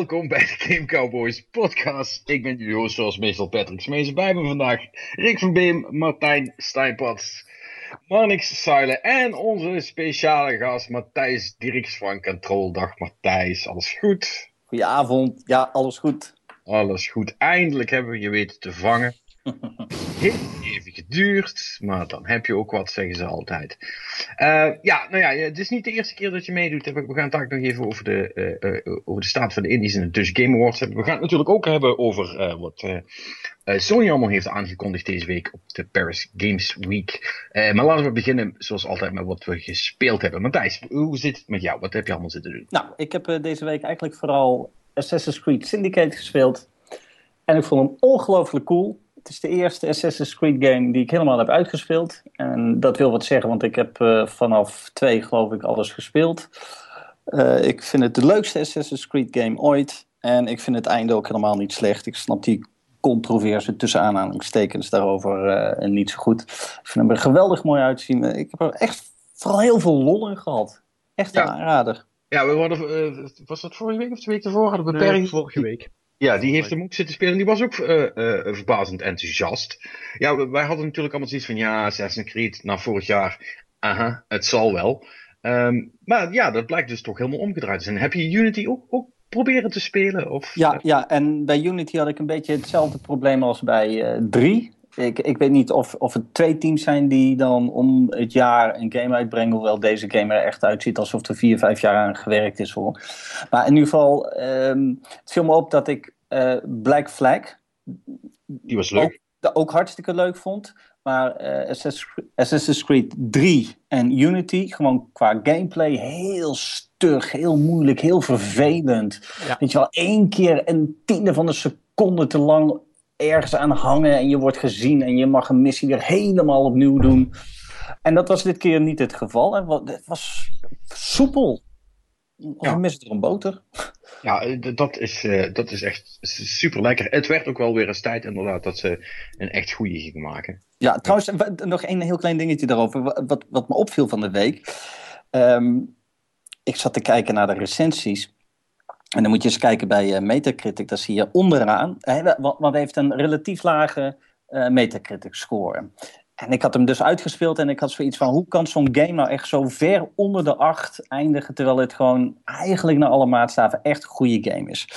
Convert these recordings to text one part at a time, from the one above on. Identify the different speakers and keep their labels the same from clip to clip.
Speaker 1: Welkom bij de Game Cowboys podcast. Ik ben jullie host zoals meestal Patrick Smees. Bij me vandaag Rick van Beem, Martijn Stijnpads, Marnix Seile en onze speciale gast Matthijs Dirks van Control. Dag Matthijs, alles goed?
Speaker 2: Goedenavond, ja alles goed.
Speaker 1: Alles goed, eindelijk hebben we je weten te vangen. Even geduurd, maar dan heb je ook wat, zeggen ze altijd. Uh, ja, nou ja, het is niet de eerste keer dat je meedoet. We gaan het nog even over de, uh, uh, over de staat van de Indies en de Dutch Game Awards hebben. We gaan het natuurlijk ook hebben over wat Sony allemaal heeft aangekondigd deze week op de Paris Games Week. maar laten we beginnen, zoals altijd, met wat we gespeeld hebben. Matthijs, hoe zit het met jou? Wat heb je allemaal zitten doen?
Speaker 2: Nou, ik heb deze week eigenlijk vooral Assassin's Creed Syndicate gespeeld. En ik vond hem ongelooflijk cool. Het is de eerste Assassin's Creed game die ik helemaal heb uitgespeeld. En dat wil wat zeggen, want ik heb uh, vanaf twee geloof ik alles gespeeld. Uh, ik vind het de leukste Assassin's Creed game ooit. En ik vind het einde ook helemaal niet slecht. Ik snap die controverse tussen aanhalingstekens daarover uh, niet zo goed. Ik vind hem er geweldig mooi uitzien. Ik heb er echt vooral heel veel lol in gehad. Echt een ja. aanrader.
Speaker 1: Ja, we hadden, was dat vorige week of twee weken ervoor? Hadden we
Speaker 3: nee, vorige week.
Speaker 1: Ja, die heeft hem ook zitten spelen. Die was ook uh, uh, verbazend enthousiast. Ja, wij hadden natuurlijk allemaal zoiets van... Ja, Assassin's Creed na vorig jaar... Aha, het zal wel. Um, maar ja, dat blijkt dus toch helemaal omgedraaid te zijn. Heb je Unity ook, ook proberen te spelen? Of,
Speaker 2: ja, ja, en bij Unity had ik een beetje hetzelfde probleem als bij uh, 3. Ik, ik weet niet of, of het twee teams zijn die dan om het jaar een game uitbrengen. Hoewel deze game er echt uitziet alsof er vier, vijf jaar aan gewerkt is hoor. Maar in ieder geval, um, het viel me op dat ik uh, Black Flag.
Speaker 1: Die was leuk.
Speaker 2: Ook, ook hartstikke leuk vond. Maar uh, Assassin's Creed 3 en Unity, gewoon qua gameplay, heel stug, heel moeilijk, heel vervelend. Ja. Weet je wel, één keer een tiende van een seconde te lang ergens aan hangen en je wordt gezien en je mag een missie weer helemaal opnieuw doen. En dat was dit keer niet het geval. Het was soepel. Of ja. mis er een boter.
Speaker 1: Ja, dat is, uh, dat is echt super lekker. Het werd ook wel weer eens tijd inderdaad dat ze een echt goede gingen maken.
Speaker 2: Ja, trouwens, nog een heel klein dingetje daarover. Wat, wat me opviel van de week. Um, ik zat te kijken naar de recensies. En dan moet je eens kijken bij uh, Metacritic. Daar zie je onderaan. Hij heeft een relatief lage uh, Metacritic score. En ik had hem dus uitgespeeld en ik had zoiets van: hoe kan zo'n game nou echt zo ver onder de 8 eindigen, terwijl het gewoon eigenlijk naar alle maatstaven echt een goede game is?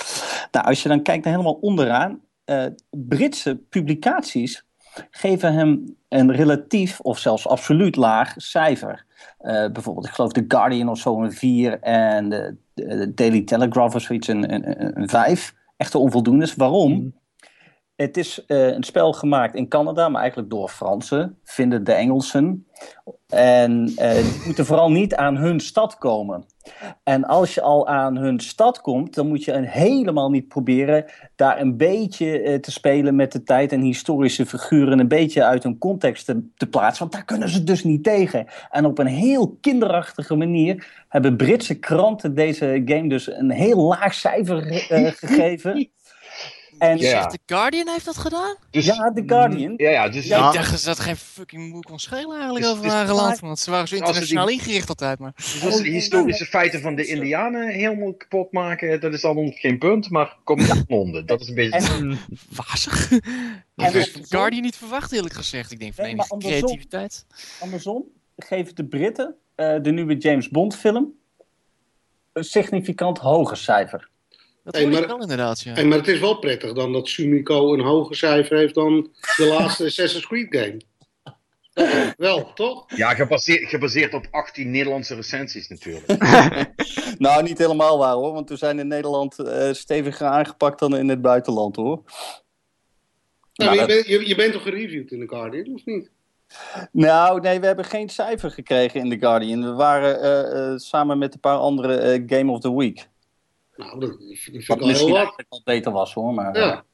Speaker 2: Nou, als je dan kijkt naar helemaal onderaan, uh, Britse publicaties geven hem een relatief of zelfs absoluut laag cijfer. Uh, bijvoorbeeld, ik geloof The Guardian of zo een 4 en de, de Daily Telegraph of zoiets een, een, een 5. Echte onvoldoendes. Waarom? Het is uh, een spel gemaakt in Canada, maar eigenlijk door Fransen, vinden de Engelsen. En uh, die moeten vooral niet aan hun stad komen. En als je al aan hun stad komt, dan moet je een helemaal niet proberen daar een beetje uh, te spelen met de tijd en historische figuren een beetje uit hun context te, te, plaatsen. Want daar kunnen ze dus niet tegen. En op een heel kinderachtige manier hebben Britse kranten deze game dus een heel laag cijfer gegeven.
Speaker 3: En ja. The Guardian heeft dat gedaan?
Speaker 2: Dus, ja, The Guardian.
Speaker 1: Ja, ja, dus,
Speaker 3: ja, ik dacht dat ze dat geen fucking moe kon schelen eigenlijk dus, over haar dus, land. Want ze waren zo internationaal die, ingericht altijd. Maar.
Speaker 1: Dus als ze de historische feiten van de Indianen helemaal kapot maken, dat is dan geen punt. Maar kom naar Londen. Dat is een beetje...
Speaker 3: En, wazig. Dat had The Guardian niet verwacht eerlijk gezegd. Ik denk van nee, enige creativiteit.
Speaker 2: Andersom geven de Britten uh, de nieuwe James Bond film een significant hoger cijfer.
Speaker 3: Dat hey, maar, wel inderdaad, ja.
Speaker 4: Hey, maar het is wel prettig dan dat Sumiko een hoger cijfer heeft dan de laatste Assassin's Creed game. wel, toch?
Speaker 1: Ja, gebaseerd, gebaseerd op 18 Nederlandse recensies natuurlijk.
Speaker 2: nou, niet helemaal waar hoor, want we zijn in Nederland uh, steviger aangepakt dan in het buitenland hoor.
Speaker 4: Nou, je, bent, je, je, bent toch gereviewd in The Guardian, of niet?
Speaker 2: Nou, nee, we hebben geen cijfer gekregen in The Guardian. We waren uh, uh, samen met een paar andere Game of the Week.
Speaker 4: Nou, dat vind ik al heel wat.
Speaker 2: al beter was hoor, maar...
Speaker 4: Ja.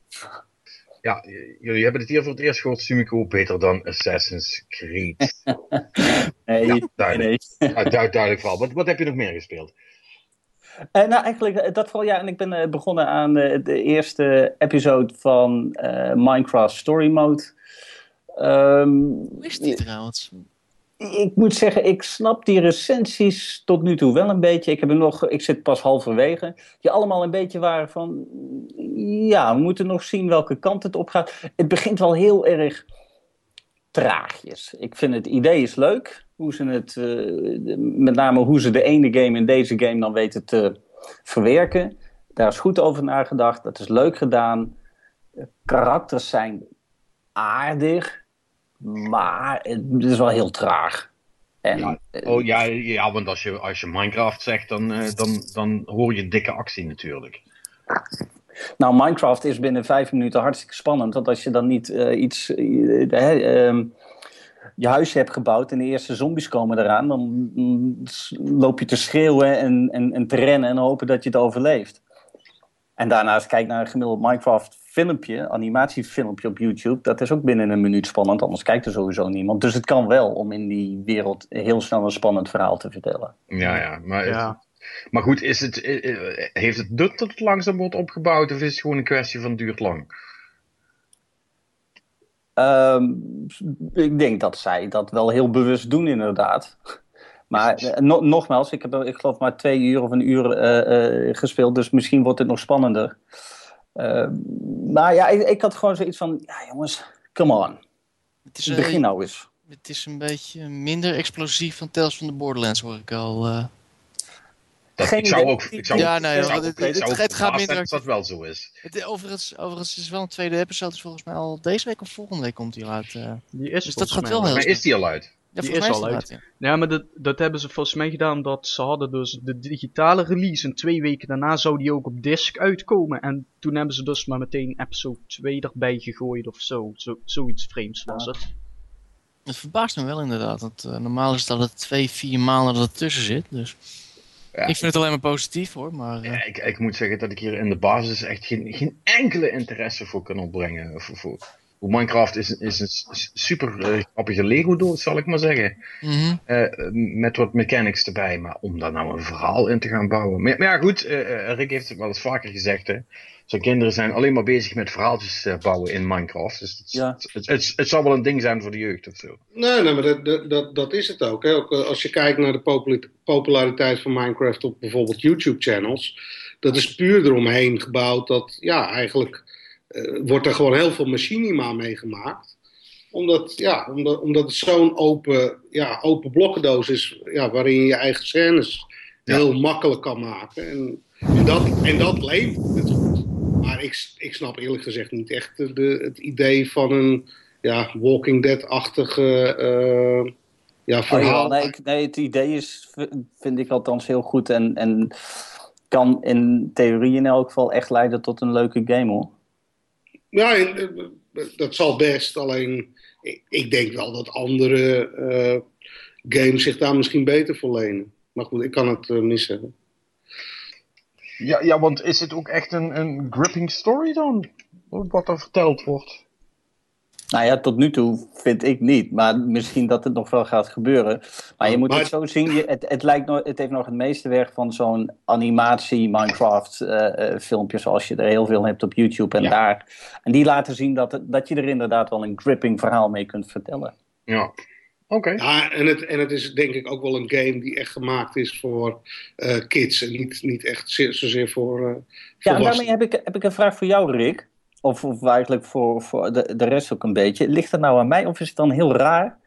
Speaker 1: Ja, jullie hebben het hier voor het eerst gehoord, Sumiko beter dan Assassin's Creed.
Speaker 2: nee, ja,
Speaker 1: duidelijk. nee. Ja, duidelijk vooral. Wat, wat heb je nog meer gespeeld?
Speaker 2: Uh, nou, eigenlijk dat vooral, ja. En ik ben uh, begonnen aan uh, de eerste episode van Minecraft Story Mode. Um,
Speaker 3: Hoe is die trouwens?
Speaker 2: Ik moet zeggen, ik snap die recensies tot nu toe wel een beetje. Ik, heb nog, ik zit pas halverwege. Die allemaal een beetje waren van. Ja, we moeten nog zien welke kant het op gaat. Het begint wel heel erg traagjes. Ik vind het idee is leuk. Hoe ze het, uh, met name hoe ze de ene game in deze game dan weten te verwerken. Daar is goed over nagedacht. Dat is leuk gedaan. Karakters zijn aardig. Maar het is wel heel traag.
Speaker 1: En, ja, oh, ja, ja, want als je, als je Minecraft zegt, dan, uh, dan, dan hoor je dikke actie natuurlijk.
Speaker 2: Nou, Minecraft is binnen vijf minuten hartstikke spannend. Want als je dan niet uh, iets. Uh, je huis hebt gebouwd en de eerste zombies komen eraan, dan loop je te schreeuwen en, en, en te rennen en hopen dat je het overleeft. En daarnaast kijk naar een gemiddeld Minecraft filmpje, animatiefilmpje op YouTube, dat is ook binnen een minuut spannend, anders kijkt er sowieso niemand. Dus het kan wel om in die wereld heel snel een spannend verhaal te vertellen.
Speaker 1: Ja, ja, maar, ja. maar goed, is het, eh, eh, heeft het nut dat het langzaam wordt opgebouwd of is het gewoon een kwestie van duurt lang?
Speaker 2: Ehm, ik denk dat zij dat wel heel bewust doen, inderdaad. Maar eh, nogmaals, ik heb ik geloof maar twee uur of een uur gespeeld, dus misschien wordt het nog spannender. Uh, maar ja, ik, ik, had gewoon zoiets van, ja jongens, come on. Het is, Begin nou eens.
Speaker 3: Het is een beetje minder explosief dan Tales van de Borderlands, hoor ik al. Uh...
Speaker 1: Dat, Geen ik zou ook, ik zou
Speaker 3: ja, nee, het, het, het, het gaat minder.
Speaker 1: Dat dat wel zo is.
Speaker 3: Het, overigens, overigens is wel een tweede episode, is volgens mij al deze week of volgende week komt hij uit. Uh,
Speaker 5: die is
Speaker 3: dus
Speaker 5: dat
Speaker 3: gaat wel heel
Speaker 1: Maar is die al uit?
Speaker 3: Ja, die is al uit.
Speaker 5: ja. ja. maar dat, dat hebben ze volgens mij gedaan dat ze hadden dus de digitale release en twee weken daarna zou die ook op disc uitkomen. En toen hebben ze dus maar meteen episode 2 erbij gegooid of zo. zo zoiets vreemds was het.
Speaker 3: Het verbaast me wel inderdaad. Want, uh, normaal is dat het twee, vier maanden dat het tussen zit. Dus ja. ik vind het alleen maar positief hoor. Maar,
Speaker 1: uh... ja, ik, ik moet zeggen dat ik hier in de basis echt geen, geen enkele interesse voor kan opbrengen. Voor, voor, Minecraft is, is een super uh, grappige Lego-doos, zal ik maar zeggen.
Speaker 3: Mm
Speaker 1: met wat mechanics erbij. Maar om daar nou een verhaal in te gaan bouwen. Maar, maar ja, goed, uh, Rick heeft het wel eens vaker gezegd. Hè. Zijn kinderen zijn alleen maar bezig met verhaaltjes bouwen in Minecraft. Dus het, ja. het, het, het, zal wel een ding zijn voor de jeugd of zo.
Speaker 4: Nee, nee maar dat, dat, dat is het ook, hè. ook. Als je kijkt naar de populariteit van Minecraft op bijvoorbeeld YouTube-channels. Dat is puur eromheen gebouwd dat ja, eigenlijk uh, wordt er gewoon heel veel machinima mee gemaakt. Omdat, ja, omdat, omdat het zo'n open, ja, open blokkendoos is ja, waarin je je eigen scènes heel makkelijk kan maken. En, en, dat, en dat leeft het goed. Maar ik, ik snap eerlijk gezegd niet echt de, het idee van een ja, Walking Dead-achtige uh, ja, oh verhaal.
Speaker 2: Oh nee, nee, het idee is, vind ik althans heel goed. En, en kan in theorie in elk geval echt leiden tot een leuke game hoor.
Speaker 4: Ja, eh, dat zal best. Alleen ik denk wel dat andere uh, games zich daar misschien beter voor lenen. Maar goed, ik kan het uh, missen.
Speaker 1: Ja, ja, want is het ook echt een, een gripping story dan? Wat er verteld wordt?
Speaker 2: Nou ja, tot nu toe vind ik niet. Maar misschien dat het nog wel gaat gebeuren. Maar je moet het zo zien. Je, het, het, lijkt nog, het heeft nog het meeste weg van zo'n animatie Minecraft uh, filmpje. Zoals je er heel veel hebt op YouTube en daar. En die laten zien dat, dat je er inderdaad wel een gripping verhaal mee kunt vertellen.
Speaker 1: Ja. Oké.
Speaker 4: Ja, en het, en het is denk ik ook wel een game die echt gemaakt is voor uh, kids. En niet, niet echt zozeer voor. Uh,
Speaker 2: ja, en daarmee heb ik, heb ik een vraag voor jou, Rick of, of eigenlijk voor, voor de, de rest ook een beetje. Ligt het nou aan mij of is het dan heel raar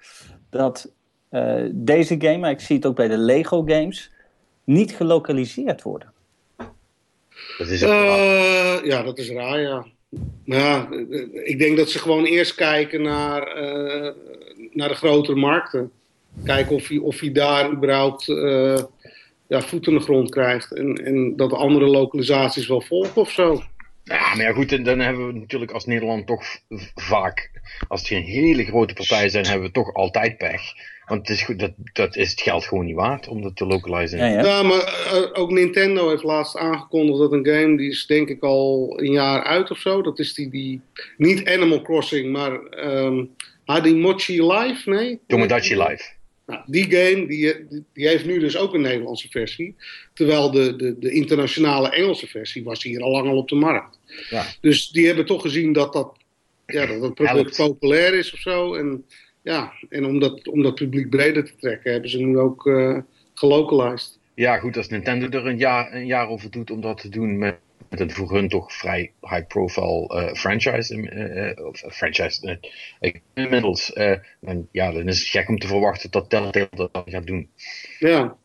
Speaker 2: dat uh, deze game, maar ik zie het ook bij de Lego games, niet gelokaliseerd worden?
Speaker 4: Dat is uh, ja, dat is raar, ja. Ja, ik denk dat ze gewoon eerst kijken naar, uh, naar de grotere markten. Kijken of hij, of hij daar überhaupt ja, voet in de grond krijgt. En, en dat de andere localisaties wel volgen of zo.
Speaker 1: Ja, maar ja, goed, dan hebben we natuurlijk als Nederland toch vaak, als het geen hele grote partijen zijn, hebben we toch altijd pech. Want het is goed, dat, dat is het geld gewoon niet waard om dat te lokaliseren.
Speaker 4: Ja, ja. maar uh, ook Nintendo heeft laatst aangekondigd dat een game, die is denk ik al een jaar uit of zo. Dat is die, die niet Animal Crossing, maar um, die Mochi Live, nee?
Speaker 1: Tomodachi Live.
Speaker 4: Nou, die game die, die, heeft nu dus ook een Nederlandse versie. Terwijl de, de, de internationale Engelse versie was hier al lang al op de markt.
Speaker 1: Ja.
Speaker 4: Dus die hebben toch gezien dat dat, ja, dat het product populair is of zo. En ja, en om dat, om dat publiek breder te trekken, hebben ze nu ook uh, gelocalized.
Speaker 1: Ja, goed, als Nintendo er een jaar, een jaar over doet om dat te doen met, met een voor hun toch vrij high-profile uh, franchise, uh, of franchise inmiddels, dan, ja, dan is het gek om te verwachten dat Telltale dat gaat doen.
Speaker 4: Ja.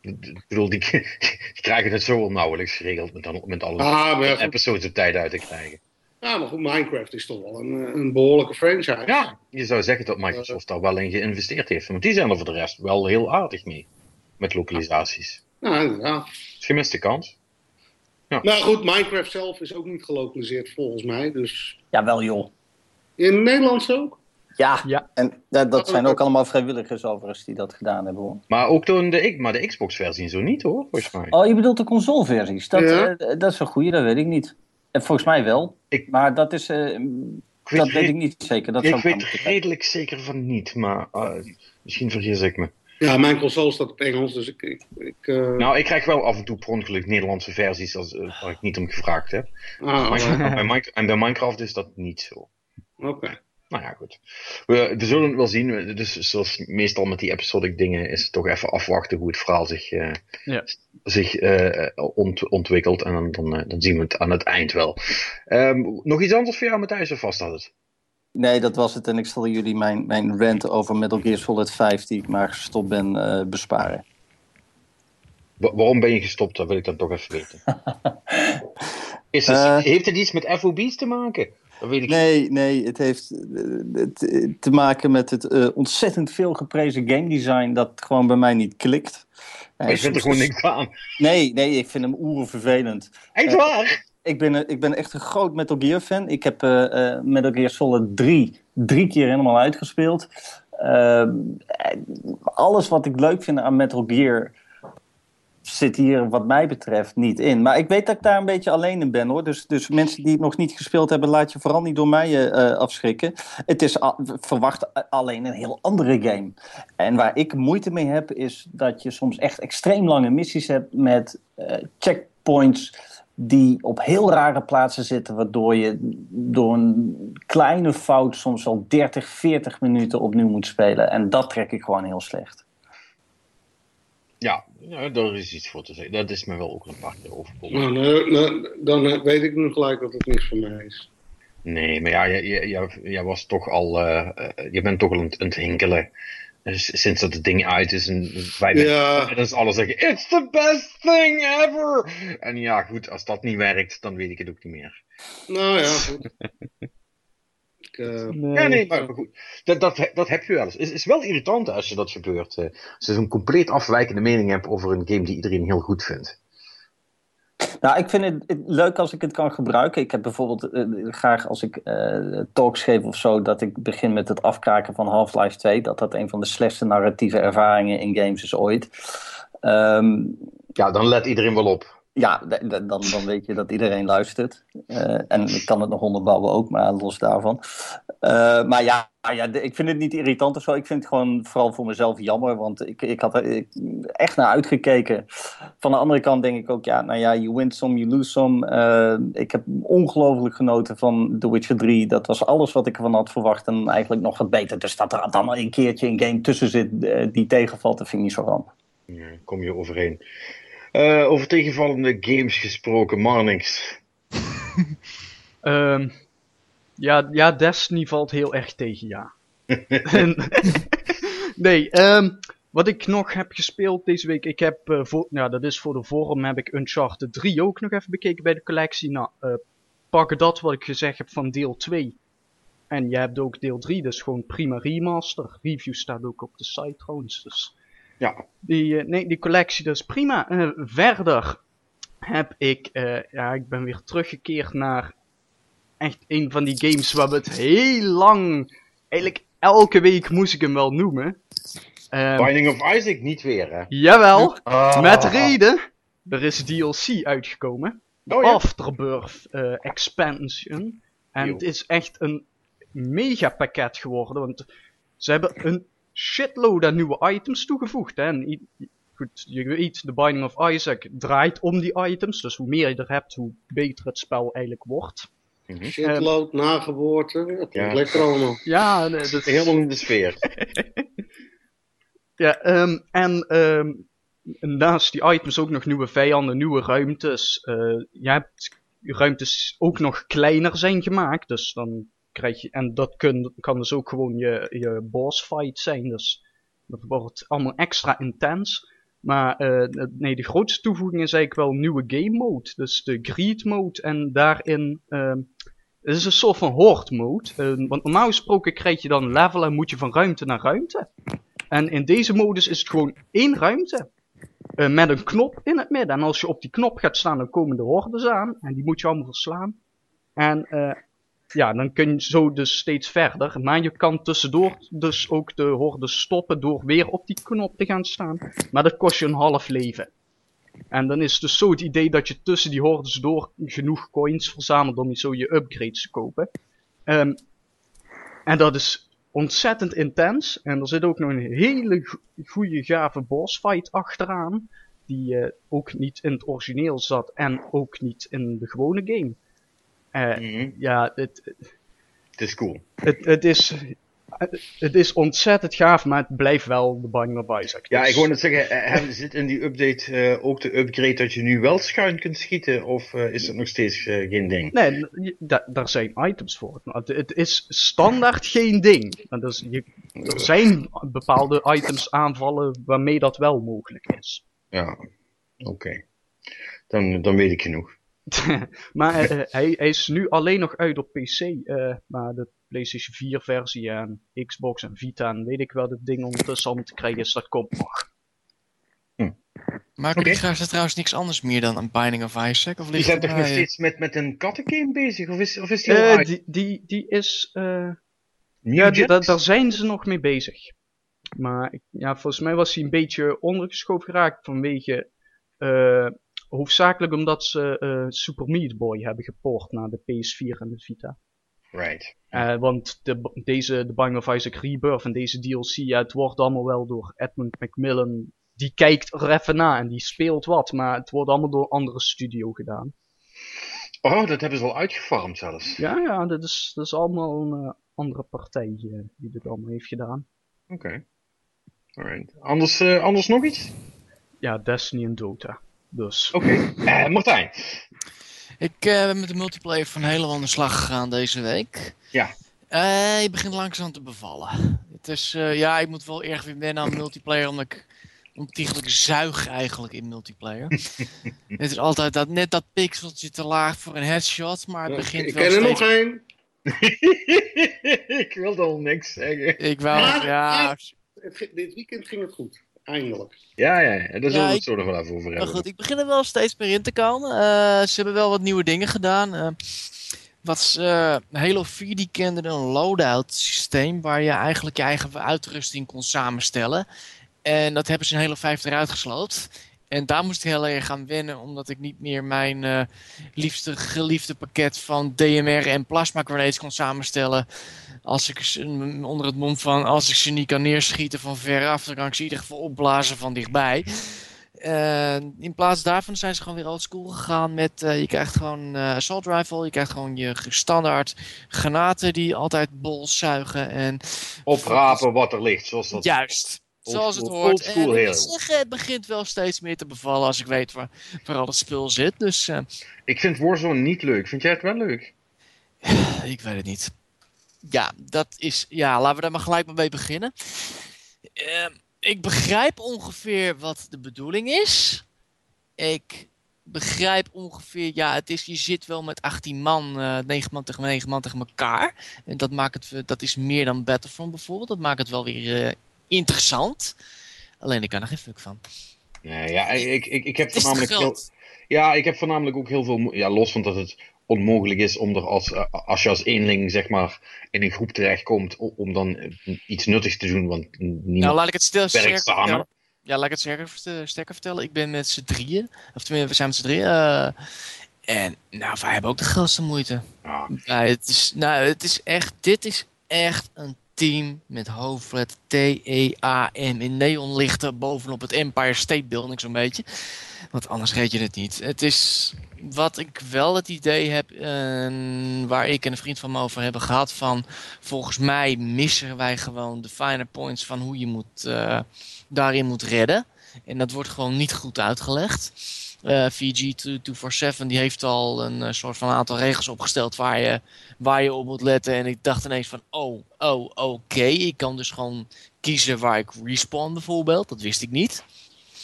Speaker 1: Ik bedoel, die, die krijgen het zo wel nauwelijks geregeld met, met alle ah, episodes op tijd uit te krijgen.
Speaker 4: Ja, maar goed, Minecraft is toch wel een, een behoorlijke franchise.
Speaker 1: Ja, je zou zeggen dat Microsoft daar wel in geïnvesteerd heeft. Want die zijn er voor de rest wel heel aardig mee. Met lokalisaties.
Speaker 4: Ja, inderdaad.
Speaker 1: Gemiste kans.
Speaker 4: Ja. Nou goed, Minecraft zelf is ook niet gelokaliseerd volgens mij. Dus...
Speaker 2: Ja, wel joh.
Speaker 4: In het Nederlands ook?
Speaker 2: Ja, ja. en dat, dat zijn ook allemaal vrijwilligers overigens die dat gedaan hebben hoor.
Speaker 1: Maar ook door de, maar de Xbox-versie zo niet hoor, volgens mij.
Speaker 2: Oh, je bedoelt de console-versies? Dat, ja. uh, dat is een goede, dat weet ik niet. En volgens mij wel. Ik, maar dat is. Uh, dat weet ik niet zeker. Dat
Speaker 1: ik weet redelijk zeker van niet, maar uh, misschien vergis ik me.
Speaker 4: Ja, mijn console staat op Engels, dus ik... ik, ik uh...
Speaker 1: Nou, ik krijg wel af en toe per ongeluk Nederlandse versies als, uh, waar ik niet om gevraagd heb. Ah, maar, bij en bij Minecraft is dat niet zo.
Speaker 4: Oké.
Speaker 1: Nou ja, goed. We, we zullen het wel zien. Dus zoals meestal met die episodic dingen is het toch even afwachten hoe het verhaal zich, uh, ja. zich uh, ont, ontwikkelt. En dan, dan, dan, zien we het aan het eind wel. Um, nog iets anders voor jou, Matthijs, of vast dat het?
Speaker 2: Nee, dat was het. En ik zal jullie mijn, mijn rant over Metal Gear Solid 5, die ik maar gestopt ben, uh, besparen.
Speaker 1: waarom ben je gestopt? Dat wil ik dan toch even weten. Is het, heeft het iets met FOB's te maken?
Speaker 2: nee, nee, het heeft eh, te maken met het ontzettend veel geprezen game design dat gewoon bij mij niet klikt.
Speaker 1: Maar je vindt er gewoon niks aan?
Speaker 2: Nee, nee, ik vind hem oeren vervelend.
Speaker 1: Echt waar?
Speaker 2: Ik ben, ik ben echt een groot Metal Gear fan. Ik heb uh, Metal Gear Solid 3 drie keer helemaal uitgespeeld. Ehm, alles wat ik leuk vind aan Metal Gear zit hier wat mij betreft niet in. Maar ik weet dat ik daar een beetje alleen in ben hoor. Dus, dus mensen die het nog niet gespeeld hebben, laat je vooral niet door mij afschrikken. Het is verwacht alleen een heel andere game. En waar ik moeite mee heb, is dat je soms echt extreem lange missies hebt met checkpoints die op heel rare plaatsen zitten, waardoor je door een kleine fout soms al 30, 40 minuten opnieuw moet spelen. En dat trek ik gewoon heel slecht.
Speaker 1: Ja, ja, daar is iets voor te zeggen. Dat is me wel ook een paar keer overkomen.
Speaker 4: Nou, nou, nou, dan weet ik nu gelijk dat het niks voor mij is.
Speaker 1: Nee, maar ja, jij was toch al, uh, je bent toch al aan het hinkelen. Sinds dat het ding uit is en wij ja. is alles zeggen, it's the best thing ever! En ja, goed, als dat niet werkt, dan weet ik het ook niet meer.
Speaker 4: Nou ja, goed.
Speaker 1: Uh, nee. Ja, nee, maar, goed. Dat, dat, dat heb je wel eens. Het is wel irritant als je dat gebeurt. Uh, als je zo'n compleet afwijkende mening hebt over een game die iedereen heel goed vindt.
Speaker 2: Nou, ik vind het, leuk als ik het kan gebruiken. Ik heb bijvoorbeeld uh, graag als ik uh, talks geef of zo, dat ik begin met het afkraken van Half-Life 2. Dat dat een van de slechtste narratieve ervaringen in games is ooit. Um,
Speaker 1: ja, dan let iedereen wel op
Speaker 2: ja, dan, dan weet je dat iedereen luistert. Uh, en ik kan het nog onderbouwen ook, maar los daarvan. Uh, maar ja, ja, ik vind het niet irritant of zo. Ik vind het gewoon vooral voor mezelf jammer. Want ik, ik had er echt naar uitgekeken. Van de andere kant denk ik ook, ja, nou ja, you win some, you lose some. Uh, ik heb ongelooflijk genoten van The Witcher 3. Dat was alles wat ik ervan had verwacht. En eigenlijk nog wat beter. Dus dat er dan een keertje een game tussen zit die tegenvalt, dat vind ik niet zo ramp.
Speaker 1: Ja, kom je overheen. Uh, over tegenvallende games gesproken, Marnix.
Speaker 5: um, ja, ja, Destiny valt heel erg tegen, ja. nee, um, wat ik nog heb gespeeld deze week, ik heb, uh, voor, nou dat is voor de forum, heb ik Uncharted 3 ook nog even bekeken bij de collectie. Nou, uh, pak dat wat ik gezegd heb van deel 2. En je hebt ook deel 3, dus gewoon prima remaster. Review staat ook op de site trouwens, dus
Speaker 1: ja.
Speaker 5: Die, uh, nee, die collectie, dat is prima. Uh, verder heb ik, uh, ja, ik ben weer teruggekeerd naar echt een van die games waar we het heel lang, eigenlijk elke week moest ik hem wel noemen.
Speaker 1: Um, Binding of Isaac niet weer, hè?
Speaker 5: Jawel, ah. met reden. Er is DLC uitgekomen. Oh, ja? Afterbirth Expansion. En het is echt een mega pakket geworden, want ze hebben een shitload aan nieuwe items toegevoegd. Hè. En, goed, je weet, The Binding of Isaac draait om die items. Dus hoe meer je er hebt, hoe beter het spel eigenlijk wordt.
Speaker 1: Mhm.
Speaker 4: Shitload, nageboorte.
Speaker 1: Ja.
Speaker 4: ja. lekker allemaal.
Speaker 5: Ja, nee, dat,
Speaker 1: Helemaal in de sfeer.
Speaker 5: Ja, ehm, en ehm, naast die items ook nog nieuwe vijanden, nieuwe ruimtes. Eh je hebt ruimtes ook nog kleiner zijn gemaakt, dus dan krijg je, en dat kan dus ook gewoon je, je boss fight zijn, dus dat wordt allemaal extra intens. Maar eh, nee, de grootste toevoeging is eigenlijk wel nieuwe game mode, dus de greed mode en daarin... ehm het is een soort van horde mode, eh, want normaal gesproken krijg je dan level en moet je van ruimte naar ruimte. En in deze modus is het gewoon één ruimte. eh, met een knop in het midden. En als je op die knop gaat staan, dan komen de hordes aan. En die moet je allemaal verslaan. En eh, ja, dan kun je zo dus steeds verder. Maar je kan tussendoor dus ook de hordes stoppen door weer op die knop te gaan staan. Maar dat kost je een half leven. En dan is dus zo het idee dat je tussen die hordes door genoeg coins verzamelt om zo je upgrades te kopen. Ehm, en dat is ontzettend intens. En er zit ook nog een hele go- goede gave boss fight achteraan. Die eh, ook niet in het origineel zat en ook niet in de gewone game. Eh,
Speaker 1: Mhm.
Speaker 5: Ja, het,
Speaker 1: Het is cool.
Speaker 5: het, het, is, het is ontzettend gaaf, maar het blijft wel de Binding of Isaac.
Speaker 1: Ja,
Speaker 5: Dus-
Speaker 1: ik wou net zeggen, eh, zit in die update eh, ook de upgrade dat je nu wel schuin kunt schieten? Of is dat nog steeds geen ding?
Speaker 5: Nee, daar zijn items voor. Het, is standaard geen ding. Dus je, er zijn bepaalde items aanvallen waarmee dat wel mogelijk is.
Speaker 1: Ja, oké. Dan, dan weet ik genoeg.
Speaker 5: maar eh, eh, hij, hij is nu alleen nog uit op PC. eh, maar de PlayStation 4 versie en Xbox en Vita en weet ik wel dat ding ondertussen allemaal te krijgen is, dat komt nog.
Speaker 3: Maken
Speaker 1: Oké.
Speaker 3: die trouwens, trouwens niks anders meer dan een Binding of Isaac? Of
Speaker 1: Die zijn toch nog steeds met, met een kattengame bezig? Of is, of is die al uit?
Speaker 5: die, die, die is... eh, Ja, die, daar, daar zijn ze nog mee bezig. Maar ik- ja, volgens mij was hij een beetje ondergeschoven geraakt vanwege. Hoofdzakelijk omdat ze eh, Super Meat Boy hebben geport naar de PS4 en de Vita.
Speaker 1: Right.
Speaker 5: Eh, want de, deze, de Binding of Isaac Rebirth en deze DLC, ja, het wordt allemaal wel door Edmund Macmillan. Die kijkt er even na en die speelt wat, maar het wordt allemaal door een andere studio gedaan.
Speaker 1: Oh, dat hebben ze al uitgefarmd zelfs.
Speaker 5: Ja, ja, dat is, dat is allemaal een eh, andere partij die dit allemaal heeft gedaan.
Speaker 1: Oké. Alright. Anders, anders nog iets?
Speaker 5: Ja, Destiny en Dota. Dus.
Speaker 1: Oké. Eh, Martijn.
Speaker 3: Ik eh, ben met de multiplayer van helemaal aan de slag gegaan deze week.
Speaker 1: Ja.
Speaker 3: Eh, je begint langzaam te bevallen. Het is, eh, ja, ik moet wel erg weer wennen aan multiplayer, omdat ik ontiegelijk zuig eigenlijk in multiplayer. het is altijd dat, net dat pixeltje te laag voor een headshot, maar het begint
Speaker 4: ik
Speaker 3: wel
Speaker 4: ken er nog één.
Speaker 1: ik wilde al niks zeggen.
Speaker 3: Ik wou, ja,
Speaker 4: Het gi- Dit weekend ging het goed. Eindelijk.
Speaker 1: Ja, ja, ja. daar zullen
Speaker 3: Ja,
Speaker 1: we het zo nog wel even over
Speaker 3: Maar
Speaker 1: hebben.
Speaker 3: goed, ik begin er wel steeds meer in te komen. Eh, ze hebben wel wat nieuwe dingen gedaan. Eh, wat ze, eh, Halo 4 die kende een loadout systeem waar je eigenlijk je eigen uitrusting kon samenstellen. En dat hebben ze in Halo 5 eruit gesloopt. En daar moest ik heel erg aan wennen, omdat ik niet meer mijn eh, liefste geliefde pakket van DMR en plasma grenades kon samenstellen. Als ik ze onder het mom van als ik ze niet kan neerschieten van veraf, dan kan ik ze in ieder geval opblazen van dichtbij. Eh, in plaats daarvan zijn ze gewoon weer oldschool gegaan met eh, je krijgt gewoon eh, assault rifle, je krijgt gewoon je standaard granaten die altijd bol zuigen en
Speaker 1: Oprapen wat er ligt, zoals dat...
Speaker 3: juist. Zoals het hoort. En ik zeggen, het begint wel steeds meer te bevallen als ik weet waar, waar al het spul zit. Dus eh,
Speaker 1: Ik vind Warzone niet leuk. Vind jij het wel leuk?
Speaker 3: ik weet het niet. Ja, dat is. Ja, laten we daar maar gelijk mee beginnen. Ehm, ik begrijp ongeveer wat de bedoeling is. Ik begrijp ongeveer, ja, het is, je zit wel met 18 man, eh 9 man tegen 9 man tegen elkaar. En dat maakt het, dat is meer dan Battlefront bijvoorbeeld. Dat maakt het wel weer eh, interessant. Alleen ik kan er geen fuck van.
Speaker 1: Nee, ja, ik, ik, ik heb voornamelijk... Ja, ik heb voornamelijk ook heel veel... Ja, los van dat het onmogelijk is om er als, eh, als je als eenling, zeg maar, in een groep terechtkomt, om dan eh, iets nuttigs te doen, want niemand
Speaker 3: Nou, laat ik het stil
Speaker 1: werkt samen.
Speaker 3: Ja, laat ik het sterker vertellen. Ik ben met z'n drieën. Of tenminste, we zijn met z'n drieën. eh, en nou, wij hebben ook de grootste moeite.
Speaker 1: Ja.
Speaker 3: Nou, het is, nou, het is echt, dit is echt een team met hoofdletter T-E-A-M in neonlichten bovenop het Empire State Building zo'n beetje. Want anders reed je het niet. Het is, wat ik wel het idee heb, waar ik en een vriend van me over hebben gehad, van volgens mij missen wij gewoon de finer points van hoe je moet, eh, daarin moet redden. En dat wordt gewoon niet goed uitgelegd. Uh, VG247 die heeft al een eh, soort van aantal regels opgesteld waar je, waar je op moet letten. En ik dacht ineens van, oh, oh, oké. Ik kan dus gewoon kiezen waar ik respawn bijvoorbeeld. Dat wist ik niet.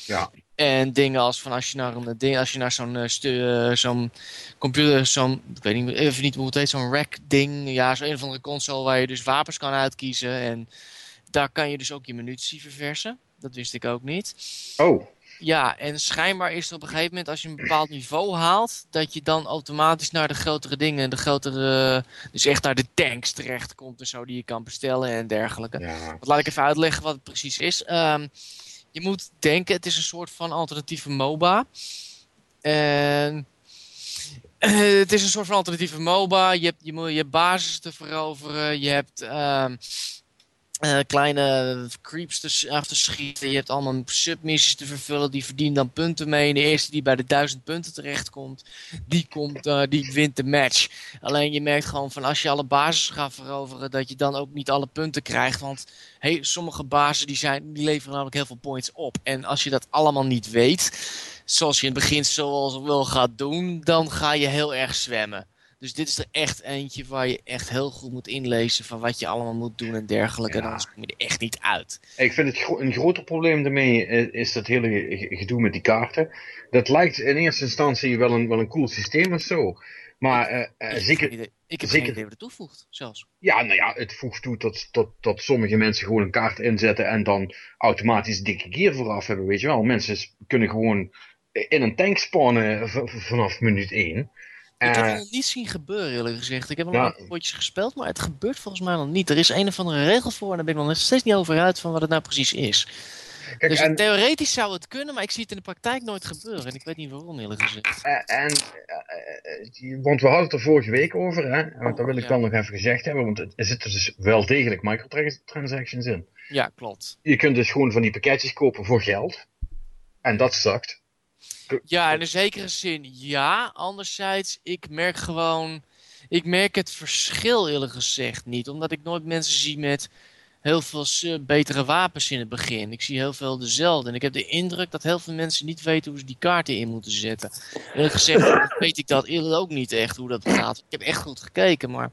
Speaker 1: Ja.
Speaker 3: En dingen als van als je naar, een, ding, als je naar zo'n uh, zo'n computer, zo'n, ik weet niet, even niet hoe het heet, zo'n rack ding. Ja, zo'n een of andere console waar je dus wapens kan uitkiezen. En daar kan je dus ook je munitie verversen. Dat wist ik ook niet.
Speaker 1: Oh.
Speaker 3: Ja, en schijnbaar is het op een gegeven moment als je een bepaald niveau haalt, dat je dan automatisch naar de grotere dingen, de grotere, dus echt naar de tanks terecht komt en zo die je kan bestellen en dergelijke.
Speaker 1: Ja.
Speaker 3: laat ik even uitleggen wat het precies is. Um, je moet denken, het is een soort van alternatieve MOBA. En het is een soort van alternatieve MOBA. Je hebt je, je basis te veroveren. Je hebt um, uh, kleine creeps te, af te schieten. Je hebt allemaal submissies te vervullen. Die verdienen dan punten mee. En de eerste die bij de duizend punten terechtkomt, die, komt, uh, die wint de match. Alleen je merkt gewoon van als je alle bases gaat veroveren, dat je dan ook niet alle punten krijgt. Want hey, sommige bazen die, zijn, die leveren namelijk heel veel points op. En als je dat allemaal niet weet, zoals je in het begin zoals wel gaat doen, dan ga je heel erg zwemmen. Dus dit is er echt eentje waar je echt heel goed moet inlezen van wat je allemaal moet doen en dergelijke. Ja. En anders kom je er echt niet uit.
Speaker 1: Ik vind het gro een groter probleem daarmee is dat hele gedoe met die kaarten. Dat lijkt in eerste instantie wel een, wel een cool systeem of zo. Maar uh, uh,
Speaker 3: ik
Speaker 1: zeker...
Speaker 3: Heb ik heb zeker, geen idee wat toevoegt, zelfs.
Speaker 1: Ja, nou ja, het voegt toe dat, dat, dat sommige mensen gewoon een kaart inzetten en dan automatisch dikke gear vooraf hebben, weet je wel. Mensen kunnen gewoon in een tank spawnen vanaf minuut 1.
Speaker 3: Ik heb het nog niet zien gebeuren, eerlijk gezegd. Ik heb al ja. een potjes gespeeld, maar het gebeurt volgens mij nog niet. Er is een of andere regel voor en daar ben ik nog steeds niet over uit van wat het nou precies is. Kijk, dus en, theoretisch zou het kunnen, maar ik zie het in de praktijk nooit gebeuren. En ik weet niet waarom, eerlijk gezegd.
Speaker 1: En, en want we hadden het er vorige week over, hè? Want dat wil ik ja. dan nog even gezegd hebben, want er zitten dus wel degelijk microtransactions in.
Speaker 3: Ja, klopt.
Speaker 1: Je kunt dus gewoon van die pakketjes kopen voor geld. En dat zakt.
Speaker 3: Ja, in een zekere zin ja. Anderzijds, ik merk gewoon... Ik merk het verschil eerlijk gezegd niet. Omdat ik nooit mensen zie met heel veel betere wapens in het begin. Ik zie heel veel dezelfde. En ik heb de indruk dat heel veel mensen niet weten hoe ze die kaarten in moeten zetten. Eerlijk gezegd weet ik dat eerlijk ook niet echt hoe dat gaat. Ik heb echt goed gekeken, maar...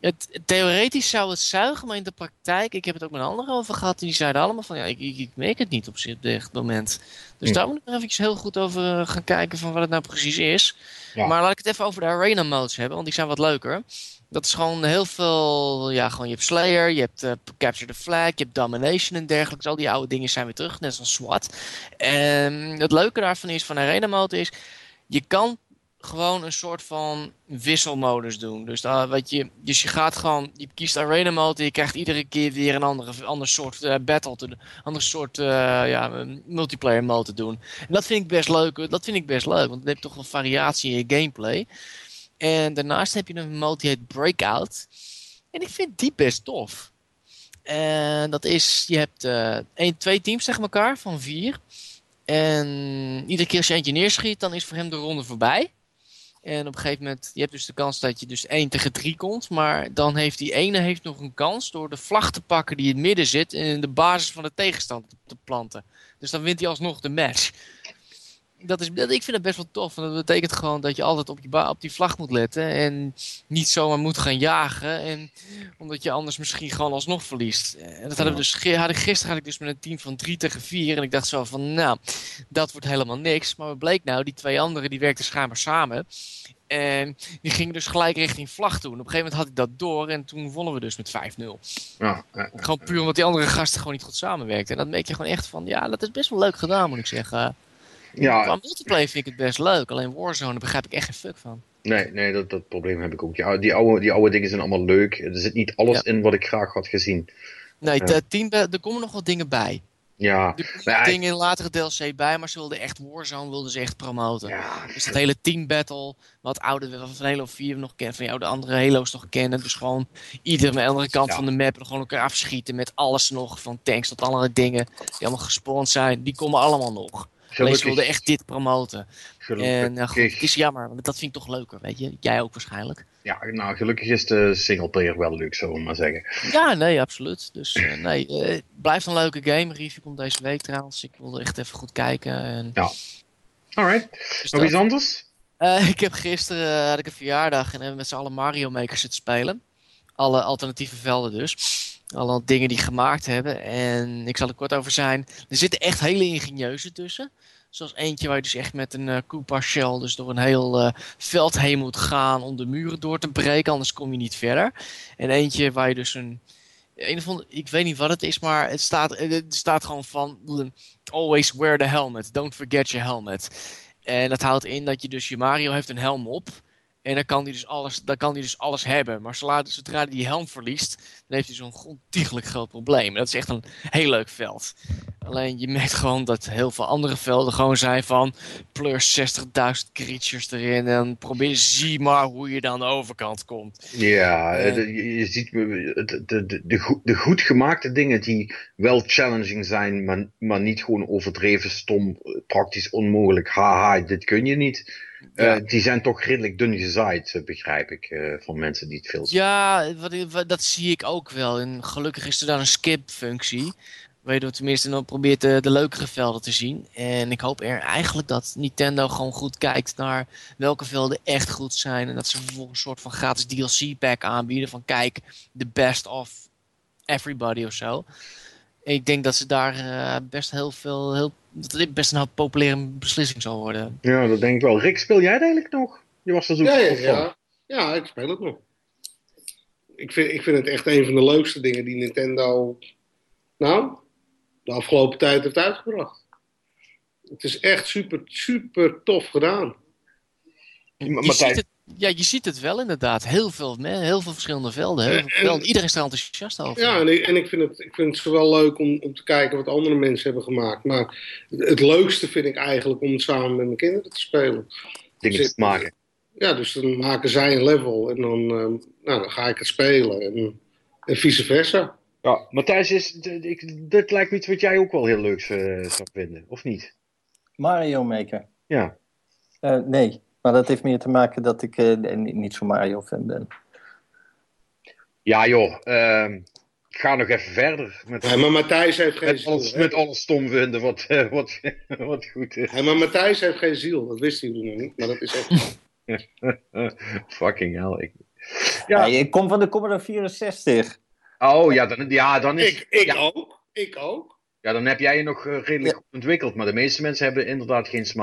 Speaker 3: Het, theoretisch zou het zuigen, maar in de praktijk, ik heb het ook met anderen over gehad, die zeiden allemaal van ja, ik, ik, ik merk het niet op dit moment. Dus hm. daar moet ik nog even heel goed over gaan kijken van wat het nou precies is. Ja. Maar laat ik het even over de arena modes hebben, want die zijn wat leuker. Dat is gewoon heel veel, ja, gewoon je hebt Slayer, je hebt uh, Capture the Flag, je hebt Domination en dergelijke. Dus al die oude dingen zijn weer terug, net zoals SWAT. En het leuke daarvan is, van arena mode is, je kan gewoon een soort van wisselmodus doen. Dus, uh, weet je, dus je gaat gewoon, je kiest arena mode je krijgt iedere keer weer een andere, ander soort uh, battle te doen. Ander soort uh, ja, multiplayer mode te doen. En dat vind ik best leuk. Dat vind ik best leuk, want heb je toch wel variatie in je gameplay. En daarnaast heb je een mode die heet Breakout. En ik vind die best tof. En dat is, je hebt één, twee teams tegen elkaar van vier. En iedere keer als je eentje neerschiet, dan is voor hem de ronde voorbij. En op een gegeven moment, je hebt dus de kans dat je dus 1 tegen 3 komt. Maar dan heeft die ene heeft nog een kans door de vlag te pakken die in het midden zit. En in de basis van de tegenstand te planten. Dus dan wint hij alsnog de match dat is, dat, ik vind het best wel tof. Want dat betekent gewoon dat je altijd op, je op die vlag moet letten. En niet zomaar moet gaan jagen. En, omdat je anders misschien gewoon alsnog verliest. En dat hadden we dus, had ik, gisteren had ik dus met een team van 3 tegen 4. En ik dacht zo van, nou, dat wordt helemaal niks. Maar wat bleek nou, die twee anderen die werkten schijnbaar samen. En die gingen dus gelijk richting vlag toe. En op een gegeven moment had ik dat door. En toen wonnen we dus met 5-0.
Speaker 1: Ja,
Speaker 3: gewoon puur omdat die andere gasten gewoon niet goed samenwerkten. En dat merk je gewoon echt van, ja, dat is best wel leuk gedaan moet ik zeggen.
Speaker 1: Ja.
Speaker 3: Qua multiplayer vind ik het best leuk. Alleen Warzone daar begrijp ik echt geen fuck van.
Speaker 1: Nee, nee dat, dat probleem heb ik ook. Ja, die, oude, die oude dingen zijn allemaal leuk. Er zit niet alles in wat ik graag had gezien.
Speaker 3: Nee, uh, team, er komen nog wat dingen bij.
Speaker 1: Ja.
Speaker 3: Er komen dingen in latere DLC bij, maar ze wilden echt Warzone wilden ze echt promoten.
Speaker 1: Ja,
Speaker 3: dus dat hele team battle, wat oude van Halo 4 nog kennen, van jou de andere Halo's nog kennen. Dus gewoon ieder aan de andere kant
Speaker 1: Ja.
Speaker 3: van de map gewoon elkaar afschieten met alles nog, van tanks tot andere dingen die allemaal gespawned zijn. Die komen allemaal nog. Ze wilden echt dit promoten.
Speaker 1: Gelukkig.
Speaker 3: En uh, goed, het is jammer, want dat vind ik toch leuker, weet je. Jij ook waarschijnlijk.
Speaker 1: Ja, nou, gelukkig is de singleplayer wel leuk, zullen we maar zeggen.
Speaker 3: Ja, nee, absoluut. Dus uh, nee, uh, blijft een leuke game. Review komt deze week trouwens. Ik wilde echt even goed kijken. En...
Speaker 1: Ja. Alright. Dus Nog iets anders?
Speaker 3: Uh, ik heb gisteren had ik een verjaardag en hebben we met z'n allen Mario Maker zitten spelen. Alle alternatieve velden dus. Alle dingen die gemaakt hebben. En ik zal er kort over zijn. Er zitten echt hele ingenieuze tussen. Zoals eentje waar je dus echt met een uh, Shell dus door een heel uh, veld heen moet gaan om de muren door te breken, anders kom je niet verder. En eentje waar je dus een, een of andere, ik weet niet wat het is, maar het staat, het staat gewoon van always wear the helmet, don't forget your helmet. En dat houdt in dat je dus, je Mario heeft een helm op. En dan kan hij dus alles, dan kan hij dus alles hebben. Maar zodra, hij die helm verliest, dan heeft hij zo'n ontiegelijk groot probleem. Dat is echt een heel leuk veld. Alleen je merkt gewoon dat heel veel andere velden gewoon zijn van plus 60.000 creatures erin. En probeer, zie maar hoe je dan de overkant komt.
Speaker 1: Ja, en... je ziet de, de, de goed gemaakte dingen die wel challenging zijn, maar, maar niet gewoon overdreven stom, praktisch onmogelijk. Haha, dit kun je niet. Ja. Uh, die zijn toch redelijk dun gezaaid, begrijp ik, uh, van mensen die het veel
Speaker 3: zien. Ja, wat, wat, dat zie ik ook wel. En gelukkig is er dan een skip-functie. Waardoor tenminste dan probeert de, de leukere velden te zien. En ik hoop er eigenlijk dat Nintendo gewoon goed kijkt naar welke velden echt goed zijn. En dat ze vervolgens een soort van gratis DLC-pack aanbieden. Van kijk, the best of everybody of zo. Ik denk dat ze daar uh, best heel veel, heel, dat dit best een populaire beslissing zal worden.
Speaker 1: Ja, dat denk ik wel. Rick, speel jij het eigenlijk nog? Je was er zo
Speaker 4: ja, ja, ja. ja, ik speel het nog. Ik vind, ik vind het echt een van de leukste dingen die Nintendo, nou, de afgelopen tijd heeft uitgebracht. Het is echt super, super tof gedaan.
Speaker 3: Je ziet, het, ja, je ziet het wel inderdaad. Heel veel, heel veel verschillende velden. Heel veel velden. Iedereen is er enthousiast over.
Speaker 4: Ja, en ik, en ik, vind, het, ik vind het wel leuk om, om te kijken wat andere mensen hebben gemaakt. Maar het leukste vind ik eigenlijk om het samen met mijn kinderen te spelen.
Speaker 1: Dingen dus, te maken.
Speaker 4: Ja, dus dan maken zij een level en dan, nou, dan ga ik het spelen. En, en vice versa.
Speaker 1: Ja, Matthijs, is, ik, dit lijkt me iets wat jij ook wel heel leuk uh, zou vinden, of niet?
Speaker 2: Mario Maker?
Speaker 1: Ja.
Speaker 2: Uh, nee, maar dat heeft meer te maken dat ik uh, niet zo'n Mario-fan ben.
Speaker 1: Ja joh, ehm, ga nog even verder.
Speaker 4: Met, ja, maar Matthijs heeft geen
Speaker 1: met ziel. Alles, met alles stom vinden wat, wat, wat goed is.
Speaker 4: Ja, maar Matthijs heeft geen ziel, dat wist hij nog niet, maar dat is echt...
Speaker 1: Fucking hell. Ik...
Speaker 2: Ja. ja, ik kom van de Commodore 64.
Speaker 1: Oh ja, dan, ja, dan is...
Speaker 4: Ik, ik
Speaker 1: ja.
Speaker 4: ook. Ik ook.
Speaker 1: Ja, dan heb jij je nog uh, redelijk ja. ontwikkeld. Maar de meeste mensen hebben inderdaad geen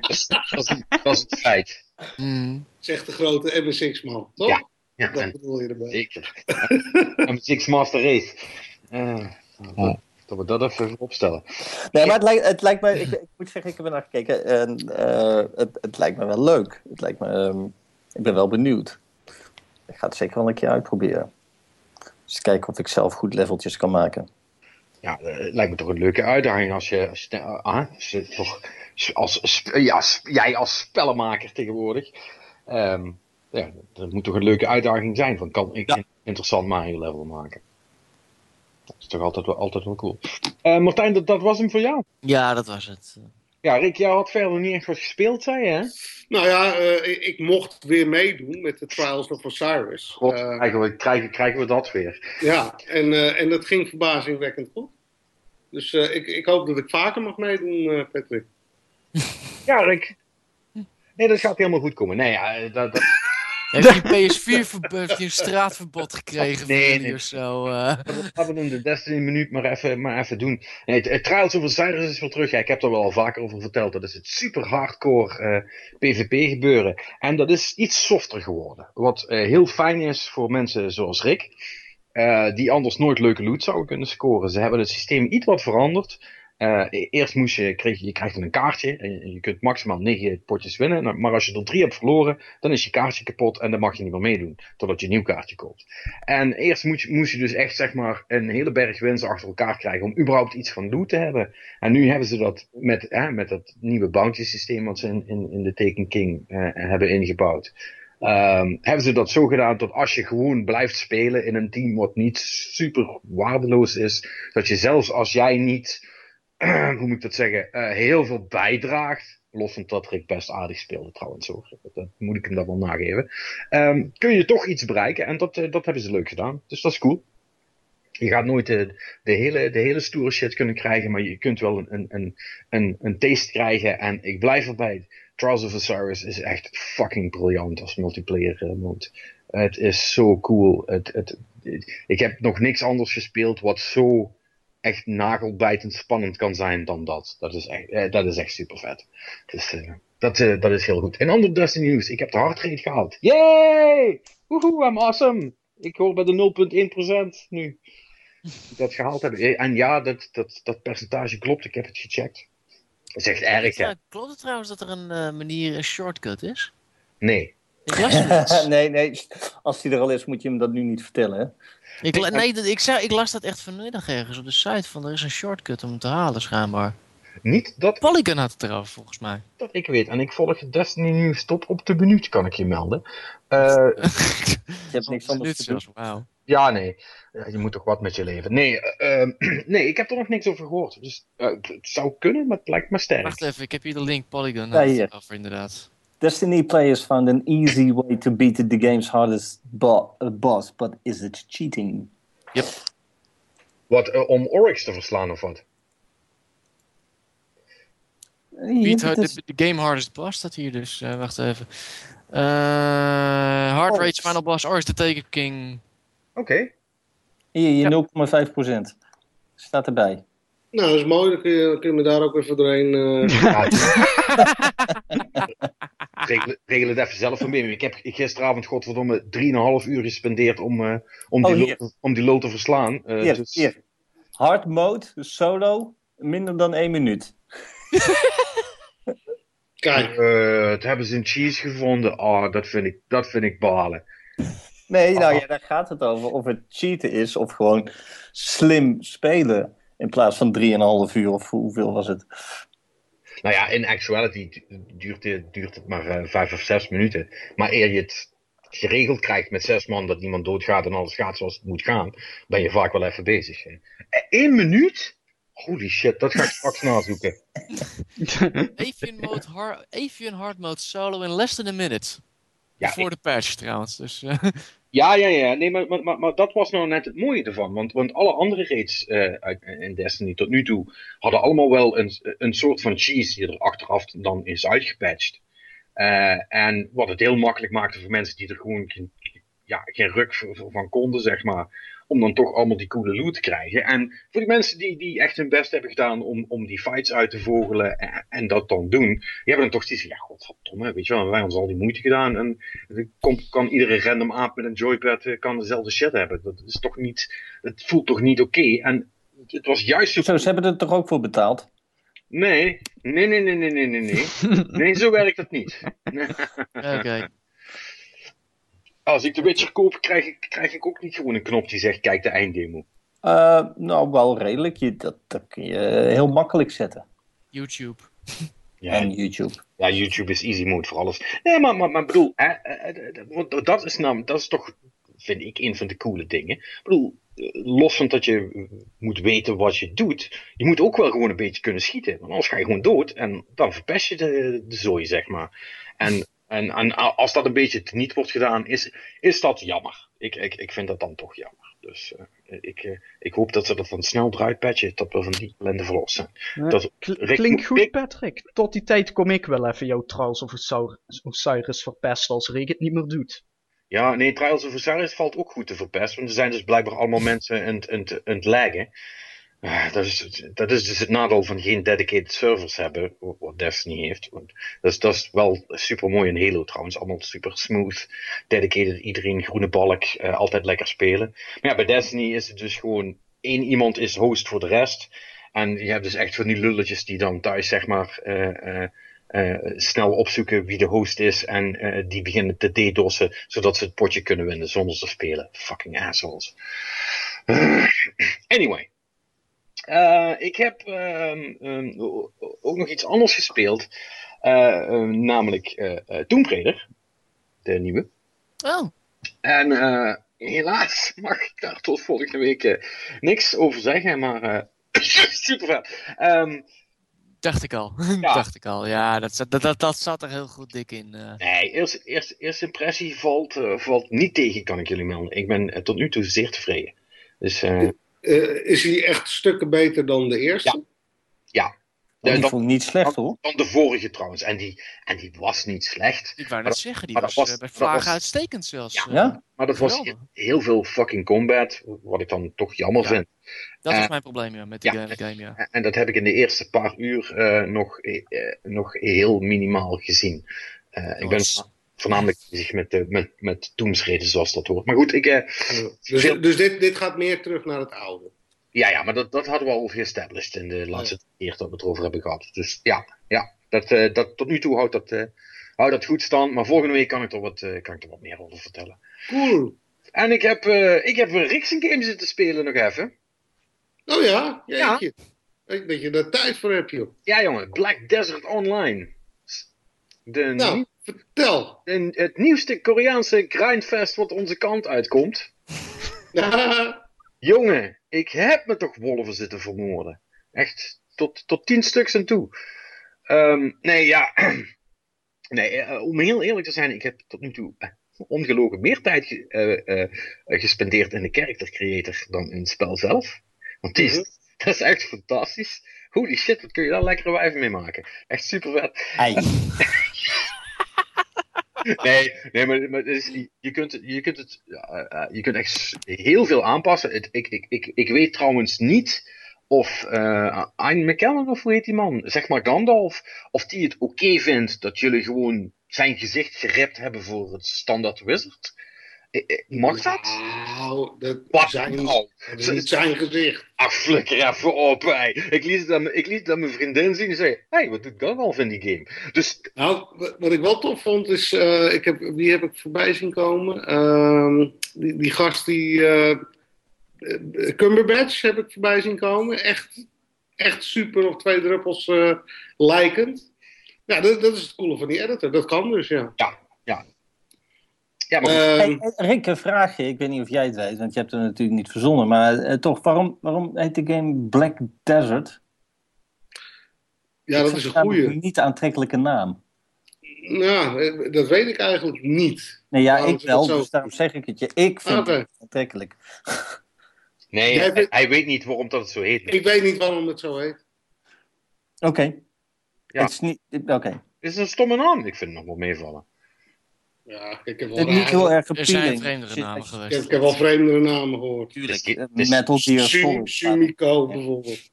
Speaker 1: dat, is, dat, is, dat is het feit.
Speaker 3: Mm.
Speaker 4: Zegt de grote MSX-man, toch?
Speaker 1: Ja. ja
Speaker 4: dat bedoel je erbij.
Speaker 1: Zeker. MSX Master Race. Uh. Dat we dat even opstellen.
Speaker 2: Nee, maar het lijkt, het lijkt me... Ik, ik, moet zeggen, ik heb er naar gekeken. En uh, het, het lijkt me wel leuk. Het lijkt me... Um, ik ben wel benieuwd. Ik ga het zeker wel een keer uitproberen. Dus kijken of ik zelf goed leveltjes kan maken.
Speaker 1: Ja, het lijkt me toch een leuke uitdaging als je, als je, ah, als je toch, als, ja, jij als spellenmaker tegenwoordig. Um, ja, dat moet toch een leuke uitdaging zijn. Van kan ik ja. een interessant Mario level maken? Dat is toch altijd wel, altijd wel cool. Uh, Martijn, dat, dat was hem voor jou?
Speaker 3: Ja, dat was het.
Speaker 1: Ja, Rick, jij had verder niet echt wat gespeeld, zei je, hè?
Speaker 4: Nou ja, uh, ik, ik, mocht weer meedoen met de Trials of Osiris.
Speaker 1: God, uh, eigenlijk krijgen, krijgen we dat weer.
Speaker 4: Ja, en, uh, en dat ging verbazingwekkend goed. Dus ik, ik hoop dat ik vaker mag meedoen, Patrick.
Speaker 1: ja, Rick. Nee, dat gaat helemaal goed komen. Nee, ja, dat... dat...
Speaker 3: Heeft je PS4 een straatverbod gekregen?
Speaker 1: Nee, nee.
Speaker 3: Of zo, uh...
Speaker 1: Laten we de Destiny minuut maar even, maar even doen. Nee, Trials of Osiris is weer terug. Ja, ik heb er wel al vaker over verteld. Dat is het super hardcore uh, PvP gebeuren. En dat is iets softer geworden. Wat uh, heel fijn is voor mensen zoals Rick. die anders nooit leuke loot zouden kunnen scoren. Ze hebben het systeem iets wat veranderd. Uh, eerst moest je, kreeg je, je krijgt een kaartje en je kunt maximaal 9 potjes winnen. Maar als je er 3 hebt verloren, dan is je kaartje kapot en dan mag je niet meer meedoen. Totdat je een nieuw kaartje koopt. En eerst moest je, je dus echt zeg maar een hele berg winst achter elkaar krijgen om überhaupt iets van loot te hebben. En nu hebben ze dat met, hè, met dat nieuwe bounty systeem wat ze in, in, de Taken King uh, hebben ingebouwd. Um, hebben ze dat zo gedaan dat als je gewoon blijft spelen in een team wat niet super waardeloos is, dat je zelfs als jij niet hoe moet ik dat zeggen, eh, heel veel bijdraagt. Los van dat Rick best aardig speelde trouwens hoor. Dat, dat moet ik hem dan wel nageven. Ehm, kun je toch iets bereiken en dat, eh, dat hebben ze leuk gedaan. Dus dat is cool. Je gaat nooit de, de, hele, de hele stoere shit kunnen krijgen, maar je kunt wel een, een, een, een taste krijgen. En ik blijf erbij. Trials of Osiris is echt fucking briljant als multiplayer eh, mode. Het is zo cool. Het, het, ik heb nog niks anders gespeeld wat zo echt nagelbijtend spannend kan zijn dan dat. Dat is echt, eh, dat is echt super vet. Dus eh, dat, eh, dat is heel goed. En ander Destiny nieuws. Ik heb de rate gehaald. Yay! Woehoe, I'm awesome! Ik hoor bij de 0,1% nu. Dat gehaald hebben. En ja, dat, dat, dat percentage klopt. Ik heb het gecheckt. Dat is echt erg, hè?
Speaker 3: Klopt het trouwens dat er een uh, manier, een shortcut is?
Speaker 1: Nee.
Speaker 2: nee, nee. Als die er al is, moet je hem dat nu niet vertellen, hè?
Speaker 3: Ik, nee, ik, zei, ik las dat echt vanmiddag ergens op de site van er is een shortcut om te halen schijnbaar.
Speaker 1: Niet dat...
Speaker 3: Polygon had het erover volgens mij.
Speaker 1: Dat ik weet. En ik volg Destiny nu stop op de minuut, kan ik je melden. Uh,
Speaker 2: je hebt niks anders te doen.
Speaker 3: Wow.
Speaker 1: Ja, nee. je moet toch wat met je leven. Nee, uh, nee, ik heb er nog niks over gehoord. Dus uh, het zou kunnen, maar het lijkt me sterk.
Speaker 3: Wacht even, ik heb hier de link Polygon ja, hier. over inderdaad.
Speaker 2: Destiny players found an easy way to beat the game's hardest bo boss, but is it cheating?
Speaker 3: Yep.
Speaker 1: Wat, uh, om Oryx te verslaan of wat?
Speaker 3: Beat uh, de, de, game hardest boss staat hier dus. Uh, wacht even. Hard oh. Rage Final Boss Oryx the Taken King.
Speaker 1: Oké. Okay.
Speaker 2: Hier, je 0,5% staat erbij.
Speaker 4: Nou, dat is mooi. Dan kun je, kun je me daar ook even doorheen... Uh...
Speaker 1: regel, regel, het even zelf van binnen. Ik heb gisteravond, godverdomme, 3,5 uur gespendeerd om, uh, om, oh, die lol, om die lol te verslaan.
Speaker 2: Uh, hier, dus... hier. Hard mode, solo, minder dan 1 minuut.
Speaker 4: Kijk.
Speaker 1: het hebben ze in cheese gevonden. Oh, dat vind ik, dat vind ik balen.
Speaker 2: Nee, nou ja, daar gaat het over. Of het cheaten is of gewoon slim spelen. In plaats van 3,5 uur of hoeveel was het?
Speaker 1: Nou ja, in actuality duurt het, duurt het maar uh, vijf of zes minuten. Maar eer je het geregeld krijgt met zes man dat niemand doodgaat en alles gaat zoals het moet gaan, ben je vaak wel even bezig. Eén minuut? Holy shit, dat ga ik straks nazoeken.
Speaker 3: Avian, mode hard, Avian hard mode solo in less than a minute. Ja, voor de patch trouwens. Dus, uh...
Speaker 1: Ja, ja, ja. Nee, maar, maar, maar, dat was nou net het mooie ervan. Want, want alle andere raids uh, in Destiny tot nu toe hadden allemaal wel een, een soort van cheese die er achteraf dan is uitgepatcht. Uh, en wat het heel makkelijk maakte voor mensen die er gewoon geen, ja, geen ruk van konden, zeg maar om dan toch allemaal die coole loot te krijgen. En voor die mensen die, die echt hun best hebben gedaan om, om die fights uit te vogelen en, en dat dan doen, die hebben dan toch zoiets van, ja godverdomme, weet je wel, wij hebben ons al die moeite gedaan en kan, kan iedere random aap met een joypad eh, kan dezelfde shit hebben. Dat is toch niet, het voelt toch niet oké. En het was juist
Speaker 2: zo... Zo, ze hebben er toch ook voor betaald?
Speaker 1: Nee, nee, nee, nee, nee, nee, nee, nee. nee, zo werkt dat niet.
Speaker 3: Oké.
Speaker 1: Als ik de Witcher koop, krijg ik, krijg ik ook niet gewoon een knop die zegt: kijk de einddemo.
Speaker 2: Uh, nou, wel redelijk. Je, dat, dat kun je heel makkelijk zetten.
Speaker 3: YouTube.
Speaker 2: Ja, en YouTube.
Speaker 1: Ja, YouTube is easy mode voor alles. Nee, maar, maar, maar bedoel, hè, dat, is namelijk, dat is toch, vind ik, een van de coole dingen. Ik bedoel, los van dat je moet weten wat je doet, je moet ook wel gewoon een beetje kunnen schieten. Want anders ga je gewoon dood en dan verpest je de, de zooi, zeg maar. En en, en als dat een beetje niet wordt gedaan, is, is dat jammer. Ik, ik, ik vind dat dan toch jammer. Dus uh, ik, uh, ik hoop dat ze dat dan snel eruit patchen, dat we van die ellende verlost zijn.
Speaker 5: Ja, dat, klinkt goed, Patrick. Tot die tijd kom ik wel even jouw Trials of Osiris verpesten als Rick het niet meer doet.
Speaker 1: Ja, nee, Trials of Osiris valt ook goed te verpesten. Want er zijn dus blijkbaar allemaal mensen aan het. Ah, dat, is, dat is dus het nadeel van geen dedicated servers hebben, wat Destiny heeft. Dat is, dat is wel super mooi in Halo trouwens, allemaal super smooth, dedicated, iedereen groene balk, uh, altijd lekker spelen. Maar ja, bij Destiny is het dus gewoon één iemand is host voor de rest. En je hebt dus echt van die lulletjes die dan thuis zeg maar uh, uh, snel opzoeken wie de host is en die beginnen te DDoS'en zodat ze het potje kunnen winnen zonder te spelen. Fucking assholes. anyway. Uh, ik heb um, um, ook nog iets anders gespeeld. Uh, um, namelijk uh, Tomb Raider. De nieuwe.
Speaker 3: Oh.
Speaker 1: En helaas mag ik daar tot volgende week niks over zeggen. Maar super vet. Ehm,
Speaker 3: Dacht ik al.
Speaker 1: Ja.
Speaker 3: Dacht ik al. Ja, dat, zat- dat, dat, dat zat er heel goed dik in. eh.
Speaker 1: nee, eerste, eerste, eerste impressie valt, eh, valt niet tegen, kan ik jullie melden. Ik ben eh, tot nu toe zeer tevreden. Dus eh,
Speaker 4: is hij echt stukken beter dan de eerste?
Speaker 1: ja.
Speaker 2: Die
Speaker 1: Ja, dan,
Speaker 2: vond ik niet slecht hoor.
Speaker 1: dan de vorige trouwens. En die, en die was niet slecht.
Speaker 3: Ik wou net zeggen, die was,
Speaker 1: was-
Speaker 3: eh, bij
Speaker 1: was-
Speaker 3: uitstekend zelfs.
Speaker 1: Ja.
Speaker 3: eh.
Speaker 2: Ja?
Speaker 1: Maar dat was
Speaker 3: Geweldig.
Speaker 1: heel, heel veel fucking combat. Wat ik dan toch jammer
Speaker 3: Ja.
Speaker 1: vind.
Speaker 3: Dat was mijn probleem ja, met die
Speaker 1: ja.
Speaker 3: game, game, ja.
Speaker 1: En- En dat heb ik in de eerste paar uur eh, nog, nog heel minimaal gezien. Eh, ik ben voornamelijk bezig met, met, met doemsreden zoals dat hoort. Maar goed, ik, eh,
Speaker 4: Ja. Dus, dus dit, dit gaat meer terug naar het oude.
Speaker 1: ja, ja, maar dat, dat hadden we al geestablished in de laatste keer dat we het erover hebben gehad. Dus ja, ja dat, eh, dat, tot nu toe houdt dat, eh, houdt dat goed stand. Maar volgende week kan ik er wat, kan ik er wat meer over vertellen.
Speaker 4: Cool.
Speaker 1: En ik heb, ik heb een Rixen game zitten spelen nog even.
Speaker 4: Oh ja, jeetje. Ik Dat je daar tijd voor hebt, joh.
Speaker 1: Ja jongen, Black Desert Online. De,
Speaker 4: Nou, vertel.
Speaker 1: de- het nieuwste Koreaanse grindfest wat onze kant uitkomt. Jongen, ik heb me toch wolven zitten vermoorden. Echt, tot, tot tien stuks en toe. Ehm, nee, ja. nee, eh, om heel eerlijk te zijn, ik heb tot nu toe eh, ongelogen meer tijd ge- eh, eh, gespendeerd in de character creator dan in het spel zelf. Want die is,
Speaker 4: Mhm.
Speaker 1: dat is echt fantastisch. Holy shit, wat kun je daar lekkere wijven mee maken. Echt super vet. Nee, nee maar, maar je, kunt, je, kunt het, ja, eh, je kunt echt heel veel aanpassen. Ik, ik, ik, ik weet trouwens niet of eh Ian McKellen, of hoe heet die man, zeg maar Gandalf, of die het oké vindt dat jullie gewoon zijn gezicht gerept hebben voor het standaard wizard. Eh, eh, Mag dat?
Speaker 4: Nou, dat,
Speaker 1: Wat
Speaker 4: zijn,
Speaker 1: nou?
Speaker 4: dat is zijn gezicht.
Speaker 1: Ach, flikker even op, hey. Ik liet het aan, ik liet het aan mijn vriendin zien en zei, hé, hey, wat doet Gandalf in die game? Dus,
Speaker 4: Nou, wat- ik wel tof vond is, eh, ik heb, wie heb ik voorbij zien komen? Ehm, die, die gast die, eh, Cumberbatch heb ik voorbij zien komen. Echt, echt super op twee druppels lijkend. Ja, dat, dat is het coole van die editor. Dat kan dus, ja.
Speaker 1: ja, maar.
Speaker 4: Ehm,
Speaker 2: Hey, Rick, een vraagje. Ik weet niet of jij het weet, want je hebt het natuurlijk niet verzonnen. Maar eh, toch, waarom, waarom heet de game Black Desert?
Speaker 4: ja,
Speaker 2: Ik
Speaker 4: dat is een goeie.
Speaker 2: een niet aantrekkelijke naam.
Speaker 4: Nou, dat weet ik eigenlijk niet.
Speaker 2: Nee, ja,
Speaker 4: Waarom
Speaker 2: ik wel,
Speaker 4: zo?
Speaker 2: dus daarom zeg ik het je. Ik vind
Speaker 4: Oké.
Speaker 2: het aantrekkelijk.
Speaker 1: nee,
Speaker 4: jij
Speaker 1: hij,
Speaker 4: vindt-
Speaker 1: hij weet niet waarom dat het zo heet.
Speaker 4: Ik weet niet waarom het zo heet.
Speaker 2: Oké.
Speaker 1: Ja.
Speaker 2: Het is niet... Oké.
Speaker 1: Het is een stomme naam. Ik vind het nog wel meevallen.
Speaker 4: Ja, ik heb wel,
Speaker 2: Het is niet heel erg
Speaker 3: Er zijn vreemdere namen
Speaker 2: je-
Speaker 4: ik
Speaker 3: geweest.
Speaker 4: heb, ik heb wel vreemdere namen gehoord.
Speaker 1: Tuurlijk. Het is-
Speaker 2: Metal Gear Solid.
Speaker 4: Sumiko bijvoorbeeld.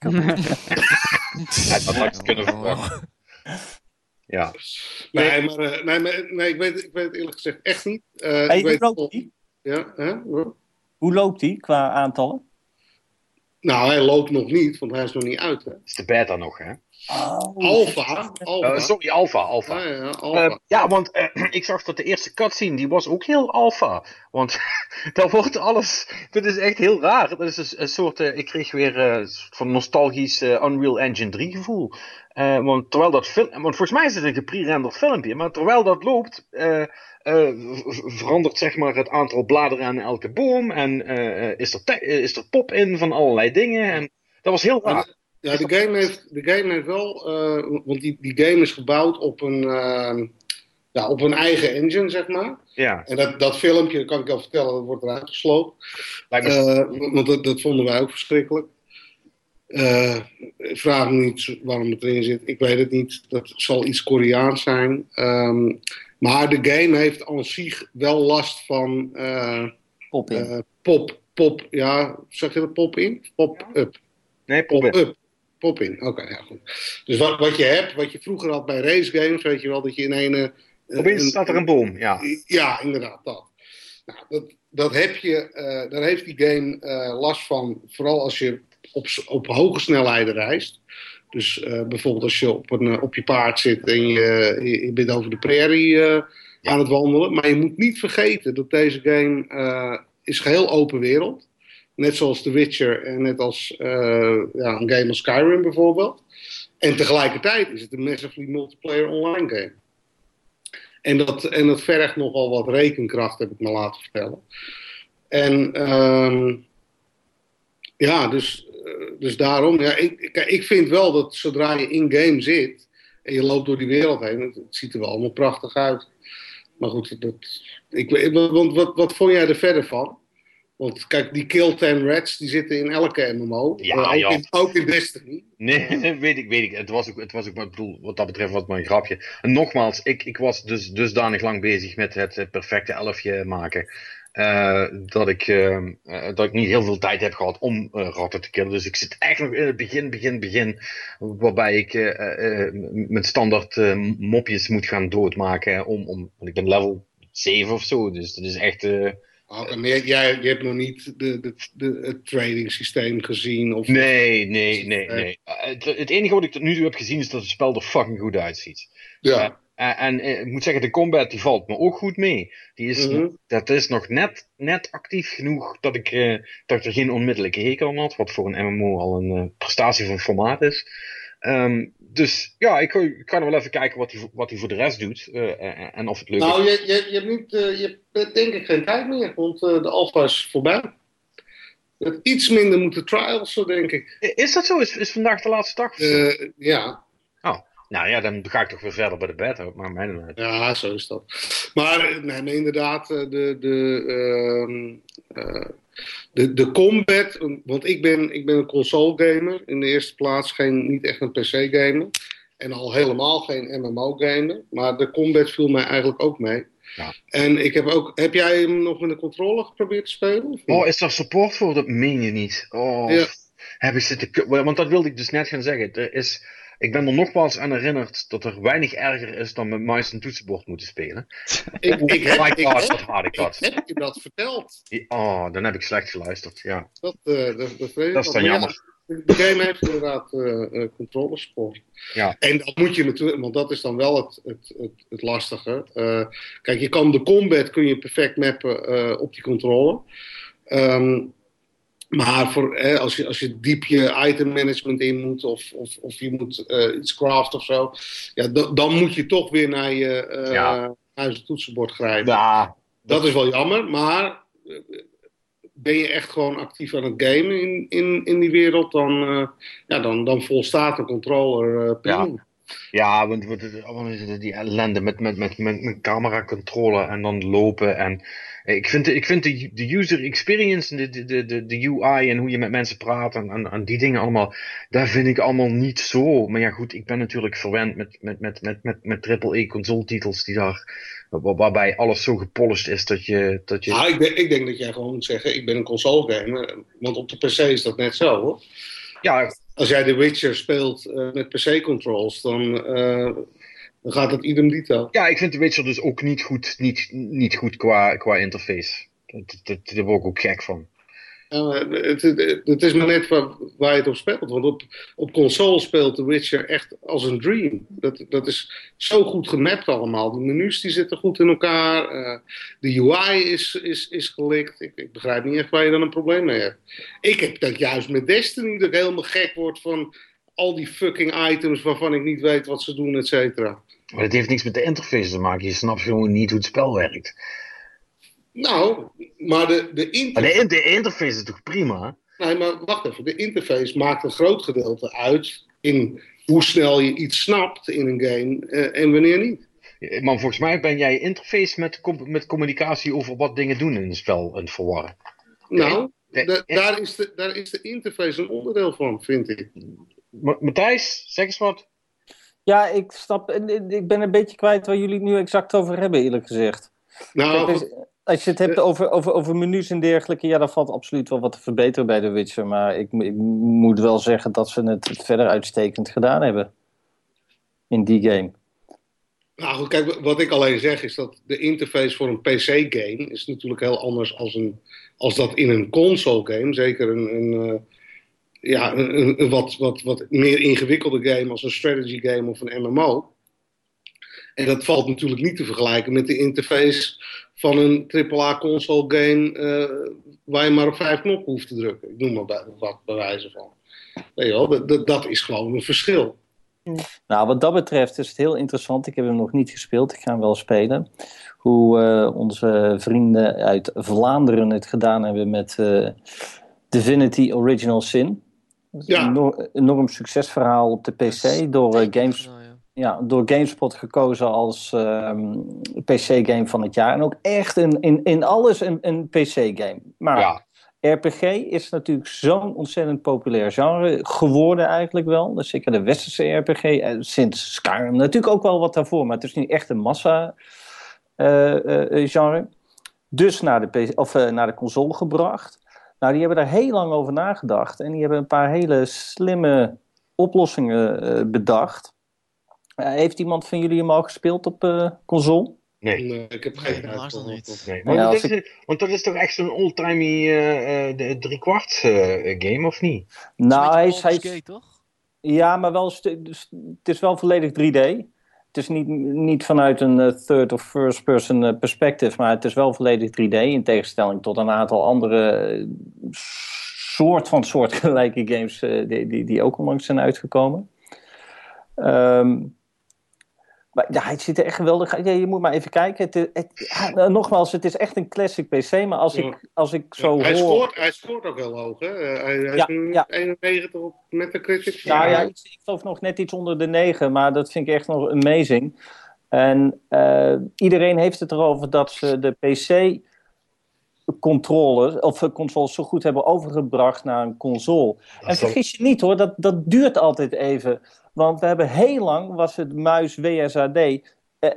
Speaker 1: Ja, dat had ik kunnen verwachten. Ja.
Speaker 4: Nee, maar, eh, nee, maar- nee ik, weet, ik weet het eerlijk gezegd echt niet. Eh,
Speaker 2: Hey,
Speaker 4: ik
Speaker 2: hoe
Speaker 4: weet
Speaker 2: loopt die?
Speaker 4: Ja, hè?
Speaker 2: Hoe loopt die qua aantallen?
Speaker 4: Nou, hij loopt nog niet, want hij is nog niet uit. Hè?
Speaker 1: Het is de beta nog, hè?
Speaker 2: Oh,
Speaker 4: Alpha. Alpha.
Speaker 1: Eh, sorry, Alpha. Alpha.
Speaker 4: Ja, ja, Alpha.
Speaker 1: Eh, ja, want eh, ik zag dat de eerste cutscene, die was ook heel alpha. Want daar wordt alles, dit is echt heel raar. Dat is een, een soort, eh, ik kreeg weer eh, een soort van nostalgisch Unreal Engine 3 gevoel. Eh, want terwijl dat film, want volgens mij is het een gepre-renderd filmpje, maar terwijl dat loopt, eh, eh, verandert zeg maar het aantal bladeren aan elke boom. En is, er is er pop in van allerlei dingen. En dat was heel raar.
Speaker 4: Ja, de game heeft, de game heeft wel, eh, want die, die game is gebouwd op een, eh, ja, op een eigen engine, zeg maar.
Speaker 1: Ja,
Speaker 4: En dat, dat filmpje, dat kan ik wel vertellen, dat wordt eruit gesloopt. Eh, want dat, dat vonden wij ook verschrikkelijk. Eh, ik vraag me niet waarom het erin zit. Ik weet het niet. Dat zal iets Koreaans zijn. Ehm, maar de game heeft aan zich wel last van eh,
Speaker 2: Pop in.
Speaker 4: eh, pop. Pop, ja, zeg je er pop in? Pop-up.
Speaker 1: Nee.
Speaker 4: Pop-up. Pop in, oké, ja goed. Dus wat, wat je hebt, wat je vroeger had bij race games, weet je wel, dat je in een... eh,
Speaker 1: Opeens
Speaker 4: een-
Speaker 1: staat er een boom, ja.
Speaker 4: ja, inderdaad, dat. Nou, dat, dat heb je, eh, daar heeft die game eh, last van, vooral als je op, op hoge snelheden reist. Dus bijvoorbeeld als je op, een, op je paard zit en je, je, je bent over de prairie aan het wandelen. Maar je moet niet vergeten dat deze game is geheel open wereld. Net zoals The Witcher en net als eh, ja, een game als Skyrim bijvoorbeeld. En tegelijkertijd is het een massively multiplayer online game. En dat, en dat vergt nogal wat rekenkracht, heb ik me laten vertellen. En ehm, ja, dus eh, dus daarom, ja, ik, ik vind wel dat zodra je in-game zit en je loopt door die wereld heen, het, ziet er wel allemaal prachtig uit. Maar goed, dat, ik, want wat, wat vond jij er verder van? Want kijk, die Kill 10 Rats die zitten in elke MMO.
Speaker 1: Ja,
Speaker 4: Eh, ook,
Speaker 1: ja.
Speaker 4: In, ook in Destiny.
Speaker 1: Nee, weet ik, weet ik. Het was ook, het was ook, ik bedoel, wat dat betreft was maar een grapje. En nogmaals, ik, ik was dus dusdanig lang bezig met het perfecte elfje maken. eh, dat, ik, eh, eh, dat ik niet heel veel tijd heb gehad om ratten te killen. Dus ik zit echt nog in het begin, begin, begin. Waarbij ik met standaard mopjes moet gaan doodmaken. Om, om, want ik ben level 7 of zo. Dus dat is echt. Eh,
Speaker 4: en jij, je hebt nog niet de, de, de, het trading systeem gezien? Of,
Speaker 1: nee, nee, nee, nee. Eh, Het, het enige wat ik tot nu toe heb gezien is dat het spel er fucking goed uitziet.
Speaker 4: Ja.
Speaker 1: En, en eh, ik moet zeggen, de combat die valt me ook goed mee. Die is,
Speaker 4: Mhm.
Speaker 1: Dat is nog net, net actief genoeg dat ik, eh, dat ik er geen onmiddellijke hekel aan had. Wat voor een MMO al een eh, prestatie van formaat is. Ehm, dus ja, ik, ik kan wel even kijken wat hij voor- wat hij voor de rest doet. eh, en, en of het leuk
Speaker 4: Nou,
Speaker 1: is.
Speaker 4: je, je, je, hebt niet, eh, je hebt denk ik geen tijd meer, want eh, de alpha is voorbij. Iets minder moeten trials, zo denk ik.
Speaker 1: Is dat zo? Is, is vandaag de laatste dag?
Speaker 4: Eh, ja,
Speaker 1: Nou ja, dan ga ik toch weer verder bij de beta. Maar mij dan uit.
Speaker 4: ja, zo is dat. Maar, eh, nee, inderdaad, eh, de, de, ehm, eh, de, de combat, want ik ben, ik ben een console gamer in de eerste plaats, geen, niet echt een PC gamer. En al helemaal geen MMO gamer. Maar de combat viel mij eigenlijk ook mee.
Speaker 1: Ja.
Speaker 4: En ik heb ook, heb jij hem nog met een controller geprobeerd te spelen?
Speaker 1: Oh, is daar support voor? Dat meen je niet. Oh,
Speaker 4: Ja.
Speaker 1: heb ik zitten... ku- Want dat wilde ik dus net gaan zeggen. Er is... Ik ben er nogmaals aan herinnerd dat er weinig erger is dan met muis en toetsenbord moeten spelen.
Speaker 4: Ik, ik, heb, ik,
Speaker 1: god, ik
Speaker 4: heb je dat verteld.
Speaker 1: Oh, dan heb ik slecht geluisterd, ja.
Speaker 4: Dat, eh, dat, dat, weet ik
Speaker 1: Dat is dan jammer.
Speaker 4: ja, de game heeft inderdaad eh eh, controlersport.
Speaker 1: Ja.
Speaker 4: En dat moet je natuurlijk, want dat is dan wel het, het, het, het lastige. Kijk, je kan de combat kun je perfect mappen op die controller. Ehm, maar voor, eh, als, je, als je diep je item management in moet, of, of, of je moet eh, iets craften of zo, ja, da- dan moet je toch weer naar je eh
Speaker 1: Ja.
Speaker 4: huis- en toetsenbord grijpen.
Speaker 1: Ja,
Speaker 4: Dat is wel jammer, maar eh, ben je echt gewoon actief aan het gamen in, in, in die wereld, dan, eh, ja, dan, dan volstaat een controller eh prima.
Speaker 1: ja want wat is- wat is het, die ellende met, met, met, met, met camera controle en dan lopen. En eh, ik vind, de, ik vind de, de user experience, de, de, de, de UI en hoe je met mensen praat en, en, en die dingen allemaal, daar vind ik allemaal niet zo. Maar ja, goed, ik ben natuurlijk verwend met, met, met, met, met, met triple-E console titels die daar, waar- waarbij alles zo gepolished is dat je. Dat je
Speaker 4: Ah, ik, denk, ik denk dat jij gewoon moet zeggen, ik ben een console gamer, want op de PC is dat net zo hoor.
Speaker 1: ja,
Speaker 4: Als jij The Witcher speelt eh, met PC-controls, dan, eh, dan gaat het idem dito.
Speaker 1: Ja, ik vind The Witcher dus ook niet goed, niet, niet goed qua, qua interface. Daar word ik ook gek van.
Speaker 4: Het, het, is maar net waar, waar je het op speelt. Want op, op console speelt The Witcher echt als een dream. Dat, dat is zo goed gemapt allemaal. De menus die zitten goed in elkaar. eh, de UI is, is, is gelikt. Ik, ik begrijp niet echt waar je dan een probleem mee hebt. Ik heb dat juist met Destiny. Dat ik helemaal gek word van al die fucking items waarvan ik niet weet wat ze doen, et cetera.
Speaker 1: Maar dat heeft niks met de interface te maken. Je snapt gewoon niet hoe het spel werkt.
Speaker 4: Nou, maar de, de
Speaker 1: Maar
Speaker 4: interface...
Speaker 1: de, de interface is toch prima?
Speaker 4: Nee, maar wacht even. De interface maakt een groot gedeelte uit in hoe snel je iets snapt in een game eh, en wanneer niet.
Speaker 1: Maar volgens mij ben jij interface met, met communicatie over wat dingen doen in een spel aan het verwarren.
Speaker 4: Nou,
Speaker 1: de-
Speaker 4: da- daar, is de, daar is de interface een onderdeel van, vind ik.
Speaker 1: Ma- Matthijs, zeg eens wat.
Speaker 2: Ja, ik snap. Ik ben een beetje kwijt waar jullie het nu exact over hebben, eerlijk gezegd.
Speaker 4: Nou,
Speaker 2: Kijk, dus, als je het hebt over, over, over menus en dergelijke, ja, dan valt absoluut wel wat te verbeteren bij The Witcher. Maar ik, ik moet wel zeggen dat ze het verder uitstekend gedaan hebben. In die game.
Speaker 4: nou goed, kijk, wat ik alleen zeg is dat de interface voor een PC-game is natuurlijk heel anders als, een, als dat in een console-game. Zeker een, een, eh, ja, een, wat, wat, wat meer ingewikkelde game als een strategy game of een MMO. En dat valt natuurlijk niet te vergelijken met de interface van een AAA console game eh, waar je maar op vijf knoppen hoeft te drukken. Ik noem maar bij, wat bij wijze van. Wel, dat, dat, dat is gewoon een verschil.
Speaker 2: Nou, wat dat betreft is het heel interessant. Ik heb hem nog niet gespeeld. Ik ga hem wel spelen. Hoe eh, onze vrienden uit Vlaanderen het gedaan hebben met eh, Divinity Original Sin.
Speaker 4: Ja.
Speaker 2: Een enorm, enorm succesverhaal op de PC door, eh, games,
Speaker 3: ja.
Speaker 2: ja, door GameSpot gekozen als ehm, PC-game van het jaar. En ook echt in, in, in alles een, een PC-game. Maar
Speaker 1: Ja,
Speaker 2: RPG is natuurlijk zo'n ontzettend populair genre geworden eigenlijk wel. Dus zeker de westerse RPG, eh, sinds Skyrim natuurlijk ook wel wat daarvoor, maar het is niet echt een massa eh, eh, genre. Dus naar de, PC of, naar de console gebracht. Nou, die hebben daar heel lang over nagedacht en die hebben een paar hele slimme oplossingen eh, bedacht. Eh, heeft iemand van jullie hem al gespeeld op eh, console?
Speaker 1: nee.
Speaker 4: Nee, ik heb
Speaker 3: Nee,
Speaker 4: geen
Speaker 3: nog
Speaker 4: tijd
Speaker 3: niet.
Speaker 1: nee. Want, dat want dat is toch echt zo'n oldtimey eh eh, de driekwart eh game, of niet?
Speaker 2: Nou, hij is, hij is,
Speaker 3: Skate, toch?
Speaker 2: Ja, maar wel, dus het is wel volledig 3D. Het is niet, niet vanuit een eh, third of first person eh, perspective, maar het is wel volledig 3D in tegenstelling tot een aantal andere eh, soort van soortgelijke games die, die, die ook onlangs zijn uitgekomen. Ehm, maar ja, het ziet er echt geweldig uit. Ja, je moet maar even kijken. Het, het, ja, nou, nogmaals, het is echt een classic PC, maar als ik, als ik zo
Speaker 4: hij,
Speaker 2: hoor...
Speaker 4: scoort, hij scoort ook heel hoog, hè? Eh, Hij, is nu
Speaker 2: ja.
Speaker 4: 91 op Metacritic.
Speaker 2: Nou ja, ik, ik geloof nog net iets onder de 9, maar dat vind ik echt nog amazing. En eh, iedereen heeft het erover dat ze de PC-controllers of eh, consoles zo goed hebben overgebracht naar een console. En vergis je niet hoor, dat, dat duurt altijd even. Want we hebben heel lang, was het muis WSAD, eh,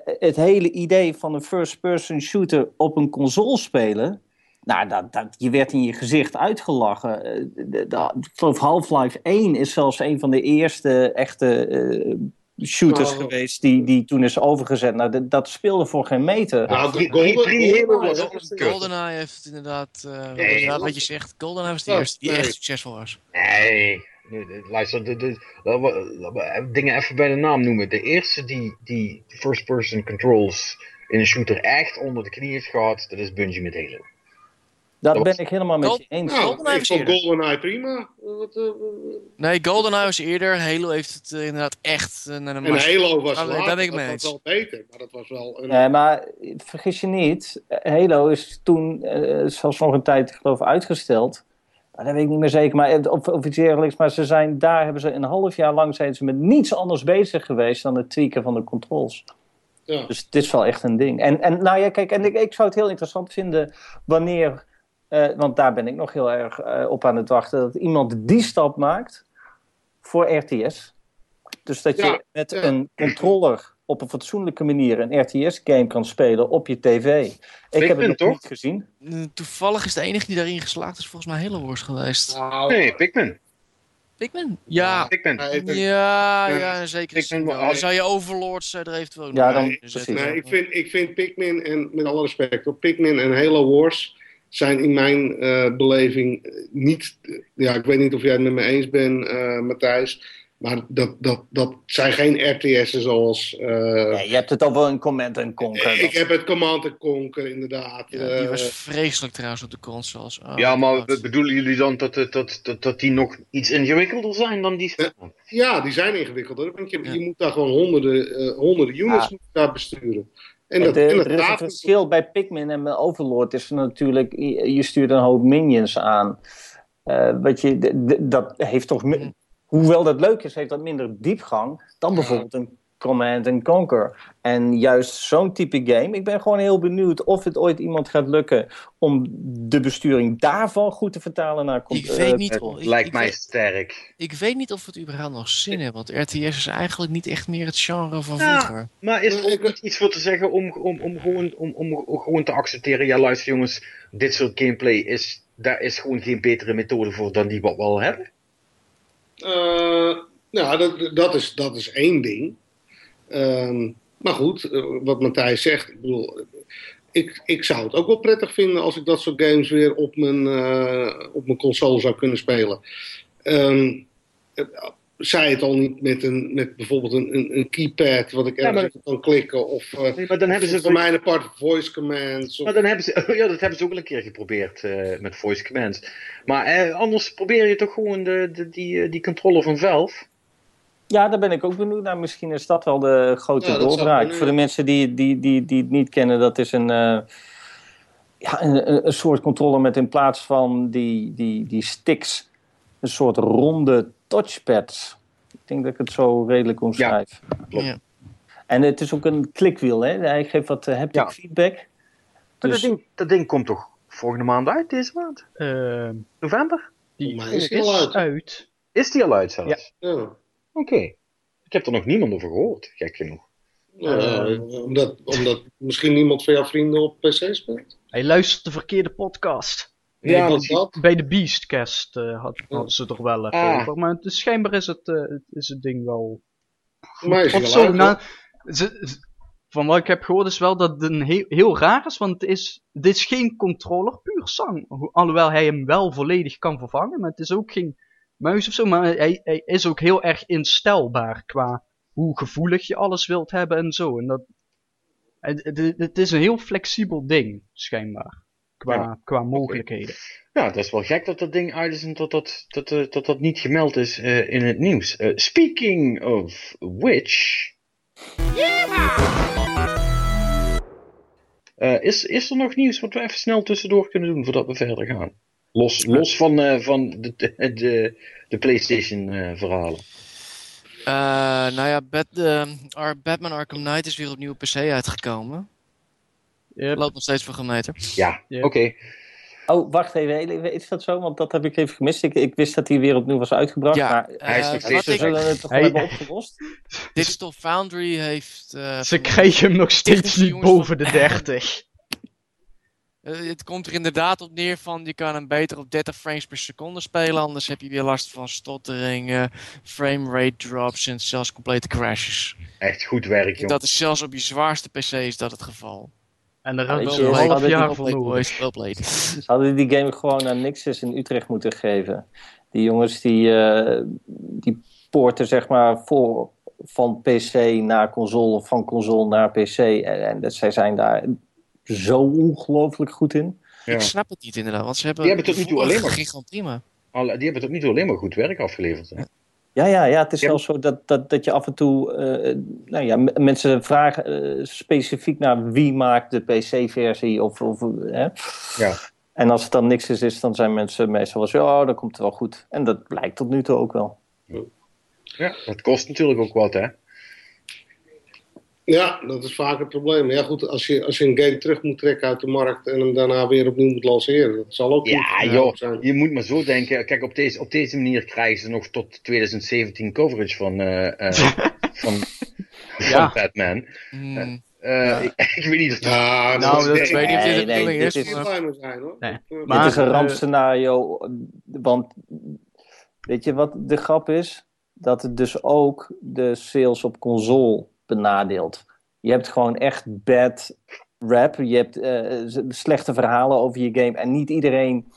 Speaker 2: het hele idee van een first-person shooter op een console spelen. Nou, dat, dat, je werd in je gezicht uitgelachen. Eh, ik geloof Half-Life 1 is zelfs een van de eerste echte eh, shooters
Speaker 4: Oh.
Speaker 2: geweest die, die toen is overgezet. Nou, dat, dat speelde voor geen meter.
Speaker 4: Nou,
Speaker 1: drie-
Speaker 4: was.
Speaker 3: GoldenEye heeft inderdaad, eh
Speaker 1: Nee.
Speaker 3: inderdaad wat je zegt, GoldenEye was de
Speaker 4: Oh,
Speaker 3: eerste die
Speaker 4: nee.
Speaker 3: echt succesvol was.
Speaker 1: Nee, luister, de, de, dingen even bij de naam noemen. De eerste die, die first-person controls in een shooter echt onder de knie heeft gehad, dat is Bungie met Halo.
Speaker 2: dat ben
Speaker 1: was-
Speaker 2: ik helemaal met je eens.
Speaker 4: Nou,
Speaker 3: GoldenEye
Speaker 4: ik vond. GoldenEye prima. Eh, Wat, eh,
Speaker 3: Nee, GoldenEye was eerder, Halo heeft het eh, inderdaad echt naar een
Speaker 4: en. Halo was
Speaker 3: nee,
Speaker 4: later,
Speaker 3: daar ben ik
Speaker 4: dat
Speaker 3: mee
Speaker 4: was wel beter, maar dat was wel een...
Speaker 2: Nee, maar vergis je niet, Halo is toen zelfs nog een tijd, ik geloof, uitgesteld. Dat weet ik niet meer zeker, maar, of, of iets dergelijks. Maar ze zijn, daar hebben ze een half jaar lang zijn ze met niets anders bezig geweest dan het tweaken van de controls.
Speaker 4: ja.
Speaker 2: Dus het is wel echt een ding. En, en nou ja, kijk, en ik, ik zou het heel interessant vinden wanneer, eh, want daar ben ik nog heel erg eh, op aan het wachten, dat iemand die stap maakt voor RTS. Dus dat je met
Speaker 4: ja.
Speaker 2: een controller op een fatsoenlijke manier een RTS-game kan spelen op je tv. Ik heb het nog
Speaker 1: toch?
Speaker 2: niet gezien.
Speaker 3: Eh, Toevallig is de enige die daarin geslaagd is volgens mij Halo Wars geweest.
Speaker 1: Nee, Pikmin.
Speaker 3: Pikmin? Ja,
Speaker 1: Pikmin.
Speaker 3: ja,
Speaker 4: Ja,
Speaker 3: ja, zeker.
Speaker 1: Pikmin.
Speaker 3: Dan zou je Overlords er eventueel
Speaker 2: Ja, dan- precies.
Speaker 4: Nee, ik vind, ik vind Pikmin, en met alle respect, hoor, Pikmin en Halo Wars zijn in mijn eh, beleving eh, niet. Ja, ik weet niet of jij het met me eens bent, eh, Matthijs. Maar dat, dat, dat zijn geen RTS'en zoals. eh,
Speaker 2: Nee, je hebt het al wel een Command and Conquer.
Speaker 4: ik heb het Command Conquer, inderdaad.
Speaker 3: Ja, die
Speaker 4: eh,
Speaker 3: was vreselijk trouwens op de consoles. Oh,
Speaker 1: Ja, maar
Speaker 3: God.
Speaker 1: bedoelen jullie dan dat, het- dat, dat, dat die nog iets ingewikkelder zijn dan die spellen?
Speaker 4: ja, die zijn ingewikkelder. Want je,
Speaker 3: Ja.
Speaker 4: je moet daar gewoon honderden, eh, honderden units
Speaker 2: Ja.
Speaker 4: moet je daar besturen. En
Speaker 2: En
Speaker 4: dat, en
Speaker 2: er is een verschil bij Pikmin en bij Overlord. Is natuurlijk, je, je stuurt een hoop minions aan. Eh, wat je, dat heeft toch,
Speaker 3: Mhm.
Speaker 2: Hoewel dat leuk is, heeft dat minder diepgang dan bijvoorbeeld een Command and Conquer. En juist zo'n type game, ik ben gewoon heel benieuwd of het ooit iemand gaat lukken om de besturing daarvan goed te vertalen naar
Speaker 3: Ik
Speaker 2: eh,
Speaker 3: weet niet,
Speaker 1: Het
Speaker 3: hoor. Ik,
Speaker 1: lijkt
Speaker 3: ik
Speaker 1: mij
Speaker 3: weet,
Speaker 1: sterk.
Speaker 3: ik weet niet of het überhaupt nog zin heeft, want RTS is eigenlijk niet echt meer het genre van
Speaker 1: Ja.
Speaker 3: vroeger.
Speaker 1: Maar is er ook niet iets voor te zeggen om, om, om, gewoon, om, om gewoon te accepteren? Ja, luister jongens, dit soort gameplay is, daar is gewoon geen betere methode voor dan die wat we al hebben.
Speaker 4: Eh, nou, dat, dat, is, dat is één ding. Ehm, maar goed, eh, wat Matthijs zegt, ik bedoel, ik, ik zou het ook wel prettig vinden als ik dat soort games weer op mijn, eh, op mijn console zou kunnen spelen. Eh, zij het al niet met, een, met bijvoorbeeld een, een, een keypad wat ik
Speaker 1: Ja,
Speaker 4: ergens
Speaker 1: maar-
Speaker 4: op kan klikken of
Speaker 1: Nee, maar dan hebben ze
Speaker 4: voor mij een apart voice commands. Of,
Speaker 1: Maar dan hebben ze, ja, dat hebben ze ook al een keer geprobeerd eh, met voice commands. Maar eh, anders probeer je toch gewoon de, de, die, die controller van Valve.
Speaker 2: Ja, daar ben ik ook benieuwd naar. Misschien is dat wel de grote
Speaker 4: Ja,
Speaker 2: doorbraak. Voor de mensen die, die, die, die het niet kennen, dat is een, eh, ja, een, een- een soort controller met in plaats van die, die, die sticks een soort ronde touchpads. Ik denk dat ik het zo redelijk omschrijf.
Speaker 1: klopt.
Speaker 3: Ja.
Speaker 2: En het is ook een klikwiel, hè? Hij geeft wat eh, haptic
Speaker 1: Ja.
Speaker 2: feedback.
Speaker 1: Maar
Speaker 2: Dus-
Speaker 1: dat, ding, dat ding komt toch volgende maand uit, deze maand?
Speaker 5: Eh,
Speaker 1: November?
Speaker 5: die
Speaker 4: mij is die al uit.
Speaker 5: uit.
Speaker 1: Is die al uit zelfs?
Speaker 4: Ja.
Speaker 1: Oké. Ik heb er nog niemand over gehoord, gek genoeg.
Speaker 4: Ja, omdat, omdat misschien niemand van jouw vrienden op PC speelt.
Speaker 5: Hij luistert de verkeerde podcast.
Speaker 4: Nee,
Speaker 1: Ja,
Speaker 4: dat?
Speaker 5: Bij de Beastcast had, hadden ze toch wel even
Speaker 1: Ah.
Speaker 5: over. Maar het is, schijnbaar is het, eh, het- is het ding wel... Of zo, nou, ze- ze- van wat ik heb gehoord is wel dat het een heel, heel raar is, want het is, dit is geen controller puur zang. Ho- Alhoewel hij hem wel volledig kan vervangen, maar het is ook geen muis of zo. Maar hij, hij is ook heel erg instelbaar qua hoe gevoelig je alles wilt hebben en zo. En dat, het, het, het is een heel flexibel ding, schijnbaar. Qua,
Speaker 1: Ja,
Speaker 5: qua mogelijkheden.
Speaker 1: Ja, dat is wel gek dat dat ding uit is en dat dat, dat, eh, dat, dat niet gemeld is eh, in het nieuws. Eh, speaking of which. Eh, is, is er nog nieuws wat we even snel tussendoor kunnen doen voordat we verder gaan? Los, los van, eh, van de, de, de, de PlayStation eh, verhalen.
Speaker 3: Eh, nou ja, Bat, Batman Arkham Knight is weer op nieuwe PC uitgekomen.
Speaker 5: Yep.
Speaker 3: Loopt nog steeds voor gemeten.
Speaker 1: Ja, oké.
Speaker 2: Oh, wacht even. Is dat zo? Want dat heb ik even gemist. Ik, ik wist dat hij weer opnieuw was uitgebracht.
Speaker 3: Ja,
Speaker 2: maar
Speaker 1: hij is
Speaker 3: eh,
Speaker 1: nog
Speaker 2: ze zullen het toch wel hebben opgelost?
Speaker 3: Digital Foundry heeft... eh,
Speaker 5: Ze krijgen hem nog steeds niet boven
Speaker 3: van-
Speaker 5: de 30.
Speaker 3: Eh, het komt er inderdaad op neer van je kan hem beter op 30 frames per seconde spelen, anders heb je weer last van stottering, eh, framerate drops en zelfs complete crashes.
Speaker 1: Echt goed werk, joh.
Speaker 3: Dat is zelfs op je zwaarste PC is dat het geval.
Speaker 5: En daar
Speaker 2: Ja,
Speaker 5: hebben
Speaker 2: je,
Speaker 5: een half jaar voor nodig.
Speaker 2: Ze hadden die game gewoon aan Nixus in Utrecht moeten geven. Die jongens die, eh, die poorten zeg maar voor, van PC naar console of van console naar PC. En, en dat, zij zijn daar zo ongelooflijk goed in.
Speaker 1: Ja.
Speaker 3: Ik snap het niet inderdaad, want ze hebben,
Speaker 1: Die hebben tot nu toe alleen maar-
Speaker 3: ging gewoon prima.
Speaker 1: Alle- die hebben tot nu toe alleen maar goed werk afgeleverd. Hè?
Speaker 2: Ja, ja, ja, het is
Speaker 1: Ja.
Speaker 2: zelfs zo dat, dat, dat je af en toe... eh, nou ja, mensen vragen eh, specifiek naar wie maakt de PC-versie of... of hè?
Speaker 1: Ja.
Speaker 2: En als het dan niks is, is, dan zijn mensen meestal wel zo... Oh, dan komt het wel goed. En dat blijkt tot nu toe ook wel.
Speaker 1: Ja, dat kost natuurlijk ook wat, hè?
Speaker 4: Ja, dat is vaak het probleem. Ja, goed, als je, als je een game terug moet trekken uit de markt en hem daarna weer opnieuw moet lanceren, dat zal ook
Speaker 1: Ja,
Speaker 4: niet
Speaker 1: joh.
Speaker 4: zijn.
Speaker 1: Je moet maar zo denken. Kijk, op deze, op deze manier krijgen ze nog tot 2017 coverage van, eh, eh, van,
Speaker 5: Ja.
Speaker 1: van Batman.
Speaker 3: Hmm.
Speaker 1: Eh, ik, ik weet niet of dat...
Speaker 4: Ja,
Speaker 5: Nou,
Speaker 4: dat,
Speaker 5: dat-
Speaker 3: ik weet niet of dit de bedoeling is.
Speaker 2: is-
Speaker 3: maar-
Speaker 4: zijn hoor.
Speaker 5: Nee. Maar-
Speaker 2: Dit is een rampscenario, want weet je wat de grap is? Dat het dus ook de sales op console benadeelt. Je hebt gewoon echt bad rap, je hebt eh, slechte verhalen over je game en niet iedereen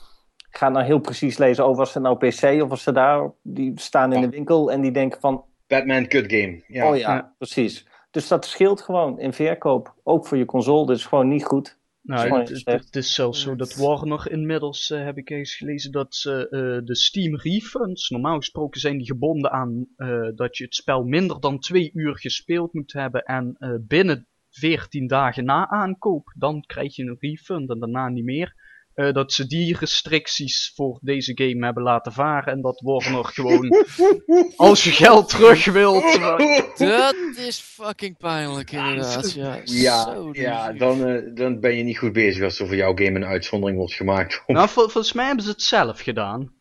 Speaker 2: gaat nou heel precies lezen over was het nou PC of was ze daar, die staan in de winkel en die denken van,
Speaker 1: Batman Cut Game. Ja.
Speaker 2: oh ja,
Speaker 5: Ja.
Speaker 2: precies. Dus dat scheelt gewoon in verkoop, ook voor je console, dat is gewoon niet goed.
Speaker 5: Nou, het, is zelfs zo dat Warner inmiddels, eh, heb ik eens gelezen, dat ze eh, de Steam refunds, normaal gesproken zijn die gebonden aan eh, dat je het spel minder dan twee uur gespeeld moet hebben en eh, binnen 14 dagen na aankoop, dan krijg je een refund en daarna niet meer. Eh, dat ze die restricties voor deze game hebben laten varen en dat Warner gewoon, als je geld terug wilt, eh,
Speaker 3: Dat is fucking pijnlijk inderdaad. Ja,
Speaker 1: Ja, ja dan, eh, dan ben je niet goed bezig als er voor jouw game een uitzondering wordt gemaakt.
Speaker 5: nou vol- volgens mij hebben ze het zelf gedaan.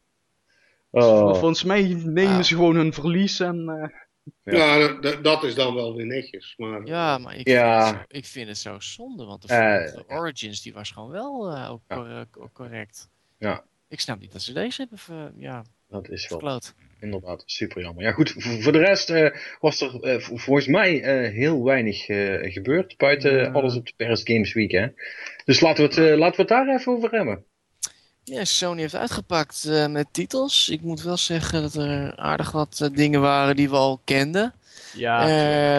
Speaker 1: Oh.
Speaker 5: Volgens mij nemen
Speaker 3: Ah.
Speaker 5: ze gewoon hun verlies en... eh,
Speaker 1: Ja.
Speaker 4: Ja, dat, dat is dan wel weer netjes. Maar,
Speaker 3: Ja, maar ik,
Speaker 1: Ja.
Speaker 3: Vind, het zo, ik vind het zo zonde, want de,
Speaker 1: Eh,
Speaker 3: de Origins die was gewoon wel eh, ook
Speaker 1: Ja.
Speaker 3: cor- correct.
Speaker 1: Ja.
Speaker 3: Ik snap niet dat ze deze hebben ver- ja,
Speaker 1: Dat is wel
Speaker 3: verkloot.
Speaker 1: inderdaad super jammer. Ja goed, voor de rest eh, was er eh, volgens mij eh, heel weinig eh, gebeurd. Buiten alles op de Paris Games Week hè. Dus laten we het, eh, laten we het daar even over hebben.
Speaker 3: Ja, Sony heeft uitgepakt eh, met titels. Ik moet wel zeggen dat er aardig wat eh, dingen waren die we al kenden.
Speaker 5: Ja,
Speaker 3: Eh,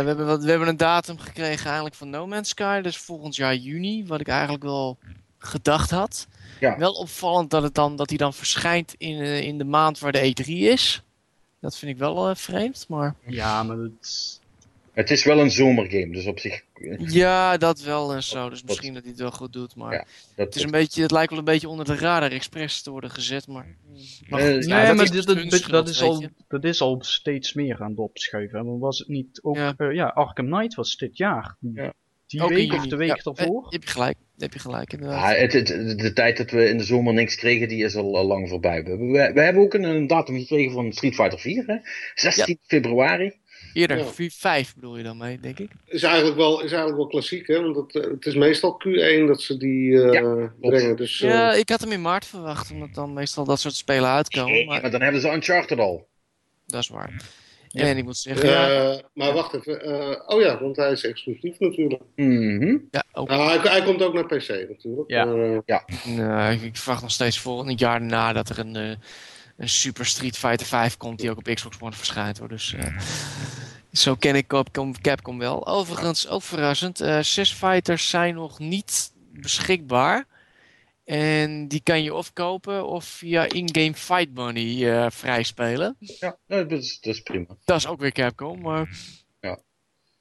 Speaker 3: we, hebben wat, we hebben een datum gekregen eigenlijk van No Man's Sky. Dus volgend jaar juni, wat ik eigenlijk wel gedacht had.
Speaker 1: Ja.
Speaker 3: Wel opvallend dat, het dan, dat hij dan verschijnt in, in de maand waar de E3 is. Dat vind ik wel eh, vreemd, maar...
Speaker 5: ja, maar het,
Speaker 1: Het is wel een zomergame, dus op zich...
Speaker 3: Ja, dat wel en zo. Dus misschien dat hij het wel goed doet. Maar
Speaker 1: Ja, Dat,
Speaker 3: het, is een beetje, het lijkt wel een beetje onder de radar expres te worden gezet. Maar, maar
Speaker 1: Eh,
Speaker 3: goed,
Speaker 1: ja,
Speaker 5: nee, maar dat, dat,
Speaker 3: schuld,
Speaker 5: dat is al, dat is al steeds meer aan het opschuiven. Maar was het niet ook...
Speaker 3: Ja.
Speaker 5: Ja, ja Arkham Knight was dit jaar.
Speaker 1: Ja.
Speaker 5: Die
Speaker 3: Ook
Speaker 5: week of de week
Speaker 3: Ja,
Speaker 5: daarvoor.
Speaker 3: eh, heb je gelijk. Heb je gelijk, inderdaad.
Speaker 1: Het, het- de, de tijd dat we in de zomer niks kregen, die is al, al lang voorbij. We, we, we hebben ook een, een datum gekregen van Street Fighter 4, hè? 16 februari.
Speaker 3: Eerder,
Speaker 4: Ja.
Speaker 3: 4, 5 bedoel je dan mee, denk ik.
Speaker 4: Is eigenlijk wel, is eigenlijk wel klassiek, hè? Want het, eh, het is meestal Q1 dat ze die eh, brengen. Dus, eh,
Speaker 3: Ja, ik had hem in maart verwacht, omdat dan meestal dat soort spelen uitkomen.
Speaker 1: Nee,
Speaker 3: Maar
Speaker 1: maar dan hebben ze Uncharted al.
Speaker 3: dat is waar.
Speaker 5: Ja.
Speaker 3: En ik moet zeggen, ja,
Speaker 4: eh, maar wacht even. eh, oh ja, want hij is exclusief natuurlijk.
Speaker 1: Mhm.
Speaker 3: ja ook,
Speaker 4: Nou, hij, hij komt ook naar PC natuurlijk.
Speaker 5: Ja.
Speaker 4: Maar, eh,
Speaker 3: nee, ik- ik verwacht nog steeds volgend jaar na dat er een, eh, een Super Street Fighter 5 komt die ook op Xbox One verschijnt. Hoor. Dus eh, zo ken ik Capcom, Capcom wel. Overigens, ook verrassend, eh zes fighters zijn nog niet beschikbaar. En die kan je of kopen of via in-game fight money eh vrij spelen.
Speaker 1: Ja, dat, is, dat is prima.
Speaker 3: Dat is ook weer Capcom, maar...
Speaker 1: Ja.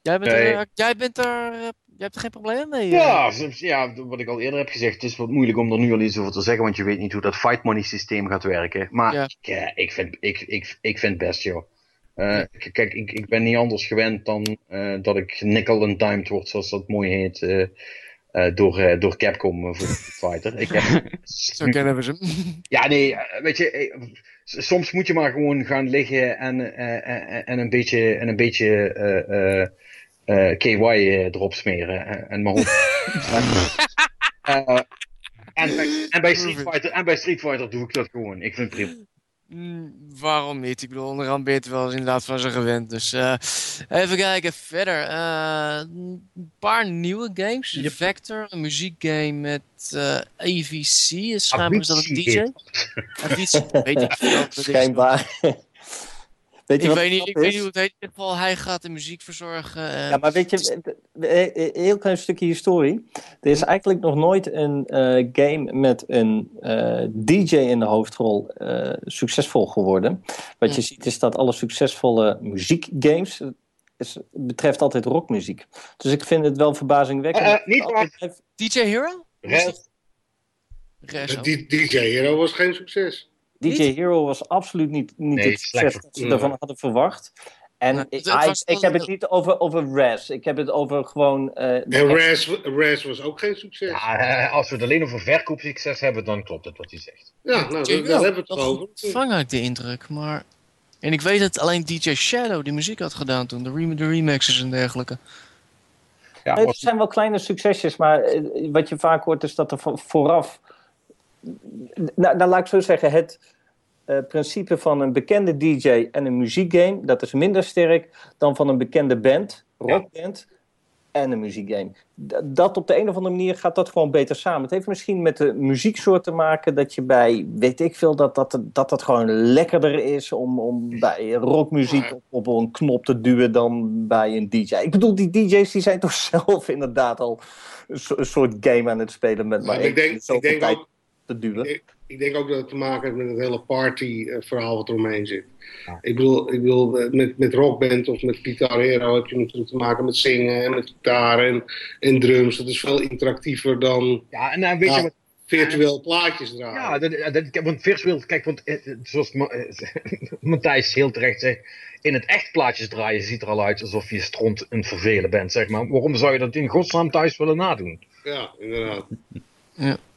Speaker 3: Jij bent,
Speaker 1: Nee.
Speaker 3: er, jij bent er... eh, Jij hebt er geen probleem mee? eh?
Speaker 1: Ja, soms- ja, wat ik al eerder heb gezegd, het is wat moeilijk om er nu al iets over te zeggen, want je weet niet hoe dat fight money systeem gaat werken. Maar
Speaker 3: Ja.
Speaker 1: ik, eh, ik, vind, ik, ik, ik vind het best, joh. Eh, kijk, ik, ik ben niet anders gewend dan eh, dat ik nickel en dimed word, zoals dat mooi heet, eh, eh, door, eh, door Capcom eh, voor Fighter. Ik heb,
Speaker 3: Zo kennen we ze.
Speaker 1: Ja, nee, eh, weet je, eh, soms moet je maar gewoon gaan liggen en, eh, eh, en een beetje, en een beetje eh, eh, eh, KY eh, erop smeren. eh, En maar Eh, en, bij, en, bij Street Fighter, en bij Street Fighter doe ik dat gewoon. Ik vind het prima.
Speaker 3: Mm, waarom niet? Ik bedoel, onderhand ben je het wel eens inderdaad van ze gewend. Dus eh, even kijken verder. Eh, een paar nieuwe games.
Speaker 5: Yep.
Speaker 3: Vector, een muziekgame met eh AVC. Schijnbaar is dat een DJ.
Speaker 1: Avicii.
Speaker 3: Weet ik veel. wat het is.
Speaker 2: Schijnbaar. Weet je
Speaker 3: Ik
Speaker 2: wat
Speaker 3: weet, niet, ik
Speaker 2: is?
Speaker 3: weet niet hoe het heet. In ieder geval, hij gaat de muziek verzorgen. eh,
Speaker 2: Ja, maar weet je, eh, eh, een heel klein stukje historie. Er is eigenlijk nog nooit een eh, game met een eh, DJ in de hoofdrol eh, succesvol geworden. Wat je
Speaker 3: Hm.
Speaker 2: ziet is dat alle succesvolle muziekgames eh, is, betreft altijd rockmuziek. Dus ik vind het wel verbazingwekkend.
Speaker 1: Eh, eh, niet
Speaker 2: altijd
Speaker 3: DJ Hero?
Speaker 1: Rest.
Speaker 4: DJ Hero was geen succes.
Speaker 2: DJ Hero was absoluut niet, niet
Speaker 1: Nee,
Speaker 2: het succes dat ze ervan hadden verwacht. En
Speaker 3: Nee,
Speaker 2: ik, ah, ik, heb het niet over, over Raz. Ik heb het over gewoon... eh,
Speaker 4: En Raz, Raz was ook geen succes. Ja,
Speaker 1: Ja, eh, als we het alleen over verkoopsucces hebben, dan klopt het wat hij zegt.
Speaker 4: nou, daar, hebben we het over.
Speaker 3: Vang ik de indruk, maar... En ik weet dat alleen DJ Shadow die muziek had gedaan toen. De, rem- de remixes en dergelijke.
Speaker 1: Ja,
Speaker 2: Nee, het zijn wel kleine succesjes, maar eh, wat je vaak hoort is dat er vo- vooraf. Nou, nou, laat ik zo zeggen, het eh, principe van een bekende DJ en een muziekgame, dat is minder sterk dan van een bekende band, rockband en een muziekgame. Dat op de een of andere manier gaat dat gewoon beter samen. Het heeft misschien met de muzieksoort te maken dat je bij, weet ik veel, dat dat, dat, dat gewoon lekkerder is om, om bij rockmuziek op, op een knop te duwen dan bij een DJ. Ik bedoel, die DJ's die zijn toch zelf inderdaad al een, so- een soort game aan het spelen met maar
Speaker 4: ik denk, ik denk ook,
Speaker 2: te duwen.
Speaker 4: ik, ik denk ook dat het te maken heeft met het hele party-verhaal wat eromheen zit.
Speaker 1: Ja.
Speaker 4: Ik bedoel, ik bedoel eh, met, met rockband of met Guitar Hero heb je natuurlijk te maken met zingen en met gitaar en, en drums. Dat is veel interactiever dan
Speaker 1: ja, en dan weet je
Speaker 4: Ja.
Speaker 1: wat
Speaker 4: virtueel plaatjes draaien.
Speaker 1: Ja, dat, dat, want virtueel, kijk, want eh, eh, zoals Ma- eh, Matthijs heel terecht zegt, in het echt plaatjes draaien ziet er al uit alsof je stront een vervelen bent, zeg maar. Waarom zou je dat in godsnaam thuis willen nadoen?
Speaker 4: Ja, inderdaad.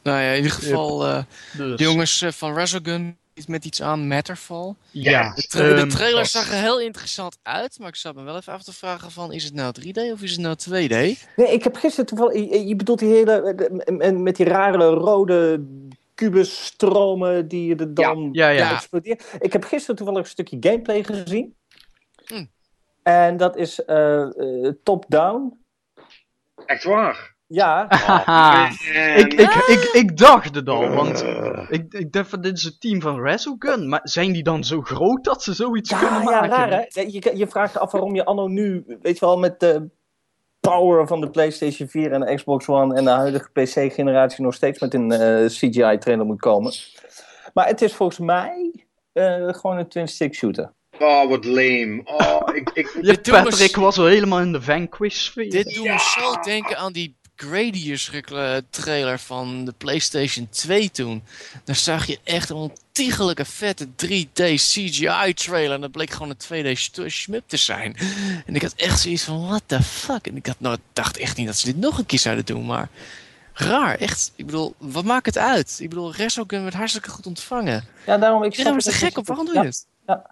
Speaker 3: Nou ja, in ieder geval... eh,
Speaker 5: Dus,
Speaker 3: de jongens eh, van Resogun iets met iets aan Matterfall.
Speaker 5: ja.
Speaker 3: De, tra- de
Speaker 5: ehm,
Speaker 3: trailer zag er heel interessant uit, maar ik zat me wel even af te vragen van, is het nou 3D of is het nou 2D?
Speaker 2: Nee, ik heb gisteren toevallig. Je, je bedoelt die hele. de- Met die rare rode kubusstromen die er dan
Speaker 5: Ja, ja.
Speaker 2: exploderen. Ik heb gisteren toevallig een stukje gameplay gezien.
Speaker 3: Hm.
Speaker 2: En dat is eh, eh, top-down.
Speaker 1: Echt waar?
Speaker 2: Ja,
Speaker 5: Haha.
Speaker 1: En-
Speaker 5: ik, ik, ik, ik dacht het al, want
Speaker 1: Eh,
Speaker 5: ik, ik dacht van dit is het team van Resogun, maar zijn die dan zo groot dat ze zoiets
Speaker 2: ja,
Speaker 5: kunnen
Speaker 2: ja
Speaker 5: maken?
Speaker 2: raar hè. Je, je vraagt je af waarom je anno nu, weet je wel, met de power van de PlayStation 4 en de Xbox One en de huidige PC-generatie nog steeds met een eh, CGI-trailer moet komen. Maar het is volgens mij eh, gewoon een twin-stick shooter.
Speaker 1: Oh, wat lame. Oh, ik, ik,
Speaker 5: Ja, Patrick was wel helemaal in de Vanquish sfeer.
Speaker 3: Dit doet me zo denken aan die Gradius trailer van de PlayStation 2 toen. Daar zag je echt een ontiegelijke vette 3D CGI trailer. En dat bleek gewoon een 2D st- shmup te zijn. En ik had echt zoiets van, what the fuck? En ik had nou, dacht echt niet dat ze dit nog een keer zouden doen, maar... Raar, echt. Ik bedoel, wat maakt het uit? Ik bedoel, Resogun werd hartstikke goed ontvangen.
Speaker 2: Ja, daarom ik
Speaker 3: Iedereen was
Speaker 2: snap
Speaker 3: er
Speaker 2: het
Speaker 3: gek op, waarom doe je
Speaker 2: Ja,
Speaker 3: het?
Speaker 2: ja.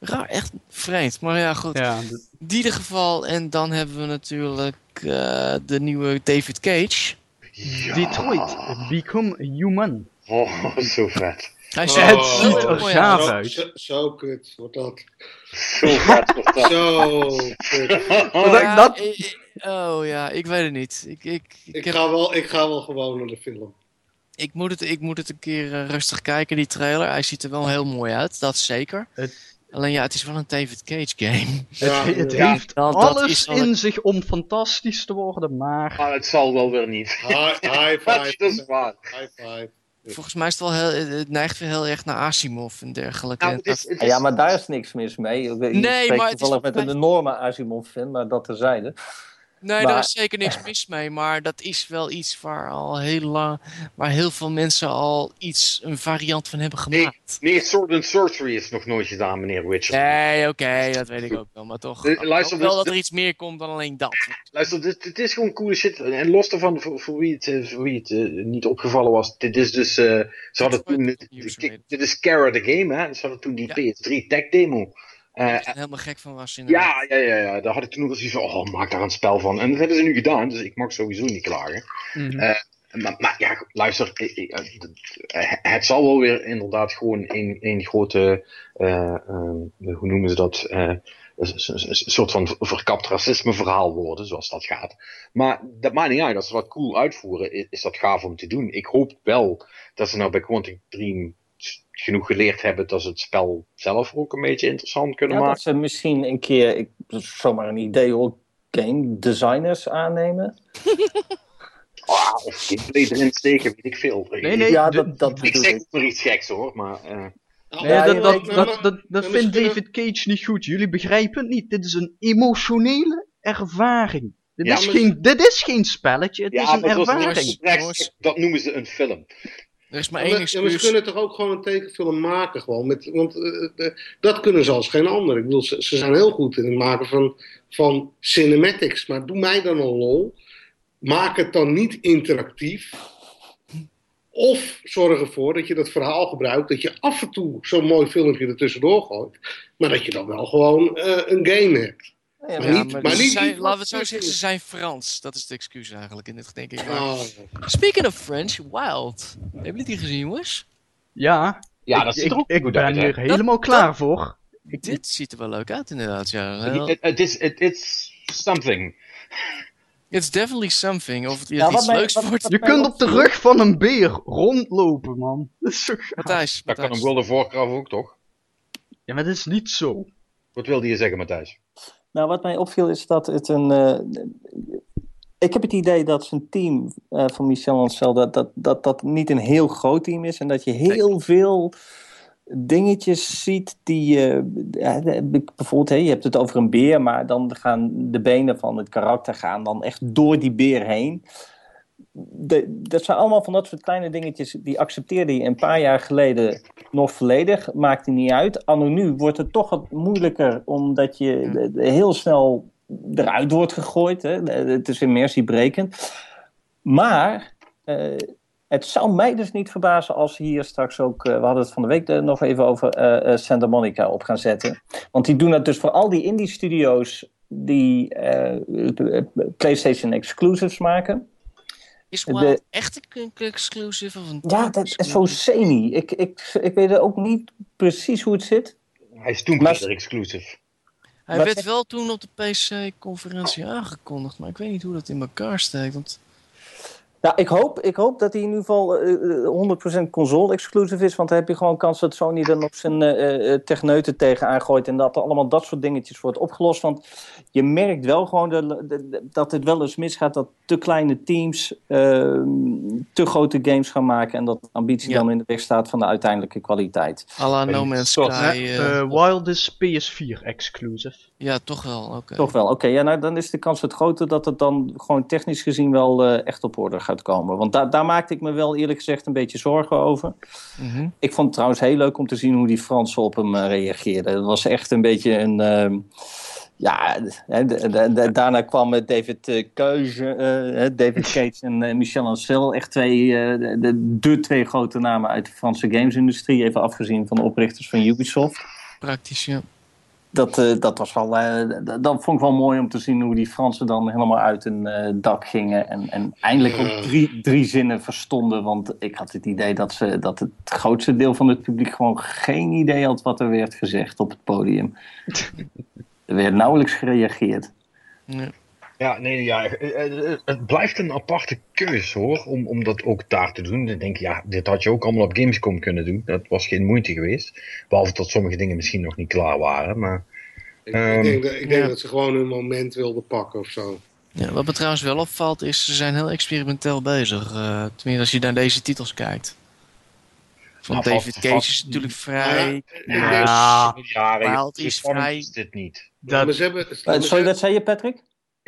Speaker 3: Raar, echt vreemd. Maar ja, goed.
Speaker 5: Ja,
Speaker 3: In ieder geval, en dan hebben we natuurlijk eh, de nieuwe David Cage.
Speaker 1: Ja.
Speaker 5: Detroit, Become Human.
Speaker 1: Oh, zo vet.
Speaker 3: Hij
Speaker 4: Oh,
Speaker 3: ziet
Speaker 5: het
Speaker 3: er
Speaker 5: ziet er gaaf
Speaker 3: uit.
Speaker 4: Zo,
Speaker 5: uit.
Speaker 4: zo, zo kut wordt dat.
Speaker 1: Zo vet wordt dat.
Speaker 4: Zo kut.
Speaker 5: Dat-
Speaker 3: Ja,
Speaker 5: dat-
Speaker 3: ik- oh ja, ik weet het niet. Ik, ik, ik,
Speaker 4: Ik
Speaker 3: heb-
Speaker 4: ga, wel, ik ga wel gewoon naar de film.
Speaker 3: ik, moet, het, ik moet het een keer eh, rustig kijken, die trailer. Hij ziet er wel heel mooi uit, dat zeker.
Speaker 5: Het-
Speaker 3: Alleen ja, het is wel een David Cage game.
Speaker 4: Ja,
Speaker 5: het het
Speaker 1: ja.
Speaker 5: heeft
Speaker 3: dat
Speaker 5: alles in
Speaker 3: een-
Speaker 5: zich om fantastisch te worden, maar...
Speaker 1: Maar het zal wel weer niet.
Speaker 4: High, high
Speaker 1: Dat
Speaker 4: five.
Speaker 1: is waar.
Speaker 4: High five.
Speaker 3: Volgens mij is het wel heel, het neigt weer heel erg naar Asimov en dergelijke.
Speaker 1: Nou,
Speaker 3: En
Speaker 1: het is,
Speaker 3: dat-
Speaker 1: het
Speaker 2: Ja,
Speaker 1: is-
Speaker 2: Ja, maar daar is niks mis mee. Ik weet- ik
Speaker 3: Nee, maar het is
Speaker 2: met een enorme Asimov-fan, maar dat terzijde.
Speaker 3: Nee,
Speaker 2: Maar-
Speaker 3: daar is zeker niks mis mee, maar dat is wel iets waar al heel lang, waar heel veel mensen al iets, een variant van hebben gemaakt.
Speaker 1: nee, Sword and Sorcery is nog nooit gedaan, meneer Witcher.
Speaker 3: Nee, oké, dat weet ik ook wel, maar toch.
Speaker 1: Eh,
Speaker 3: ik
Speaker 1: luister,
Speaker 3: hoop wel
Speaker 1: dus-
Speaker 3: dat er iets meer komt dan alleen dat.
Speaker 1: Luister, dit, dit is gewoon coole shit. En los daarvan, voor, voor wie het, eh, voor wie het eh, niet opgevallen was, dit is dus, eh, ze hadden toen, dit, is Cara the Game, hè. Ze hadden toen die
Speaker 3: Ja.
Speaker 1: PS3 tech demo. Eh,
Speaker 3: is helemaal gek van was inderdaad.
Speaker 1: ja, ja, ja, ja, daar had ik toen nog eens zoiets van, oh, maak daar een spel van. En dat hebben ze nu gedaan, dus ik mag sowieso niet klagen.
Speaker 5: Mhm.
Speaker 1: Eh, Maar, maar ja, luister, ik- ik- eh, het zal wel weer inderdaad gewoon een, een grote, eh, eh, hoe noemen ze dat, eh, een soort van verkapt racisme verhaal worden, zoals dat gaat. Maar dat maakt niet uit, als ze wat cool uitvoeren, i- is dat gaaf om te doen. Ik hoop wel dat ze nou bij Quantic Dream genoeg geleerd hebben dat ze het spel zelf ook een beetje interessant kunnen
Speaker 2: Ja,
Speaker 1: maken.
Speaker 2: dat ze misschien een keer, ik, zomaar een idee hoor, game designers aannemen.
Speaker 1: Ah, of gameplay erin steken, weet ik veel.
Speaker 5: Nee, nee,
Speaker 2: ja, dat, dat
Speaker 1: Ik zeg
Speaker 2: ik.
Speaker 1: maar iets geks hoor, maar... eh,
Speaker 5: Nee,
Speaker 2: Ja,
Speaker 5: dat, dat, dat, dat, vindt David Cage niet goed. Jullie begrijpen het niet. Dit is een emotionele ervaring. Dit,
Speaker 1: Ja,
Speaker 5: is,
Speaker 4: maar-
Speaker 5: geen, dit is geen spelletje, het is een ervaring.
Speaker 1: Dat noemen ze een film.
Speaker 3: Er is maar één
Speaker 4: maar, ja, maar ze
Speaker 3: excuus.
Speaker 4: kunnen toch ook gewoon een tekenfilm maken, gewoon. Met, want eh, eh, dat kunnen ze als geen ander. Ik bedoel, ze, ze zijn heel goed in het maken van, van cinematics. Maar doe mij dan een lol. Maak het dan niet interactief. Of zorg ervoor dat je dat verhaal gebruikt. Dat je af en toe zo'n mooi filmpje ertussendoor gooit. Maar dat je dan wel gewoon eh, een game hebt.
Speaker 2: Ja,
Speaker 4: Maar
Speaker 3: Ja,
Speaker 4: niet-
Speaker 3: maar
Speaker 4: maar
Speaker 3: ze
Speaker 4: niet-
Speaker 3: zijn,
Speaker 4: niet
Speaker 3: laten we het zo zeggen, ze zijn Frans. Dat is het excuus eigenlijk in dit, denk ik. Maar-
Speaker 4: Ah,
Speaker 3: Speaking of French, Wild. Hebben jullie die gezien, jongens?
Speaker 5: Ja,
Speaker 1: Ja,
Speaker 5: ik,
Speaker 1: dat
Speaker 5: ik,
Speaker 1: er ook
Speaker 5: ik
Speaker 1: goed
Speaker 5: ben
Speaker 1: uit,
Speaker 5: er helemaal klaar voor. Ik,
Speaker 3: Dit ziet er wel leuk uit, inderdaad. Ja.
Speaker 1: Het het is, is something.
Speaker 3: It's definitely something. Of het
Speaker 2: Ja, wat
Speaker 3: iets
Speaker 2: mij-
Speaker 3: leuks
Speaker 2: wat-
Speaker 3: wordt.
Speaker 2: wat
Speaker 5: je kunt op de rug van een beer rondlopen, man. Dat is zo gaaf.
Speaker 3: Matthijs,
Speaker 1: Dat kan een. World of Warcraft ook, toch?
Speaker 5: Ja, maar dat is niet zo.
Speaker 1: Wat wilde je zeggen, Matthijs?
Speaker 2: Nou, wat mij opviel is dat het een. eh, ik heb het idee dat zijn team eh, van Michel Ancel, dat dat, dat dat niet een heel groot team is. En dat je heel veel dingetjes ziet die. ja, bijvoorbeeld, hè, je hebt het over een beer, maar dan gaan de benen van het karakter gaan dan echt door die beer heen. De, dat zijn allemaal van dat soort kleine dingetjes die accepteerde je een paar jaar geleden nog volledig. Maakte niet uit. Anno nu wordt het toch wat moeilijker omdat je de- de- heel snel eruit wordt gegooid. Hè. Het is immersiebrekend. Maar eh, het zou mij dus niet verbazen als hier straks ook... eh, we hadden het van de week nog even over eh, Santa Monica op gaan zetten. Want die doen dat dus voor al die indie studio's die PlayStation exclusives maken.
Speaker 3: Is
Speaker 2: de-
Speaker 3: Wild echt een exclusive of een
Speaker 2: Ja, dat is zo semi. Ik, ik, ik weet ook niet precies hoe het zit.
Speaker 1: Hij is toen
Speaker 2: Maar-
Speaker 1: exclusive.
Speaker 3: Hij
Speaker 2: Wat
Speaker 3: werd wel toen op de PC-conferentie aangekondigd, maar ik weet niet hoe dat in elkaar steekt. Want
Speaker 2: Nou, ik hoop, ik hoop dat hij in ieder geval eh, 100% console-exclusive is. Want dan heb je gewoon kans dat Sony er nog zijn uh, techneuten tegen aangooit. En dat er allemaal dat soort dingetjes wordt opgelost. Want je merkt wel gewoon de, de, dat het wel eens misgaat dat te kleine teams uh, te grote games gaan maken. En dat de ambitie
Speaker 3: Ja.
Speaker 2: dan in de weg staat van de uiteindelijke kwaliteit.
Speaker 3: à la No Man's Sky. Eh,
Speaker 5: eh, Wild is PS4 exclusive.
Speaker 3: ja, toch wel. Oké.
Speaker 2: Toch wel. Oké, ja, nou, dan is de kans het groter dat het dan gewoon technisch gezien wel eh, echt op orde gaat komen. Want daar daar maakte ik me wel eerlijk gezegd een beetje zorgen over.
Speaker 3: Mhm.
Speaker 2: Ik vond het trouwens heel leuk om te zien hoe die Fransen op hem eh, reageerden. Het was echt een beetje een. ehm, ja, daarna kwamen David eh, Keuze, eh, hè, David Cage en Michel Ancel. Echt twee, de, de, de twee grote namen uit de Franse gamesindustrie. Even afgezien van de oprichters van Ubisoft.
Speaker 3: Praktisch, ja.
Speaker 2: Dat, eh, dat was wel. eh, dat vond ik wel mooi om te zien hoe die Fransen dan helemaal uit hun eh, dak gingen. En, en eindelijk ook
Speaker 4: Ja.
Speaker 2: drie, drie zinnen verstonden. Want ik had het idee dat, ze, dat het grootste deel van het publiek gewoon geen idee had wat er werd gezegd op het podium. er werd nauwelijks gereageerd.
Speaker 3: ja.
Speaker 1: Ja, nee, ja, eh, eh, het blijft een aparte keuze hoor, om, om dat ook daar te doen. Dan denk ik, ja, dit had je ook allemaal op Gamescom kunnen doen. Dat was geen moeite geweest. Behalve dat sommige dingen misschien nog niet klaar waren. Maar
Speaker 4: Ik,
Speaker 1: Ehm,
Speaker 4: ik denk, dat, ik denk
Speaker 3: ja.
Speaker 4: dat ze gewoon hun moment wilden pakken of zo.
Speaker 3: Ja, wat me trouwens wel opvalt is, ze zijn heel experimenteel bezig. eh tenminste, als je naar deze titels kijkt. Van
Speaker 1: Nou,
Speaker 3: David Cage is natuurlijk
Speaker 4: Ja,
Speaker 3: vrij.
Speaker 4: ik denk-
Speaker 5: Ja,
Speaker 1: ja,
Speaker 3: Wild
Speaker 1: zo
Speaker 3: is
Speaker 1: spannend
Speaker 3: vrij-
Speaker 1: is dit niet.
Speaker 4: maar
Speaker 5: dat,
Speaker 4: ze hebben,
Speaker 2: Eh,
Speaker 4: maar ze
Speaker 2: sorry, dat zei je, Patrick?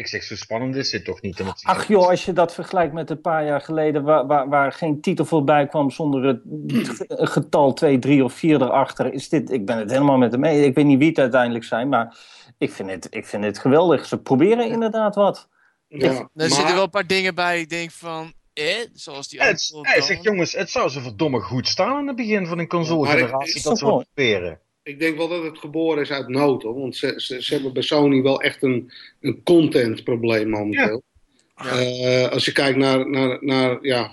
Speaker 1: Ik zeg, zo spannend is dit toch niet? ten opzichte-
Speaker 2: Ach joh, als je dat vergelijkt met een paar jaar geleden, waar, waar, waar geen titel voorbij kwam zonder het ge- getal 2, 3 of 4 erachter, is dit, ik ben het helemaal met hem mee. Ik weet niet wie het uiteindelijk zijn, maar ik vind het, ik vind het geweldig. Ze proberen inderdaad wat.
Speaker 4: Ja,
Speaker 3: Er
Speaker 4: maar-
Speaker 3: zitten wel een paar dingen bij, ik denk van, eh, zoals die
Speaker 1: Het, hij zegt, jongens, het zou zo verdomme goed staan aan het begin van een console-generatie dat ze proberen.
Speaker 4: Ik denk wel dat het geboren is uit nood, hoor. Want ze, ze, ze hebben bij Sony wel echt een, een contentprobleem momenteel. Eh, als je kijkt naar, naar, naar ja,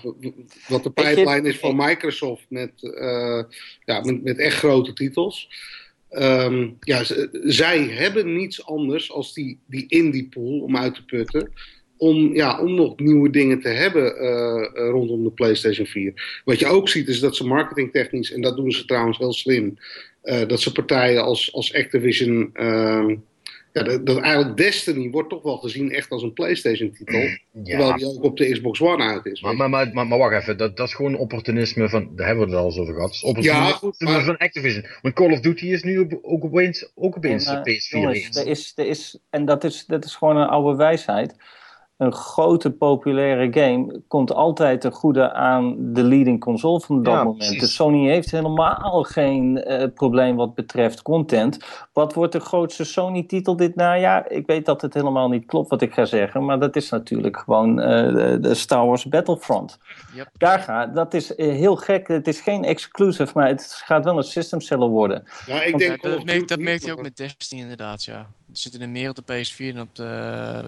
Speaker 4: wat de pipeline is van Microsoft met, eh, ja, met, met echt grote titels. Ehm, ja, ze- zij hebben niets anders als die, die indie pool om uit te putten. Om, ja, om nog nieuwe dingen te hebben eh, rondom de PlayStation 4. Wat je ook ziet is dat ze marketingtechnisch, en dat doen ze trouwens heel slim, dat ze partijen als, als Activision. ehm, ja, dat, dat eigenlijk Destiny wordt toch wel gezien echt als een PlayStation-titel. Terwijl
Speaker 1: Ja,
Speaker 4: die ook op de Xbox One uit is.
Speaker 1: maar, maar, maar, maar, maar wacht even, dat, dat is gewoon opportunisme van, daar hebben we het al eens over gehad. Dat is opportunisme
Speaker 4: Ja, goed, maar-
Speaker 1: van Activision. Want Call of Duty is nu op- ook opeens, ook opeens
Speaker 2: En, eh,
Speaker 1: de PS4
Speaker 2: jongens, er is, er is, en dat is, dat is gewoon een oude wijsheid. Een grote populaire game komt altijd ten goede aan de leading console van dat
Speaker 1: Ja,
Speaker 2: moment.
Speaker 1: precies.
Speaker 2: Dus Sony heeft helemaal geen eh, probleem wat betreft content. Wat wordt de grootste Sony-titel dit najaar? Ik weet dat het helemaal niet klopt wat ik ga zeggen, maar dat is natuurlijk gewoon eh, de, Star Wars Battlefront.
Speaker 3: Yep.
Speaker 2: Daar gaat, dat is eh, heel gek. Het is geen exclusive, maar het gaat wel een system seller worden.
Speaker 4: Ja, ik denk
Speaker 3: dat,
Speaker 4: of
Speaker 3: merk,
Speaker 4: Duty,
Speaker 3: dat merkte je ook met Destiny inderdaad, ja. Er zitten er meer op de PS4 dan op de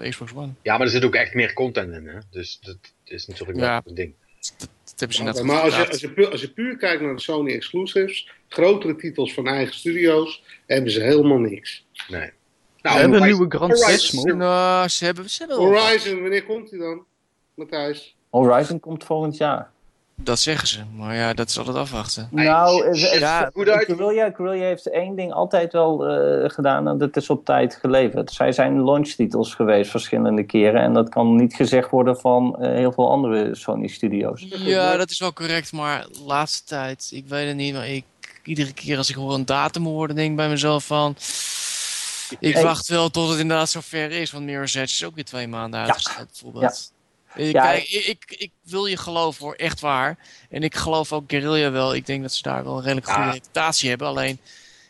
Speaker 3: eh, Xbox One.
Speaker 1: Ja, maar er zit ook echt meer content in, hè? Dus dat is natuurlijk wel
Speaker 3: Ja.
Speaker 1: een ding.
Speaker 3: Dat, dat hebben ze
Speaker 4: Ja,
Speaker 3: net
Speaker 4: maar als je, als, je puur, als je puur kijkt naar de Sony exclusives, grotere titels van eigen studio's, hebben ze helemaal niks.
Speaker 1: Nee.
Speaker 5: we
Speaker 1: Nou,
Speaker 5: hebben een nieuwe Gran
Speaker 1: Horizon-
Speaker 5: Turismo.
Speaker 3: Nou, ze hebben, ze hebben.
Speaker 4: Horizon, wanneer komt die dan? Matthijs?
Speaker 2: Horizon komt volgend jaar.
Speaker 3: Dat zeggen ze, maar ja, dat is altijd afwachten.
Speaker 2: Nou,
Speaker 3: Ja,
Speaker 1: goed uit.
Speaker 2: Guerrilla, Guerrilla heeft één ding altijd wel eh, gedaan en dat is op tijd geleverd. Zij zijn launchtitels geweest verschillende keren en dat kan niet gezegd worden van eh, heel veel andere Sony studios.
Speaker 3: Ja, dat is wel correct, maar de laatste tijd, ik weet het niet, maar ik, iedere keer als ik hoor een datum hoor, denk ik bij mezelf van... Ik
Speaker 2: Hey.
Speaker 3: wacht wel tot het inderdaad zover is, want Mirror's Edge is ook weer twee maanden uitgesteld bijvoorbeeld. Ik,
Speaker 2: Ja,
Speaker 3: kijk, ik, ik, ik wil je geloven hoor, echt waar. En ik geloof ook Guerrilla wel. Ik denk dat ze daar wel een redelijk goede
Speaker 1: Ja.
Speaker 3: reputatie hebben. Alleen,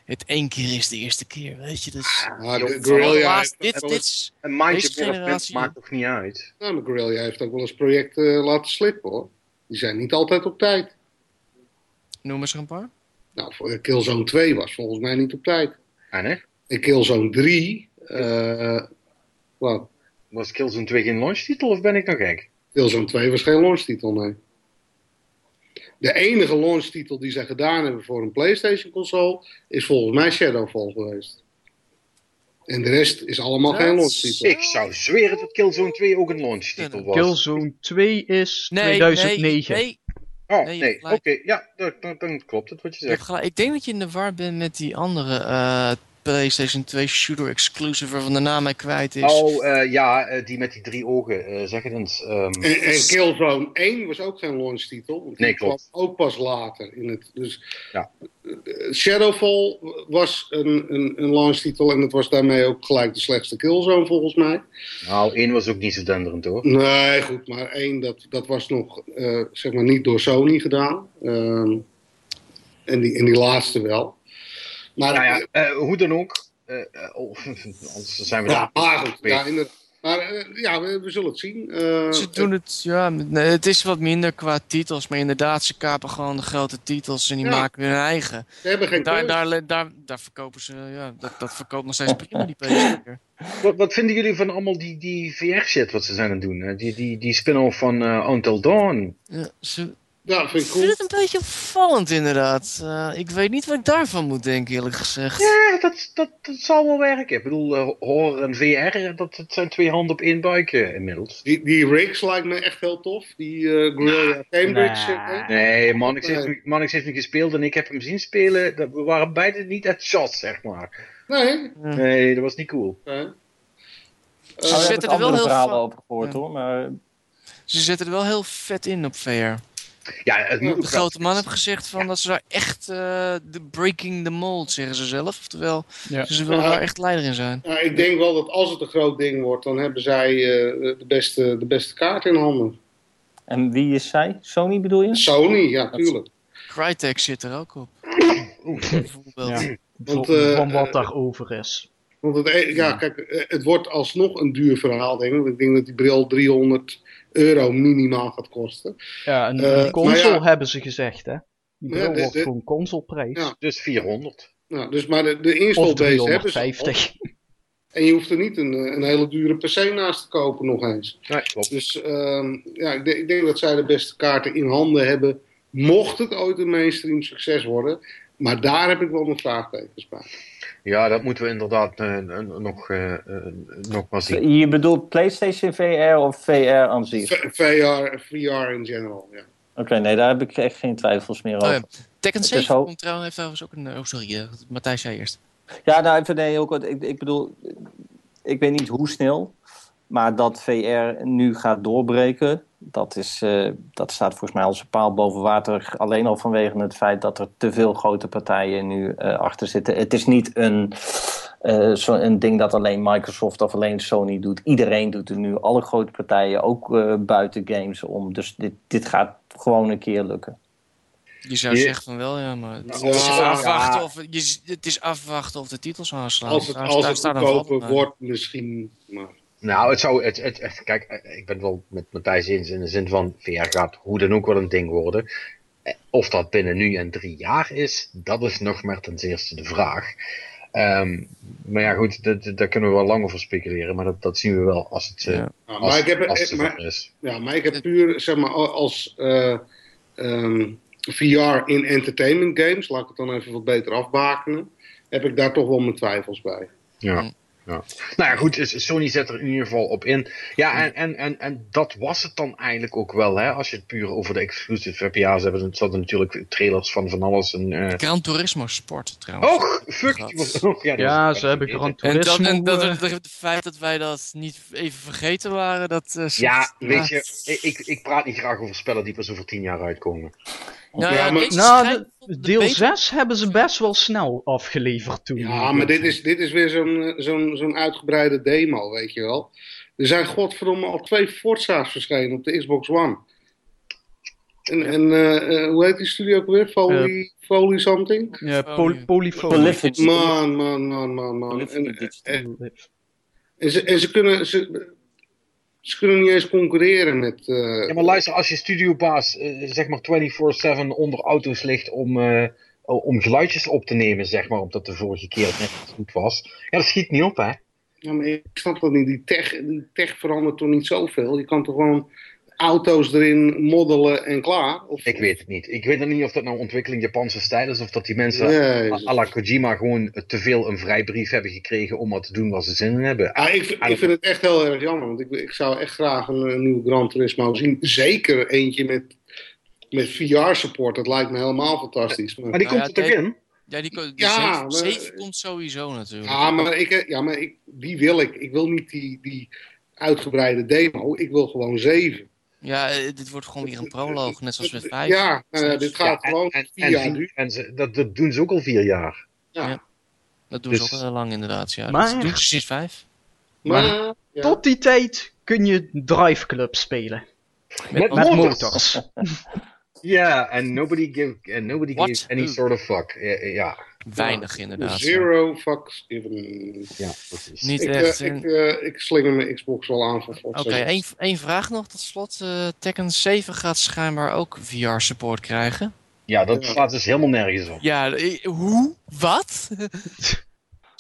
Speaker 3: het één keer is de eerste keer, weet je. Dus,
Speaker 4: Ja, de Guerrilla heeft,
Speaker 3: dit, dit.
Speaker 1: Een maakt toch niet uit?
Speaker 4: nou, de Guerrilla heeft ook wel eens projecten laten slippen hoor. Die zijn niet altijd op tijd.
Speaker 3: Noem eens er een paar.
Speaker 4: Nou, voor Killzone 2 was volgens mij niet op tijd.
Speaker 1: Ah, nee?
Speaker 4: En Killzone 3, eh wat?
Speaker 1: Was Killzone 2 geen launchtitel of ben ik nog gek?
Speaker 4: Killzone 2 was geen launchtitel, nee. De enige launchtitel die zij gedaan hebben voor een PlayStation console is volgens mij Shadowfall geweest. En de rest is allemaal
Speaker 3: Dat
Speaker 4: geen launchtitel.
Speaker 1: Ik zou zweren dat Killzone 2 ook een launchtitel was.
Speaker 5: Killzone 2 is
Speaker 3: Nee,
Speaker 5: 2009.
Speaker 3: nee, nee.
Speaker 1: Oh,
Speaker 3: Nee,
Speaker 1: Oké, ja, dan, dan, klopt het wat je zegt.
Speaker 3: Ik denk dat je in de war bent met die andere eh, PlayStation 2 shooter exclusive waarvan de naam mij kwijt is.
Speaker 1: Oh, eh, ja, eh, die met die drie ogen. eh zeg het eens. ehm,
Speaker 4: En, en Killzone 1 was ook geen launchtitel.
Speaker 1: Nee, klopt.
Speaker 4: kwam Ook pas later in het. Dus
Speaker 1: Ja.
Speaker 4: Shadowfall was een, een, een launchtitel en het was daarmee ook gelijk de slechtste Killzone volgens mij.
Speaker 1: nou, één was ook niet zo denderend hoor.
Speaker 4: Nee, goed, maar één dat, dat was nog eh, zeg maar niet door Sony gedaan. Ehm, en, die, en die laatste wel. Maar
Speaker 1: Nou ja, eh, hoe dan ook. eh, eh, oh, anders zijn we
Speaker 4: ja,
Speaker 1: daar.
Speaker 4: maar goed, ja, inderdaad. Maar eh, ja, we, we zullen het zien. Eh,
Speaker 3: Ze doen het, ja, nee, het is wat minder qua titels, maar inderdaad, ze kapen gewoon de grote titels en die
Speaker 4: Ja.
Speaker 3: maken hun eigen.
Speaker 4: ze hebben geen
Speaker 3: Daar, daar, daar, daar verkopen ze, ja, dat, dat verkoopt nog steeds prima, die PS4.
Speaker 1: Wat, wat vinden jullie van allemaal die, die VR-shit wat ze zijn aan het doen? hè? Die, die, die spin-off van eh Until Dawn.
Speaker 3: Ja, ze,
Speaker 4: Ja, vind ik
Speaker 3: ik
Speaker 4: cool.
Speaker 3: vind het een beetje opvallend inderdaad. Eh, ik weet niet wat ik daarvan moet denken, eerlijk gezegd.
Speaker 1: Ja, dat, dat, dat zal wel werken. Ik bedoel, eh, horror en VR, dat, dat zijn twee handen op één buik eh, inmiddels.
Speaker 4: Die, die rigs lijkt me echt heel tof. Die eh Guerrilla Cambridge.
Speaker 5: Nee.
Speaker 4: eh,
Speaker 1: Nee, Mannix heeft, Mannix heeft nu gespeeld en ik heb hem zien spelen. Dat- We waren beide niet at shot, zeg maar.
Speaker 4: Nee.
Speaker 1: Nee, dat was niet cool.
Speaker 4: nee.
Speaker 2: Nou,
Speaker 4: Eh,
Speaker 2: heb
Speaker 3: zetten er wel heel
Speaker 2: verhalen over gehoord
Speaker 3: Ja.
Speaker 2: hoor. Maar
Speaker 3: Ze zetten er wel heel vet in op VR.
Speaker 1: Ja, het moet
Speaker 3: De grote man heeft gezegd van dat ze daar echt eh, de breaking the mold, zeggen ze zelf. Oftewel,
Speaker 5: Ja.
Speaker 3: ze willen daar echt leider in zijn.
Speaker 4: nou, ik denk wel dat als het een groot ding wordt, dan hebben zij eh, de, beste, de beste kaart in handen.
Speaker 2: En wie is zij? Sony bedoel je?
Speaker 4: Sony, ja, tuurlijk.
Speaker 3: Crytek zit er ook op.
Speaker 1: Oeh.
Speaker 3: Bijvoorbeeld.
Speaker 5: Ja.
Speaker 4: Want, eh,
Speaker 5: van wat
Speaker 4: eh,
Speaker 5: daarover is.
Speaker 4: Want het, e- ja, kijk, het wordt alsnog een duur verhaal, denk ik. Ik denk dat die bril 300 euro minimaal gaat kosten.
Speaker 5: Ja, een,
Speaker 4: eh,
Speaker 5: een console
Speaker 4: ja.
Speaker 5: hebben ze gezegd, hè? Die
Speaker 4: Ja,
Speaker 5: wordt gewoon consoleprijs.
Speaker 4: Ja.
Speaker 1: Dus 400.
Speaker 4: Nou, dus, maar de, de installbase hebben ze al.
Speaker 5: 350.
Speaker 4: En je hoeft er niet een, eh, een hele dure PC naast te kopen nog eens.
Speaker 1: Nee, klopt.
Speaker 4: Dus ehm, ja, ik, denk- ik denk dat zij de beste kaarten in handen hebben. Mocht het ooit een mainstream succes worden. Maar daar heb ik wel mijn vraagtekens bij.
Speaker 1: Ja, dat moeten we inderdaad eh, nog, eh, eh, nog maar zien.
Speaker 2: Je bedoelt PlayStation VR of VR aan zich?
Speaker 4: VR, VR in general, ja.
Speaker 2: Oké, nee, daar heb ik echt geen twijfels meer
Speaker 3: Oh,
Speaker 2: over.
Speaker 3: ja. Tekken
Speaker 2: Het
Speaker 3: 7
Speaker 2: is zo-
Speaker 3: komt trouwens, heeft trouwens ook een... Oh, sorry, Matthijs zei eerst.
Speaker 2: Ja, nou even nee, heel kort. Ik, ik bedoel, ik weet niet hoe snel, maar dat VR nu gaat doorbreken, dat, is, eh, dat staat volgens mij als een paal boven water. Alleen al vanwege het feit dat er te veel grote partijen nu eh, achter zitten. Het is niet een, eh, zo een ding dat alleen Microsoft of alleen Sony doet. Iedereen doet het nu. Alle grote partijen, ook eh, buiten games om. Dus dit, dit gaat gewoon een keer lukken.
Speaker 3: Je zou
Speaker 1: Je-
Speaker 3: zeggen van wel, ja, maar het, is
Speaker 4: ja,
Speaker 3: afwachten
Speaker 1: ja.
Speaker 3: of, je, het is afwachten of de titels aanslaan.
Speaker 4: Als het, als het goedkoper
Speaker 3: bij.
Speaker 4: wordt, misschien. Maar,
Speaker 1: Nou, het zou. Het, het, het- kijk, eh, ik ben het wel met Matthijs eens in de zin van. VR gaat hoe dan ook wel een ding worden. Eh, Of dat binnen nu en drie jaar is, dat is nog maar ten zeerste de vraag. Ehm, maar ja, goed, dat- dat- daar kunnen we wel lang over speculeren. Maar dat, dat zien we wel als het, eh,
Speaker 3: Ja.
Speaker 4: nou,
Speaker 1: als,
Speaker 4: maar, ik heb,
Speaker 1: als het
Speaker 4: maar,
Speaker 1: zover is.
Speaker 4: ja, maar ik heb puur, zeg maar, als eh, ehm, VR in entertainment games, laat ik het dan even wat beter afbakenen, heb ik daar toch wel mijn twijfels bij.
Speaker 1: Ja. Ja. Nou ja, goed, Sony zet er in ieder geval op in. Ja, en, en, en, en dat was het dan eigenlijk ook wel, hè? Als je het puur over de exclusive hebt. Ja, ze hebben het hadden natuurlijk trailers van van alles. En, eh
Speaker 3: Gran Turismo Sport trouwens.
Speaker 1: Och, fuck! was- oh, ja, dat
Speaker 5: Ja,
Speaker 1: was-
Speaker 5: ze hebben Gran
Speaker 3: En, dat,
Speaker 5: Turismo...
Speaker 3: en dat,
Speaker 5: eh,
Speaker 3: het, het feit dat wij dat niet even vergeten waren, dat... eh, zegt-
Speaker 1: Ja, weet je, ik, ik praat niet graag over spellen die pas over tien jaar uitkomen.
Speaker 3: Nou,
Speaker 4: Ja,
Speaker 3: ja,
Speaker 4: maar-
Speaker 3: deze
Speaker 5: nou, de-
Speaker 3: de
Speaker 5: deel
Speaker 3: beter-
Speaker 5: 6 hebben ze best wel snel afgeleverd toen.
Speaker 4: Ja, maar dit is, dit is weer zo'n eh, zo'n zo'n uitgebreide demo, weet je wel. Er zijn godverdomme al twee Forza's verschenen op de Xbox One. En, en eh, eh, hoe heet die studio ook weer? Foley, Foley something?
Speaker 5: Ja.
Speaker 2: Prolific.
Speaker 4: Man, man, man, man, man. En, en ze, en ze kunnen... Ze, ze kunnen niet eens concurreren met... eh,
Speaker 1: Ja, maar luister, als je studiobaas eh, zeg maar 24-7 onder auto's ligt om, eh, om geluidjes op te nemen, zeg maar, omdat de vorige keer het net goed was. Ja, dat schiet niet op, hè?
Speaker 4: Ja, maar ik snap dat niet. Die tech, die tech verandert toch niet zoveel? Je kan toch gewoon auto's erin moddelen en klaar? Of,
Speaker 1: Ik weet het niet. Ik weet nog niet of dat nou ontwikkeling Japanse stijl is, of dat die mensen
Speaker 4: Nee,
Speaker 1: à la Kojima gewoon te veel een vrijbrief hebben gekregen om wat te doen wat ze zin in hebben.
Speaker 4: Ah, ik, ik vind het echt heel erg jammer, want ik, ik zou echt graag een, een nieuwe Gran Turismo zien. Zeker eentje met, met VR-support, dat lijkt me helemaal fantastisch. Maar,
Speaker 1: Maar die komt
Speaker 3: ja,
Speaker 1: er toch in?
Speaker 3: Ja, die, ko- die
Speaker 4: Ja,
Speaker 3: zeven,
Speaker 4: maar-
Speaker 3: zeven komt sowieso natuurlijk.
Speaker 4: ja, maar, ik, ja, maar ik, die wil ik. Ik wil niet die, die uitgebreide demo, ik wil gewoon zeven.
Speaker 3: Ja, eh, dit wordt gewoon weer een proloog, net zoals met vijf.
Speaker 4: Ja, nou ja, dit gaat
Speaker 1: Ja,
Speaker 4: gewoon
Speaker 1: en,
Speaker 4: vier
Speaker 1: en,
Speaker 4: jaar
Speaker 1: en, ze, dat, dat doen ze ook al vier jaar.
Speaker 4: Ja.
Speaker 3: Dat doen ze
Speaker 1: Dus-
Speaker 3: ook heel lang inderdaad. Ja.
Speaker 5: Maar-
Speaker 3: Dat doen ze sinds vijf.
Speaker 4: Maar, ja.
Speaker 5: Tot die tijd kun je Drive Club spelen.
Speaker 1: Met,
Speaker 5: Met
Speaker 1: motors.
Speaker 5: motors.
Speaker 1: Ja, en nobody, give, and nobody
Speaker 3: What?
Speaker 1: gives any sort of fuck. Ja, ja,
Speaker 3: Weinig inderdaad.
Speaker 4: Zero fucks given.
Speaker 1: ja precies.
Speaker 3: Niet
Speaker 4: Ik,
Speaker 3: echt.
Speaker 4: eh,
Speaker 3: en-
Speaker 4: ik, eh, ik slinger mijn Xbox wel aan voor
Speaker 3: Oké, één, één vraag nog tot slot. Eh, Tekken 7 gaat schijnbaar ook VR-support krijgen.
Speaker 1: Ja, dat
Speaker 4: Ja.
Speaker 1: staat dus helemaal nergens op.
Speaker 3: Ja, hoe? Wat?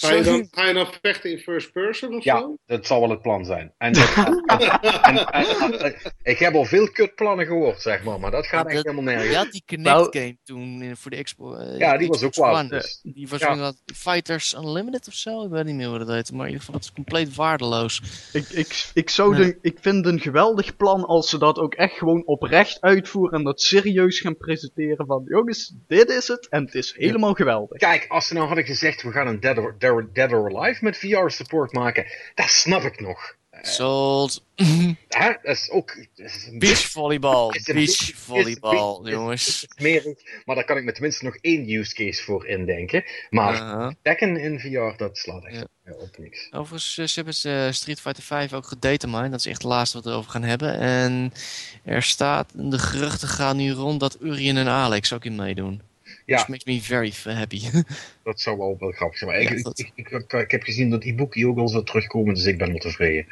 Speaker 4: Ga je, dan, ga je dan vechten in first person of
Speaker 1: Ja,
Speaker 4: zo?
Speaker 1: dat zal wel het plan zijn. En, dat- en, en- en- ik heb al veel kutplannen gehoord, zeg maar, maar dat gaat
Speaker 3: Ja,
Speaker 1: echt
Speaker 3: dat-
Speaker 1: helemaal
Speaker 3: Je
Speaker 1: nergens.
Speaker 3: had die Kinect
Speaker 5: Nou-
Speaker 3: game toen voor de Expo. eh,
Speaker 1: Ja, die was ook wel. Dus,
Speaker 3: Die was
Speaker 1: Ja.
Speaker 3: Fighters Unlimited of zo. Ik weet niet meer hoe dat heet. Maar in ieder geval, dat is compleet waardeloos.
Speaker 5: Ik, ik, ik, zou
Speaker 3: Ja.
Speaker 5: de, ik vind een geweldig plan als ze dat ook echt gewoon oprecht uitvoeren en dat serieus gaan presenteren van jongens, dit is het en het is helemaal geweldig.
Speaker 1: Kijk, als ze nou hadden gezegd, we gaan een Dead or, Dead or- Dead or Alive met VR-support maken, dat snap ik nog.
Speaker 3: Sold.
Speaker 1: Hè? Dat is ook... dat is een
Speaker 3: Beachvolleybal. Beachvolleybal, jongens.
Speaker 1: smerig, maar daar kan ik me tenminste nog één use case voor indenken. Maar. Tekken in VR, dat slaat echt
Speaker 3: Ja.
Speaker 1: op niks.
Speaker 3: Overigens, eh, ze hebben eh, Street Fighter 5 ook gedatamine. Dat is echt het laatste wat we erover gaan hebben. En er staat, de geruchten gaan nu rond dat Urien en Alex ook in meedoen.
Speaker 1: Ja.
Speaker 3: Which makes me very happy.
Speaker 1: Dat zou wel wel grappig zijn. Maar ik,
Speaker 3: Ja,
Speaker 1: ik,
Speaker 3: dat-
Speaker 1: ik, ik, ik heb gezien dat Ibuki ook al zal terugkomen, dus ik ben wel tevreden.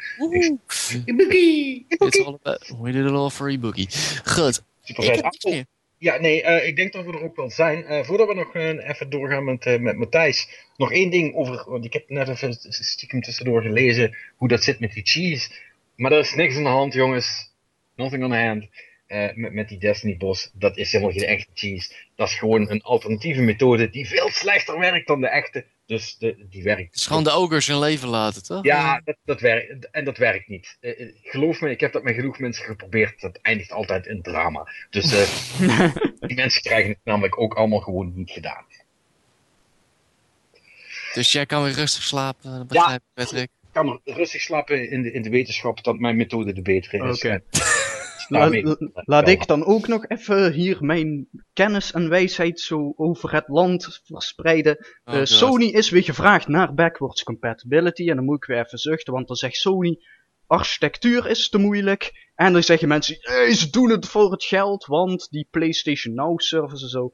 Speaker 4: Ibuki!
Speaker 3: It's all about, we did it all for Ibuki. Goed.
Speaker 1: Super
Speaker 3: Ik.
Speaker 1: Ja, nee, eh, ik denk dat we er ook wel zijn. Eh, voordat we nog eh, even doorgaan met, met Matthijs, nog één ding over, want ik heb net even stiekem tussendoor gelezen hoe dat zit met die cheese. Maar er is niks aan de hand, jongens. Nothing on the hand. Eh, met, met die Destiny Boss, dat is helemaal geen echte cheese. Dat is gewoon een alternatieve methode die veel slechter werkt dan de echte. Dus de, die werkt.
Speaker 3: Het is gewoon de ogers hun leven laten, toch?
Speaker 1: Ja, dat, dat werkt. En dat werkt niet. Eh, eh, geloof me, ik heb dat met genoeg mensen geprobeerd. Dat eindigt altijd in drama. Dus eh, die mensen krijgen het namelijk ook allemaal gewoon niet gedaan.
Speaker 3: Dus jij kan weer rustig slapen, dat begrijp ik, Patrick.
Speaker 1: Ik kan rustig slapen in de, in de wetenschap dat mijn methode de betere is.
Speaker 5: Oké. La-
Speaker 1: daarmee-
Speaker 5: la- laat ik dan ook nog even hier mijn kennis en wijsheid zo over het land verspreiden.
Speaker 3: Oh,
Speaker 5: Eh,
Speaker 3: God.
Speaker 5: Sony is weer gevraagd naar backwards compatibility. En dan moet ik weer even zuchten, want dan zegt Sony: architectuur is te moeilijk. En dan zeggen mensen: hey, ze doen het voor het geld, want die PlayStation Now service en zo.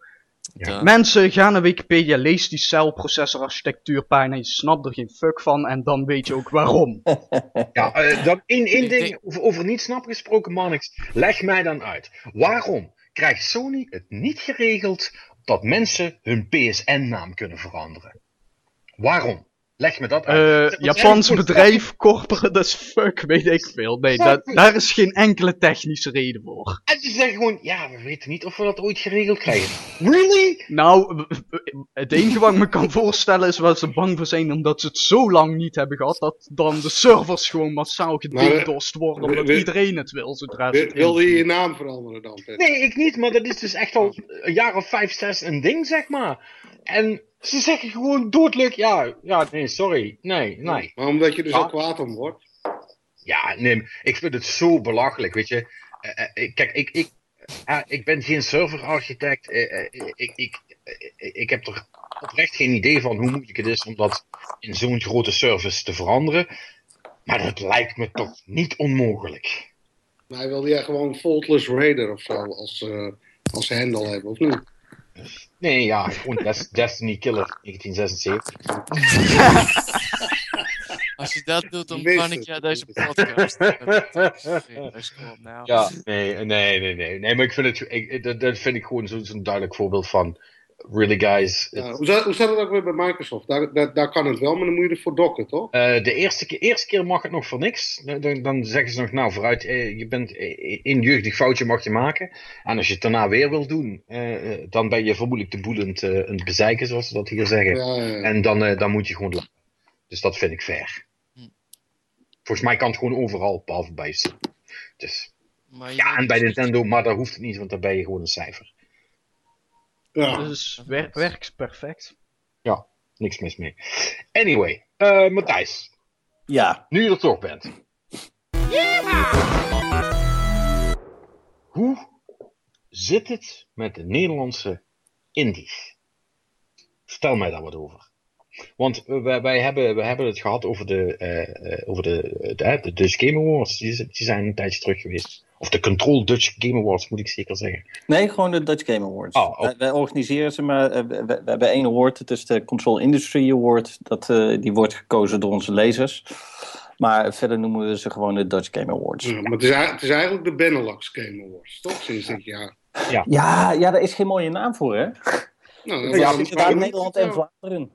Speaker 3: Ja.
Speaker 5: Mensen gaan naar Wikipedia, lees die celprocessorarchitectuurpagina, je snapt er geen fuck van en dan weet je ook waarom.
Speaker 1: Ja, eh, dan één, één ding over, over niet snap gesproken, Mannix. Leg mij dan uit. Waarom krijgt Sony het niet geregeld dat mensen hun PSN-naam kunnen veranderen? Waarom? Leg me dat uit.
Speaker 5: Eh
Speaker 1: Dat is
Speaker 5: Japans bedrijf, corporate as fuck, weet ik veel. Nee, da- daar is geen enkele technische reden voor.
Speaker 1: En ze zeggen gewoon, ja, we weten niet of we dat ooit geregeld krijgen. Really?
Speaker 5: Nou, het enige wat ik me kan voorstellen is waar ze bang voor zijn omdat ze het zo lang niet hebben gehad, dat dan de servers gewoon massaal gededost worden omdat iedereen het wil zodra ze
Speaker 4: Wil- Wilde je je naam veranderen dan, Pet?
Speaker 1: Nee, ik niet, maar dat is dus echt al een jaar of vijf, zes een ding, zeg maar. En ze zeggen gewoon doodleuk, ja, ja, nee, sorry, nee, nee.
Speaker 4: Maar omdat je er
Speaker 1: Ja.
Speaker 4: zo kwaad om wordt.
Speaker 1: Ja, nee, ik vind het zo belachelijk, weet je. Eh, eh, kijk, ik, ik, eh, ik ben geen serverarchitect. ik, ik, ik heb er oprecht geen idee van hoe moeilijk het is om dat in zo'n grote service te veranderen. Maar dat lijkt me toch niet onmogelijk.
Speaker 4: Maar hij wilde jij gewoon Faultless Raider of zo als, als handle hebben, of niet?
Speaker 1: Nee, ja, gewoon Des- Destiny Killer 1976.
Speaker 3: Als je dat doet, dan kan ik uit deze podcast. Nou.
Speaker 1: Ja, nee, nee, nee, nee. Nee, maar ik vind het, ik, dat, dat vind ik gewoon zo- zo'n duidelijk voorbeeld van. Really guys.
Speaker 4: Hoe, zat, hoe zat het ook weer bij Microsoft? Daar, daar, daar kan het wel, maar dan moet je ervoor dokken, toch?
Speaker 1: Eh, de eerste keer, eerste keer mag het nog voor niks. Dan, dan- zeggen ze nog, nou vooruit, eh, je bent eh, één jeugdig foutje mag je maken. En als je het daarna weer wil doen, eh, dan ben je vermoedelijk de boelend eh, aan het bezeiken, zoals ze dat hier zeggen.
Speaker 4: Ja, ja, ja.
Speaker 1: En dan, eh, dan moet je gewoon laten. Dus dat vind ik fair.
Speaker 3: Hm.
Speaker 1: Volgens mij kan het gewoon overal, behalve bij. Dus,
Speaker 3: Maar
Speaker 1: ja, en bij
Speaker 3: dus-
Speaker 1: Nintendo, maar daar hoeft het niet, want dan ben je gewoon een cijfer.
Speaker 4: Ja.
Speaker 5: Dus wer werkt perfect.
Speaker 1: Niks mis mee. Anyway, eh Matthijs,
Speaker 2: Ja,
Speaker 1: nu je er toch bent. Hoe zit het met de Nederlandse indies? Vertel mij daar wat over. Want eh, wij, wij, hebben, wij hebben het gehad over de, eh, eh, over de, de, de Dutch Game Awards. Die zijn een tijdje terug geweest. Of de Control Dutch Game Awards, moet ik zeker zeggen.
Speaker 2: nee, gewoon de Dutch Game Awards.
Speaker 1: Oh, oh.
Speaker 2: Wij, wij organiseren ze, maar eh, we, we hebben één award. Het is de Control Industry Award. Dat, eh, die wordt gekozen door onze lezers. Maar verder noemen we ze gewoon de Dutch Game Awards.
Speaker 4: Ja, maar het is, ei- het is eigenlijk de Benelux Game Awards, toch? Sinds dit jaar.
Speaker 2: Ja, ja, daar is geen mooie naam voor, hè?
Speaker 4: Nou,
Speaker 2: Ja,
Speaker 4: waarom-
Speaker 2: het is Nederland en Vlaanderen.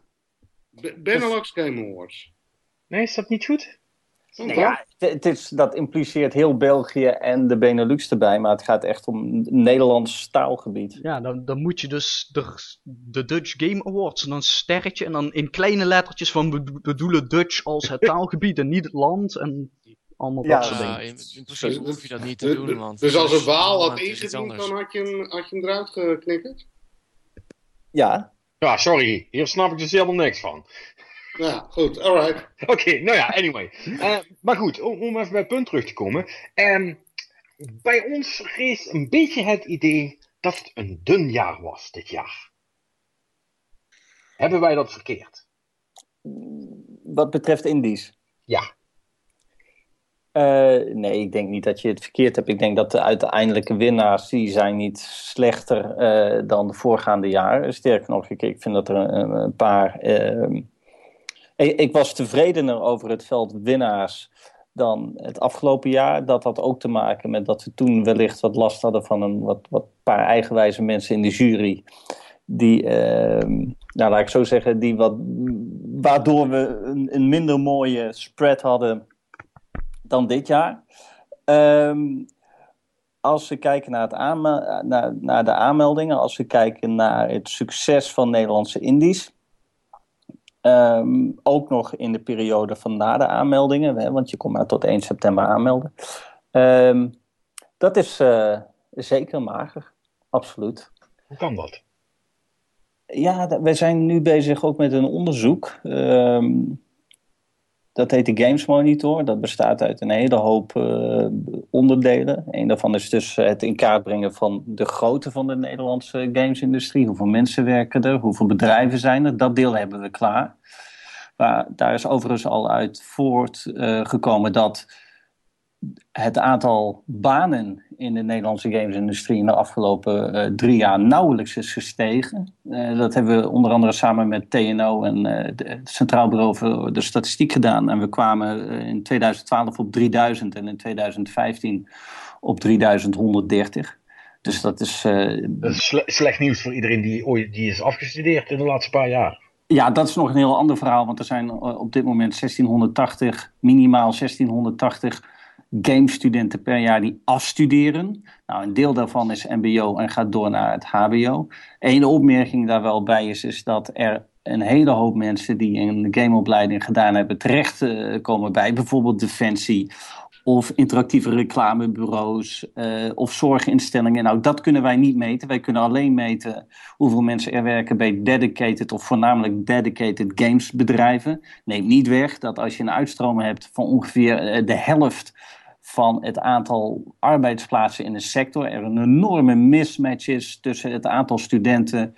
Speaker 4: Be- Benelux Game Awards.
Speaker 1: Nee, is dat niet goed?
Speaker 2: Nee,
Speaker 4: toch?
Speaker 2: ja, het, is, dat impliceert heel België en de Benelux erbij, maar het gaat echt om Nederlands taalgebied.
Speaker 5: Ja, dan, dan moet je dus de, de Dutch Game Awards en dan een sterretje en dan in kleine lettertjes van we bedoelen Dutch als het taalgebied en niet het land en allemaal
Speaker 2: Ja,
Speaker 5: dat soort
Speaker 3: Ja,
Speaker 5: dingen.
Speaker 3: in, in principe hoef je dat niet te
Speaker 4: De-
Speaker 3: doen, want...
Speaker 4: dus als een Waal had ingediend, dan had je hem, had je hem eruit geknikkerd?
Speaker 2: Ja,
Speaker 1: Ja, sorry. Hier snap ik dus helemaal niks van.
Speaker 4: Ja, goed, alright.
Speaker 1: Oké, nou ja, anyway. Eh, maar goed, om, om even bij het punt terug te komen. Ehm, bij ons rees een beetje het idee dat het een dun jaar was dit jaar. Hebben wij dat verkeerd?
Speaker 2: wat betreft Indies.
Speaker 1: Ja.
Speaker 2: Eh, nee, ik denk niet dat je het verkeerd hebt. Ik denk dat de uiteindelijke winnaars, die zijn niet slechter eh, dan de voorgaande jaren. Sterker nog, ik, ik vind dat er een, een paar... ehm, ik, ik was tevredener over het veld winnaars dan het afgelopen jaar. Dat had ook te maken met dat we toen wellicht wat last hadden van een wat, wat paar eigenwijze mensen in de jury. Die, ehm, nou laat ik zo zeggen, die wat, waardoor we een, een minder mooie spread hadden dan dit jaar. Ehm, als we kijken naar, het naar, naar de aanmeldingen, als we kijken naar het succes van Nederlandse indies. Ehm, ook nog in de periode van na de aanmeldingen, hè, want je kon maar tot 1 september aanmelden. Ehm, dat is eh, zeker mager, absoluut.
Speaker 1: Hoe kan dat?
Speaker 2: Ja, wij zijn nu bezig ook met een onderzoek. Ehm, dat heet de Games Monitor. Dat bestaat uit een hele hoop eh, onderdelen. Een daarvan is dus het in kaart brengen van de grootte van de Nederlandse gamesindustrie. Hoeveel mensen werken er? Hoeveel bedrijven zijn er? Dat deel hebben we klaar. Maar daar is overigens al uit voortgekomen dat het aantal banen in de Nederlandse gamesindustrie in de afgelopen eh, drie jaar nauwelijks is gestegen. Eh, dat hebben we onder andere samen met TNO en eh, het Centraal Bureau voor de Statistiek gedaan. En we kwamen in 2012 op 3000 en in 2015 op 3130. Dus dat is,
Speaker 1: Dat is sle- slecht nieuws voor iedereen die ooit die is afgestudeerd in de laatste paar jaar.
Speaker 2: Ja, dat is nog een heel ander verhaal, want er zijn op dit moment 1680, minimaal 1680 gamestudenten per jaar die afstuderen. Nou, een deel daarvan is MBO en gaat door naar het HBO. Eén opmerking daar wel bij is, is dat er een hele hoop mensen die een gameopleiding gedaan hebben terecht eh, komen bij bijvoorbeeld Defensie of interactieve reclamebureaus eh, of zorginstellingen. Nou, dat kunnen wij niet meten. Wij kunnen alleen meten hoeveel mensen er werken bij dedicated of voornamelijk dedicated games bedrijven. Neemt niet weg dat als je een uitstroom hebt van ongeveer eh, de helft van het aantal arbeidsplaatsen in de sector, er een enorme mismatch is tussen het aantal studenten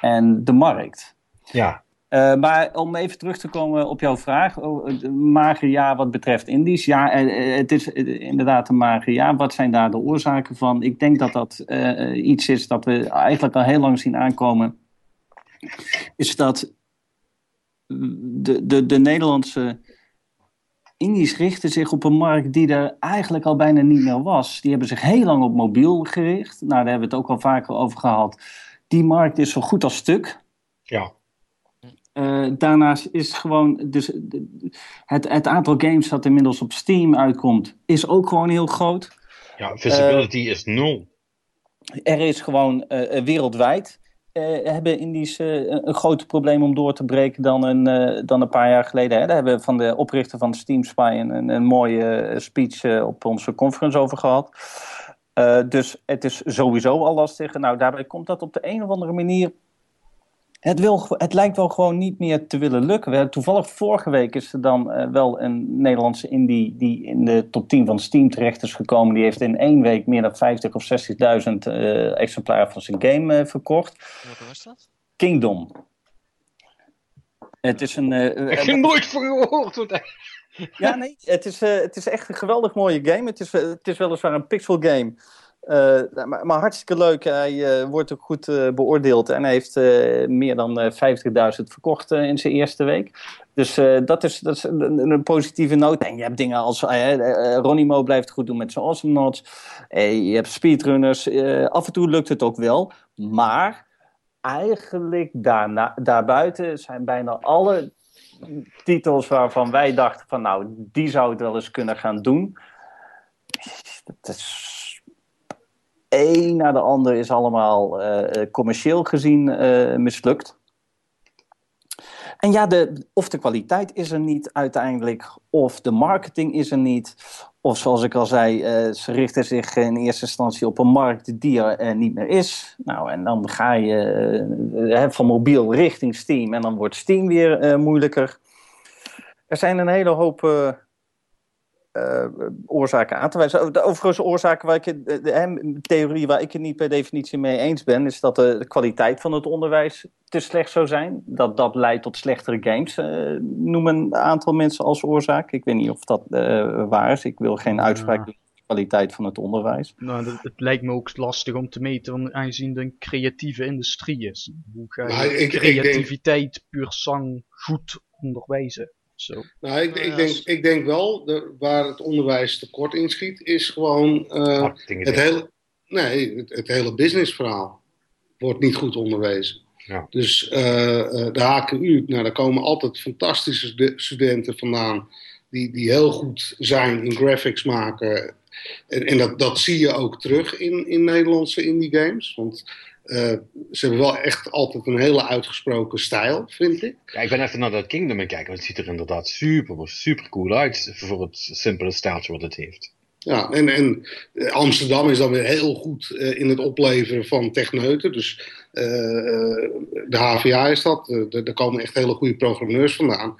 Speaker 2: en de markt.
Speaker 1: Ja.
Speaker 2: Uh, maar om even terug te komen op jouw vraag, oh, mager jaar wat betreft Indisch. Ja, uh, het is inderdaad een mager jaar. Wat zijn daar de oorzaken van? Ik denk dat dat iets is dat we eigenlijk al heel lang zien aankomen. Is dat de, de, de Nederlandse Indisch richten zich op een markt die er eigenlijk al bijna niet meer was. Die hebben zich heel lang op mobiel gericht. Nou, daar hebben we het ook al vaker over gehad Die markt is zo goed als stuk.
Speaker 1: Ja.
Speaker 2: Uh, daarnaast is gewoon, dus het, het aantal games dat inmiddels op Steam uitkomt, is ook gewoon heel groot.
Speaker 1: Ja, visibility uh, is nul.
Speaker 2: Er is gewoon uh, wereldwijd hebben Indies een groter probleem om door te breken dan een, dan een paar jaar geleden. Hè? Daar hebben we van de oprichter van Steam Spy een, een mooie speech op onze conference over gehad. dus het is sowieso al lastig. Nou, daarbij komt dat op de een of andere manier het, wil, het lijkt wel gewoon niet meer te willen lukken. Toevallig vorige week is er dan uh, wel een Nederlandse indie die in de top 10 van Steam terecht is gekomen. Die heeft in één week meer dan 50 of 60.000 uh, exemplaren van zijn game uh, verkocht.
Speaker 3: Welke was dat?
Speaker 2: Kingdom. Het is een...
Speaker 1: Ik heb nooit voor u gehoord.
Speaker 2: Ja, nee, het is, het is echt een geweldig mooie game. Het is, het is weliswaar een pixel game. Uh, maar, hartstikke leuk. Hij uh, wordt ook goed uh, beoordeeld. En hij heeft meer dan 50.000 verkocht in zijn eerste week. Dus dat, is, dat is een, positieve noot. En je hebt dingen als Ronnie Mo blijft goed doen met zijn Awesome je hebt speedrunners. af en toe lukt het ook wel. Maar eigenlijk daarna, daarbuiten zijn bijna alle titels waarvan wij dachten van nou, die zou het wel eens kunnen gaan doen. Dat is een na de ander is allemaal uh, commercieel gezien uh, mislukt. En ja, de, of de kwaliteit is er niet uiteindelijk, of de marketing is er niet. Of zoals ik al zei, ze richten zich in eerste instantie op een markt die er niet meer is. Nou, en dan ga je van mobiel richting Steam en dan wordt Steam weer moeilijker. Er zijn een hele hoop uh, oorzaken aan te wijzen. De overigens oorzaken waar ik de, de, theorie waar ik het niet per definitie mee eens ben, is dat de, de, kwaliteit van het onderwijs te slecht zou zijn. Dat dat leidt tot slechtere games, uh, noemen een aantal mensen als oorzaak. Ik weet niet of dat uh, waar is. Ik wil geen uitspraak doen over de kwaliteit van het onderwijs.
Speaker 5: Nou, dat, het lijkt me ook lastig om te meten, aangezien het een creatieve industrie is. Hoe ga je ik, creativiteit, ik denk... puur zang goed onderwijzen? Zo.
Speaker 4: Nou, ik, ik, denk, ik denk wel, de, waar het onderwijs tekort inschiet, is gewoon uh, het, hele, nee, het, het, hele businessverhaal wordt niet goed onderwezen. Ja. Dus uh, de HKU, nou, daar komen altijd fantastische studenten vandaan die, die heel goed zijn in graphics maken. En, en dat, dat zie je ook terug in, in Nederlandse indie games. Want uh, ze hebben wel echt altijd een hele uitgesproken stijl, vind ik.
Speaker 1: Ja, ik ben even naar dat Kingdom aan kijken. Het ziet er inderdaad super, super cool uit voor het simpele stijltje wat het heeft.
Speaker 4: Ja, en, en Amsterdam is dan weer heel goed uh, in het opleveren van techneuten. Dus uh, de HVA is dat. daar komen echt hele goede programmeurs vandaan.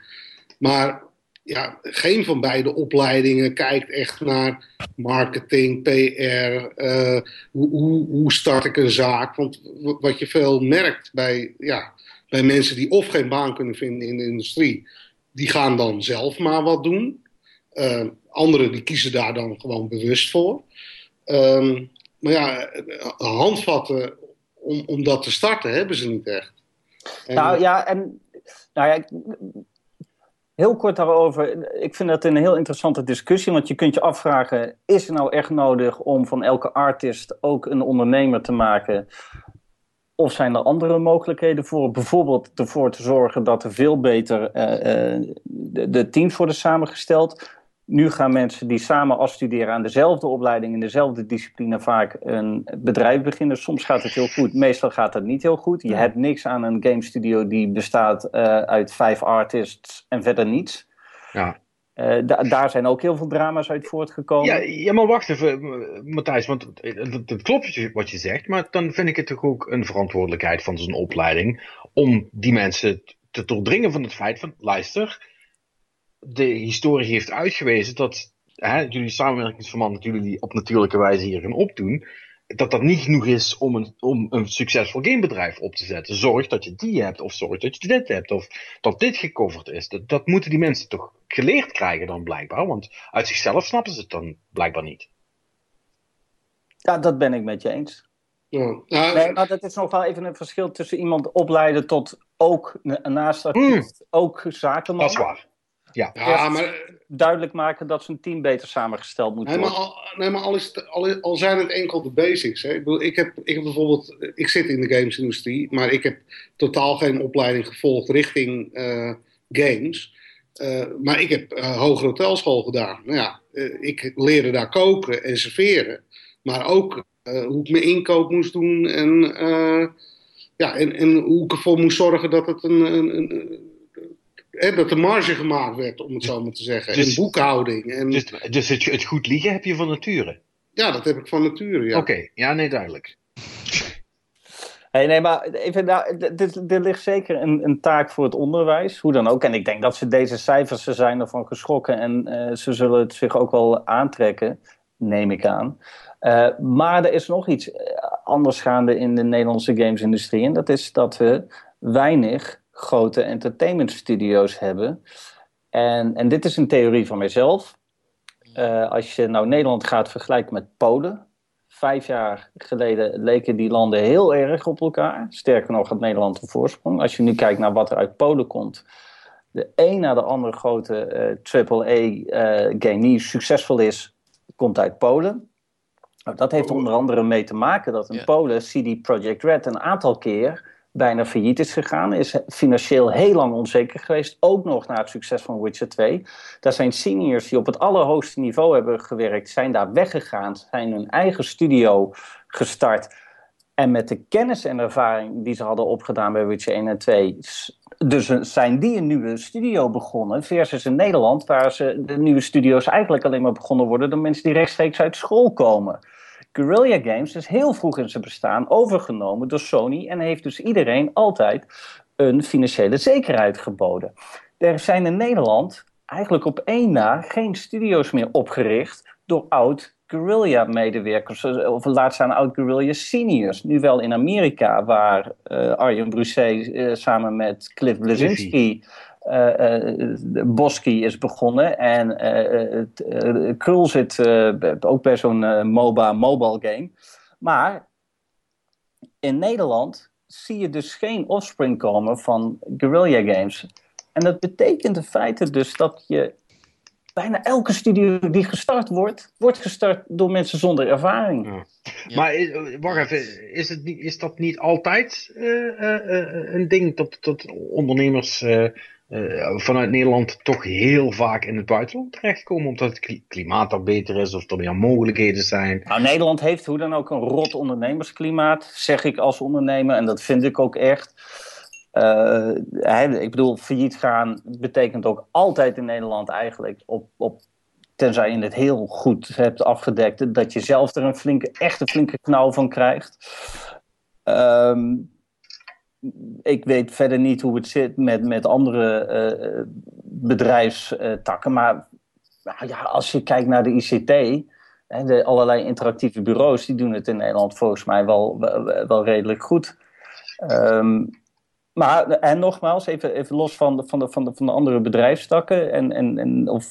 Speaker 4: Maar ja, geen van beide opleidingen kijkt echt naar marketing, PR, uh, hoe, hoe, start ik een zaak. Want wat je veel merkt bij, ja, bij mensen die of geen baan kunnen vinden in de industrie, die gaan dan zelf maar wat doen. Uh, anderen die kiezen daar dan gewoon bewust voor. Um, maar ja, handvatten om, om dat te starten hebben ze niet echt.
Speaker 2: Nou ja, en nou ja, Heel kort daarover. Ik vind dat een heel interessante discussie. Want je kunt je afvragen: is het nou echt nodig om van elke artist ook een ondernemer te maken? Of zijn er andere mogelijkheden voor? Bijvoorbeeld ervoor te zorgen dat er veel beter uh, de, de, teams worden samengesteld. Nu gaan mensen die samen afstuderen aan dezelfde opleiding in dezelfde discipline vaak een bedrijf beginnen. Soms gaat het heel goed, meestal gaat het niet heel goed. Je hebt niks aan een game studio die bestaat uh, uit vijf artists en verder niets.
Speaker 1: Ja.
Speaker 2: Uh, da daar zijn ook heel veel drama's uit voortgekomen.
Speaker 1: Ja, ja maar wacht even, Matthijs, want het klopt wat je zegt, maar dan vind ik het toch ook een verantwoordelijkheid van zo'n opleiding om die mensen te doordringen van het feit van, luister, de historie heeft uitgewezen dat hè, jullie samenwerkingsverband dat jullie die op natuurlijke wijze hier gaan opdoen, dat dat niet genoeg is om een, om een succesvol gamebedrijf op te zetten. Zorg dat je die hebt, of zorg dat je dit hebt, of dat dit gecoverd is. Dat, dat moeten die mensen toch geleerd krijgen dan blijkbaar, want uit zichzelf snappen ze het dan blijkbaar niet.
Speaker 2: Ja, dat ben ik met je eens. Ja. nee, maar dat is nog wel even een verschil tussen iemand opleiden tot ook naast artiest, mm. ook zakenman.
Speaker 1: Dat is waar. Ja,
Speaker 4: Ja, maar,
Speaker 2: duidelijk maken dat zijn team beter samengesteld moet
Speaker 4: nee, maar,
Speaker 2: worden.
Speaker 4: al, nee, maar al, is het, al, al zijn het enkel de basics. Hè. Ik, bedoel, ik, heb, ik heb bijvoorbeeld, ik zit in de gamesindustrie, maar ik heb totaal geen opleiding gevolgd richting eh, games. Eh, maar ik heb eh, hogere hotelschool gedaan. Nou ja, eh, ik leerde daar koken en serveren. Maar ook eh, hoe ik mijn inkoop moest doen en, eh, ja, en, en hoe ik ervoor moest zorgen dat het een, een, een, dat de marge gemaakt werd, om het zo maar te zeggen.
Speaker 1: Dus-
Speaker 4: en boekhouding. En,
Speaker 1: dus, dus het, het goed liegen heb je van nature.
Speaker 4: ja, dat heb ik van nature, ja.
Speaker 1: Oké, ja, nee, duidelijk.
Speaker 2: Hey, nee, maar even, nou, dit, dit ligt zeker een, een taak voor het onderwijs, hoe dan ook. En ik denk dat ze deze cijfers, ze zijn ervan geschrokken en eh, ze zullen het zich ook wel aantrekken, neem ik aan. Eh, maar er is nog iets eh, anders gaande in de Nederlandse gamesindustrie. En dat is dat we weinig grote entertainment studio's hebben. En, en dit is een theorie van mijzelf. Eh, als je nou Nederland gaat vergelijken met Polen. Vijf jaar geleden leken die landen heel erg op elkaar. Sterker nog, had Nederland een voorsprong. Als je nu kijkt naar wat er uit Polen komt. De een na de andere grote eh AAA-game die succesvol is, komt uit Polen. Nou, dat heeft onder andere mee te maken dat in. Polen CD Projekt Red een aantal keer bijna failliet is gegaan. Is financieel heel lang onzeker geweest. Ook nog na het succes van Witcher 2. Daar zijn seniors die op het allerhoogste niveau hebben gewerkt, zijn daar weggegaan, zijn hun eigen studio gestart. En met de kennis en ervaring die ze hadden opgedaan bij Witcher 1 en 2, s- dus zijn die een nieuwe studio begonnen. Versus in Nederland, waar ze de nieuwe studio's eigenlijk alleen maar begonnen worden door mensen die rechtstreeks uit school komen. Guerrilla Games is heel vroeg in zijn bestaan overgenomen door Sony en heeft dus iedereen altijd een financiële zekerheid geboden. Er zijn in Nederland eigenlijk op één na geen studio's meer opgericht door oud Guerrilla-medewerkers, of laat staan oud Guerrilla seniors. Nu wel in Amerika, waar eh, Arjen Brusset eh, samen met Cliff Blazinski eh eh, Bosky is begonnen. En eh, het, Krul zit ook bij zo'n MOBA mobile game. Maar in Nederland zie je dus geen offspring komen van Guerrilla Games. En dat betekent in feite dus dat je bijna elke studio die gestart wordt, wordt gestart door mensen zonder ervaring.
Speaker 1: Ja.
Speaker 3: Ja.
Speaker 1: Maar wacht even, is, het niet, is dat niet altijd eh, eh, eh, een ding dat, dat ondernemers eh, vanuit Nederland toch heel vaak in het buitenland terechtkomen omdat het kli- klimaat daar beter is of er meer mogelijkheden zijn?
Speaker 2: Nou, Nederland heeft hoe dan ook een rot ondernemersklimaat, zeg ik als ondernemer. En dat vind ik ook echt. Eh, ik bedoel, failliet gaan betekent ook altijd in Nederland eigenlijk, op, op, tenzij je het heel goed hebt afgedekt, dat je zelf er een flinke, echt een flinke knauw van krijgt. Ehm, ik weet verder niet hoe het zit met, met andere eh, bedrijfstakken, maar nou ja, als je kijkt naar de ICT, hè, de allerlei interactieve bureaus, die doen het in Nederland volgens mij wel, wel, redelijk goed. Ehm, maar, en nogmaals, even, even los van de, van, de, van, de, van de andere bedrijfstakken en, en, en of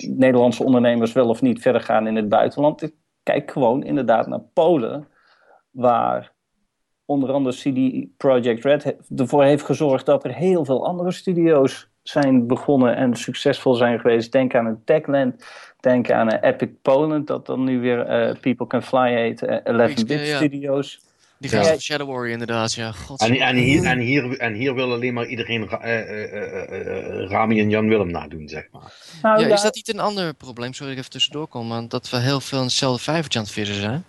Speaker 2: Nederlandse ondernemers wel of niet verder gaan in het buitenland. Kijk gewoon inderdaad naar Polen, waar onder andere CD Projekt Red he- ervoor heeft gezorgd dat er heel veel andere studio's zijn begonnen en succesvol zijn geweest. Denk aan een Techland, denk aan een Epic Poland, dat dan nu weer eh, People Can Fly heet, eh, 11-bit
Speaker 3: Ja, ja.
Speaker 2: Studios.
Speaker 3: Die
Speaker 1: Ja.
Speaker 3: van Shadow Warrior inderdaad, ja. God,
Speaker 1: En, en, hier, en, hier, en hier wil alleen maar iedereen Ra- eh, Rami en Jan Willem nadoen, zeg maar.
Speaker 2: Nou,
Speaker 3: ja,
Speaker 2: ja,
Speaker 3: is dat niet een ander probleem? Sorry dat ik even tussendoor kom, dat we heel veel in hetzelfde vijvertje aan het vissen zijn.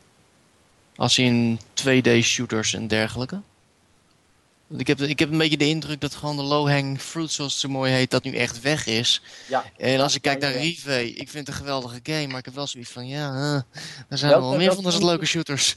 Speaker 3: Als in 2D-shooters en dergelijke. Want ik heb, ik heb een beetje de indruk dat gewoon de low-hang fruit, zoals het zo mooi heet, dat nu echt weg is.
Speaker 2: Ja.
Speaker 3: En als ik kijk naar. Rive, ik vind het een geweldige game, maar ik heb wel zoiets van, ja, eh, er zijn er wel meer van
Speaker 2: welke-
Speaker 3: leuke shooters.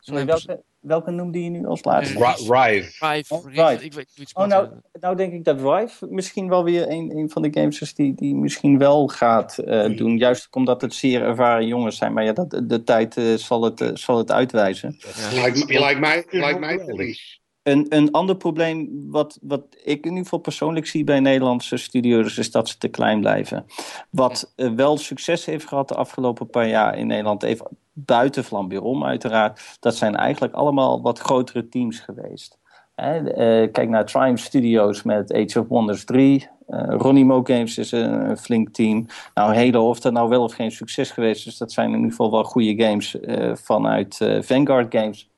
Speaker 2: Sorry, welke, welke noemde je nu als laatste?
Speaker 1: Rive.
Speaker 3: Rive,
Speaker 2: Oh,
Speaker 3: Rive,
Speaker 2: Rive.
Speaker 3: ik weet iets
Speaker 2: Oh, nou, nou denk ik dat Rive misschien wel weer een, een van de games is die, die misschien wel gaat eh, doen. Juist omdat het zeer ervaren jongens zijn. Maar ja, dat, de tijd eh, zal, het, eh, zal het uitwijzen.
Speaker 3: ja.
Speaker 4: Lijkt, mij, lijkt mij
Speaker 1: geweldig.
Speaker 4: verlies.
Speaker 2: Een, een ander probleem wat, wat ik in ieder geval persoonlijk zie bij Nederlandse studio's is dat ze te klein blijven. Wat wel succes heeft gehad de afgelopen paar jaar in Nederland, even buiten Flambeerom uiteraard, dat zijn eigenlijk allemaal wat grotere teams geweest. Eh, kijk naar Triumph Studios met Age of Wonders 3. Uh, Ronnie Mo Games is een, flink team. Nou, Halo of dat nou wel of geen succes geweest is, dat zijn in ieder geval wel goede games uh, vanuit Vanguard Games.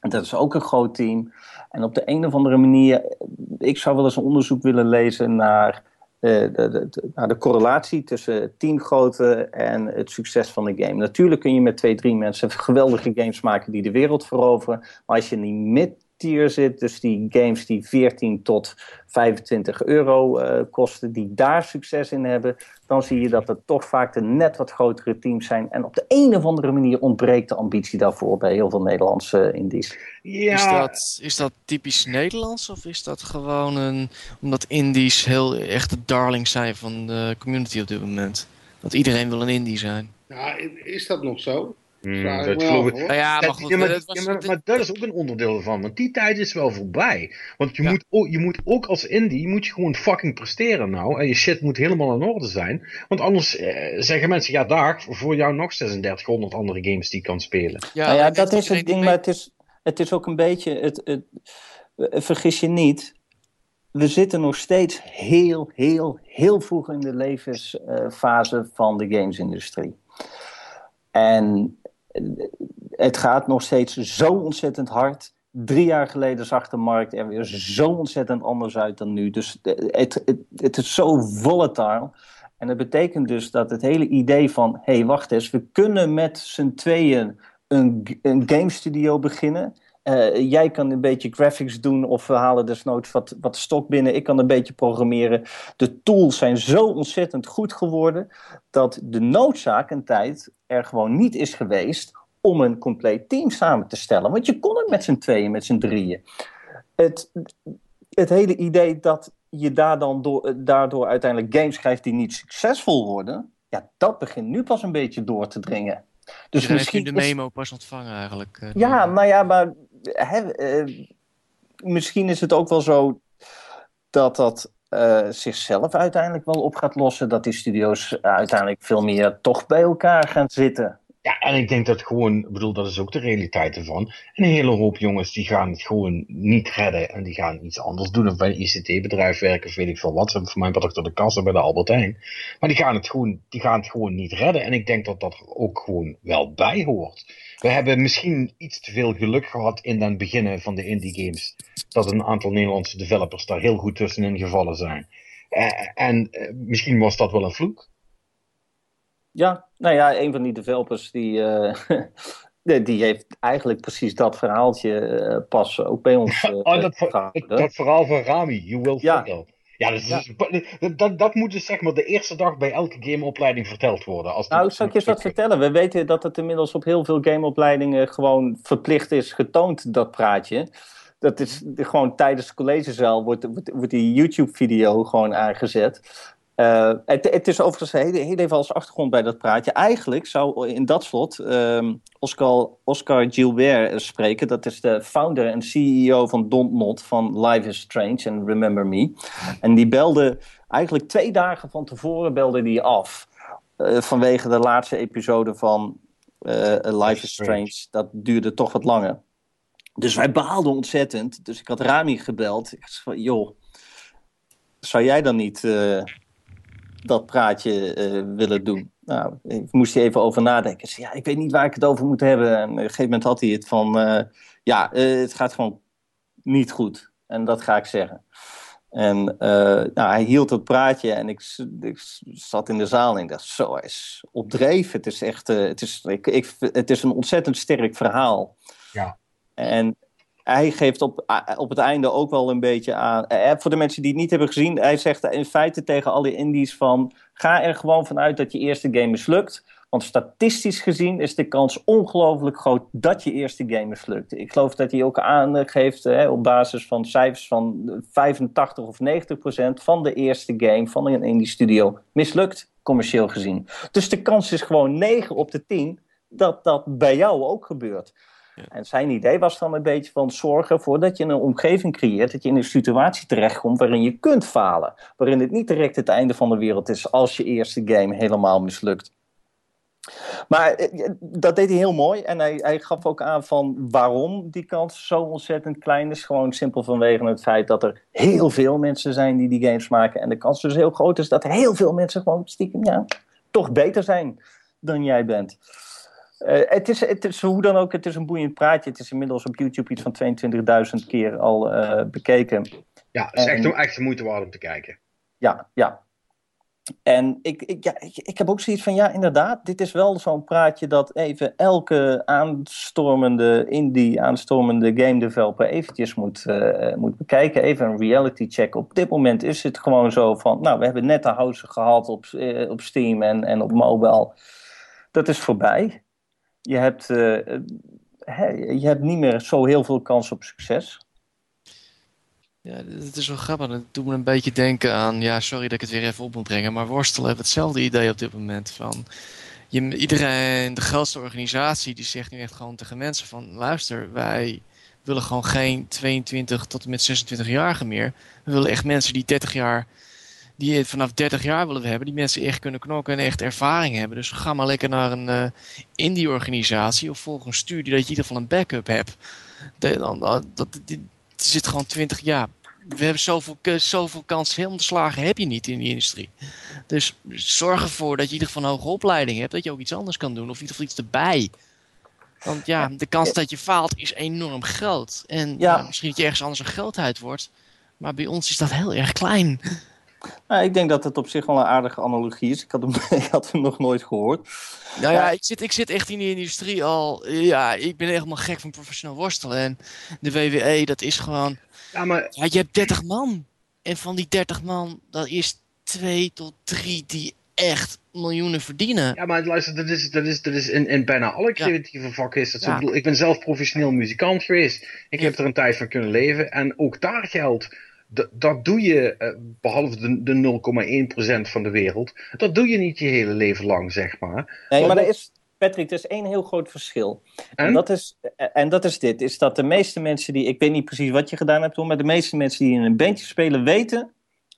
Speaker 2: Dat is ook een groot team. En op de een of andere manier, ik zou wel eens een onderzoek willen lezen naar de, de, naar de correlatie tussen teamgrootte en het succes van de game. Natuurlijk kun je met twee, drie mensen geweldige games maken die de wereld veroveren. Maar als je niet tier zit. Dus die games die 14 tot 25 euro uh, kosten, die daar succes in hebben. Dan zie je dat het toch vaak de net wat grotere teams zijn. En op de een of andere manier ontbreekt de ambitie daarvoor bij heel veel Nederlandse indies.
Speaker 3: Ja. Is, dat, is dat typisch Nederlands of is dat gewoon een, omdat indies heel echt de darling zijn van de community op dit moment? Dat iedereen wil een indie zijn.
Speaker 4: Ja, is dat nog zo?
Speaker 1: Mm, dat geloof ik. Nou ja, maar, goed, ja, maar, dat was, ja, maar, maar, dat is ook een onderdeel ervan. Want die tijd is wel voorbij. Want je, ja. moet, ook, je moet ook als indie moet je gewoon fucking presteren nou. En je shit moet helemaal in orde zijn. Want anders eh, zeggen mensen, ja dag, voor jou nog 3600 andere games die je kan spelen.
Speaker 2: Ja, nou ja dat is het ding. Maar het is, het is ook een beetje, het, het, vergis je niet. We zitten nog steeds heel, heel, heel vroeg in de levensfase van de gamesindustrie. En het gaat nog steeds zo ontzettend hard. Drie jaar geleden zag de markt er weer zo ontzettend anders uit dan nu. Dus het, het, het is zo volatile. En dat betekent dus dat het hele idee van: hé, hey, wacht eens, we kunnen met z'n tweeën een, een game studio beginnen. Uh, jij kan een beetje graphics doen of we halen desnoods wat, wat stok binnen. Ik kan een beetje programmeren. De tools zijn zo ontzettend goed geworden dat de noodzaak een tijd er gewoon niet is geweest om een compleet team samen te stellen. Want je kon het met z'n tweeën, met z'n drieën. Het, het hele idee dat je daar dan door, daardoor uiteindelijk games krijgt die niet succesvol worden, ja, dat begint nu pas een beetje door te dringen.
Speaker 3: Dus misschien de memo pas ontvangen eigenlijk. Uh,
Speaker 2: ja, nou ja, maar uh, misschien is het ook wel zo dat dat uh, zichzelf uiteindelijk wel op gaat lossen. Dat die studio's uiteindelijk veel meer toch bij elkaar gaan zitten.
Speaker 1: Ja, en ik denk dat gewoon, ik bedoel, dat is ook de realiteit ervan. Een hele hoop jongens die gaan het gewoon niet redden en die gaan iets anders doen. Of bij een ICT-bedrijf werken of weet ik veel wat. Ze voor mij wat achter de kassa bij de Albert Heijn. Maar die gaan, het gewoon, die gaan het gewoon niet redden. En ik denk dat dat ook gewoon wel bij hoort. We hebben misschien iets te veel geluk gehad in het beginnen van de indie games. Dat een aantal Nederlandse developers daar heel goed tussenin gevallen zijn. Uh, en uh, misschien was dat wel een vloek.
Speaker 2: Ja, nou ja, een van die developers die, uh, die heeft eigenlijk precies dat verhaaltje uh, pas ook bij ons uh,
Speaker 1: oh, dat, dat, verhaal van Rami, You Will ja. Ja, dat, ja. Is, dat, dat moet dus zeg maar de eerste dag bij elke gameopleiding verteld worden. Als
Speaker 2: nou, zal ik je eens wat vertellen? We weten dat het inmiddels op heel veel gameopleidingen gewoon verplicht is getoond, dat praatje. Dat is gewoon tijdens de collegezaal wordt, wordt, wordt die YouTube-video gewoon aangezet. Uh, het, het, is overigens heel, heel, even als achtergrond bij dat praatje. Eigenlijk zou in dat slot um, Oscar, Oscar Gilbert spreken. Dat is de founder en CEO van Don't Not van Life is Strange en Remember Me. En die belde eigenlijk twee dagen van tevoren belde die af. Uh, vanwege de laatste episode van uh, Life is Strange. Dat duurde toch wat langer. Dus wij baalden ontzettend. Dus ik had Rami gebeld. Ik zei, joh, zou jij dan niet dat praatje uh, willen doen. Nou, ik moest hij even over nadenken. Ja, ik weet niet waar ik het over moet hebben. En op een gegeven moment had hij het van, uh, ja, uh, het gaat gewoon niet goed. En dat ga ik zeggen. En nou, hij hield het praatje en ik, ik, zat in de zaal en ik dacht, zo, hij is opdreef. Het is echt, het, is, ik, ik, het is een ontzettend sterk verhaal.
Speaker 1: Ja.
Speaker 2: En hij geeft op, op het einde ook wel een beetje aan. Eh, voor de mensen die het niet hebben gezien, hij zegt in feite tegen alle indies van. Ga er gewoon vanuit dat je eerste game mislukt. Want statistisch gezien is de kans ongelooflijk groot dat je eerste game mislukt. Ik geloof dat hij ook aangeeft op basis van cijfers van 85 of 90 procent van de eerste game van een indie studio mislukt, commercieel gezien. Dus de kans is gewoon 9 op de 10 dat dat bij jou ook gebeurt. En zijn idee was dan een beetje van zorgen voor dat je een omgeving creëert, dat je in een situatie terechtkomt waarin je kunt falen. Waarin het niet direct het einde van de wereld is als je eerste game helemaal mislukt. Maar eh, dat deed hij heel mooi. En hij, hij gaf ook aan van waarom die kans zo ontzettend klein is. Gewoon simpel vanwege het feit dat er heel veel mensen zijn die die games maken. En de kans dus heel groot is dat heel veel mensen gewoon stiekem ja, toch beter zijn dan jij bent. Uh, het, is, het is hoe dan ook, het is een boeiend praatje. Het is inmiddels op YouTube iets van 22.000 keer al uh, bekeken.
Speaker 1: Ja, het is echt, echt de moeite waard om te kijken.
Speaker 2: Ja, ja. En ik, ik, ja, ik, ik, heb ook zoiets van, ja, inderdaad, dit is wel zo'n praatje dat even elke aanstormende indie, aanstormende game developer eventjes moet, uh, moet bekijken. Even een reality check. Op dit moment is het gewoon zo van, nou, we hebben net de house gehad op, op Steam en, en op mobile. Dat is voorbij. Je hebt, uh, je hebt niet meer zo heel veel kans op succes.
Speaker 3: Ja, het is wel grappig. Het doet me een beetje denken aan, ja, sorry dat ik het weer even op moet brengen, maar worstelen heeft hetzelfde idee op dit moment. Van, je, iedereen, de grootste organisatie, die zegt nu echt gewoon tegen mensen van, luister, wij willen gewoon geen 22 tot en met 26-jarigen meer. We willen echt mensen die 30 jaar, die vanaf 30 jaar willen we hebben, die mensen echt kunnen knokken en echt ervaring hebben. Dus ga maar lekker naar een uh, indie-organisatie of volg een studie dat je in ieder geval een backup hebt. De, dan, dat, die, zit gewoon 20 jaar. We hebben zoveel, zoveel kansen te slagen heb je niet in die industrie. Dus zorg ervoor dat je in ieder geval een hoge opleiding hebt. Dat je ook iets anders kan doen. Of in ieder geval iets erbij. Want ja, de kans dat je faalt is enorm groot. En ja. misschien dat je ergens anders een grootheid wordt. Maar bij ons is dat heel erg klein.
Speaker 2: Nou, ik denk dat het op zich wel een aardige analogie is. Ik had hem, ik had hem nog nooit gehoord.
Speaker 3: Nou ja, ik zit, ik zit echt in die industrie al. Ja, ik ben helemaal gek van professioneel worstelen. En de WWE, dat is gewoon. Ja, maar... Ja, je hebt 30 man. En van die 30 man, dat is 2 tot 3 die echt miljoenen verdienen.
Speaker 1: Ja, maar luister, dat is, dat is, dat is in, in bijna alle creatieve vakken is dat zo. Ja. Ik, bedoel, ik ben zelf professioneel muzikant geweest. Ik heb er een tijd van kunnen leven. En ook daar geldt dat doe je, uh, behalve de, de 0,1% van de wereld, dat doe je niet je hele leven lang, zeg maar.
Speaker 2: Nee, maar er is, Patrick, er is één heel groot verschil. En? en? dat is, eh, en dat is dit, is dat de meeste mensen die, ik weet niet precies wat je gedaan hebt, maar de meeste mensen die in een bandje spelen weten,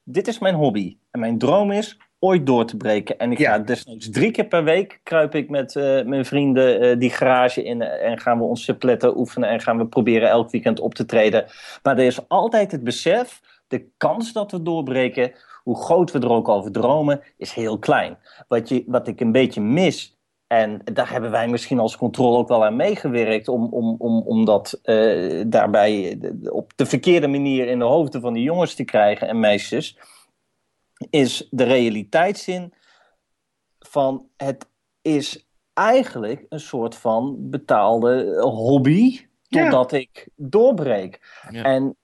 Speaker 2: dit is mijn hobby. En mijn droom is ooit door te breken. En ik ja. ga desnoods drie keer per week kruip ik met uh, mijn vrienden uh, die garage in en gaan we onze pletten oefenen en gaan we proberen elk weekend op te treden. Maar er is altijd het besef, de kans dat we doorbreken, hoe groot we er ook over dromen, is heel klein. Wat, je, wat ik een beetje mis en daar hebben wij misschien als controle ook wel aan meegewerkt om, om, om, om dat daarbij op de verkeerde manier in de hoofden van die jongens te krijgen en meisjes is de realiteitszin van het is eigenlijk een soort van betaalde hobby totdat ja. ik doorbreek. Ja. En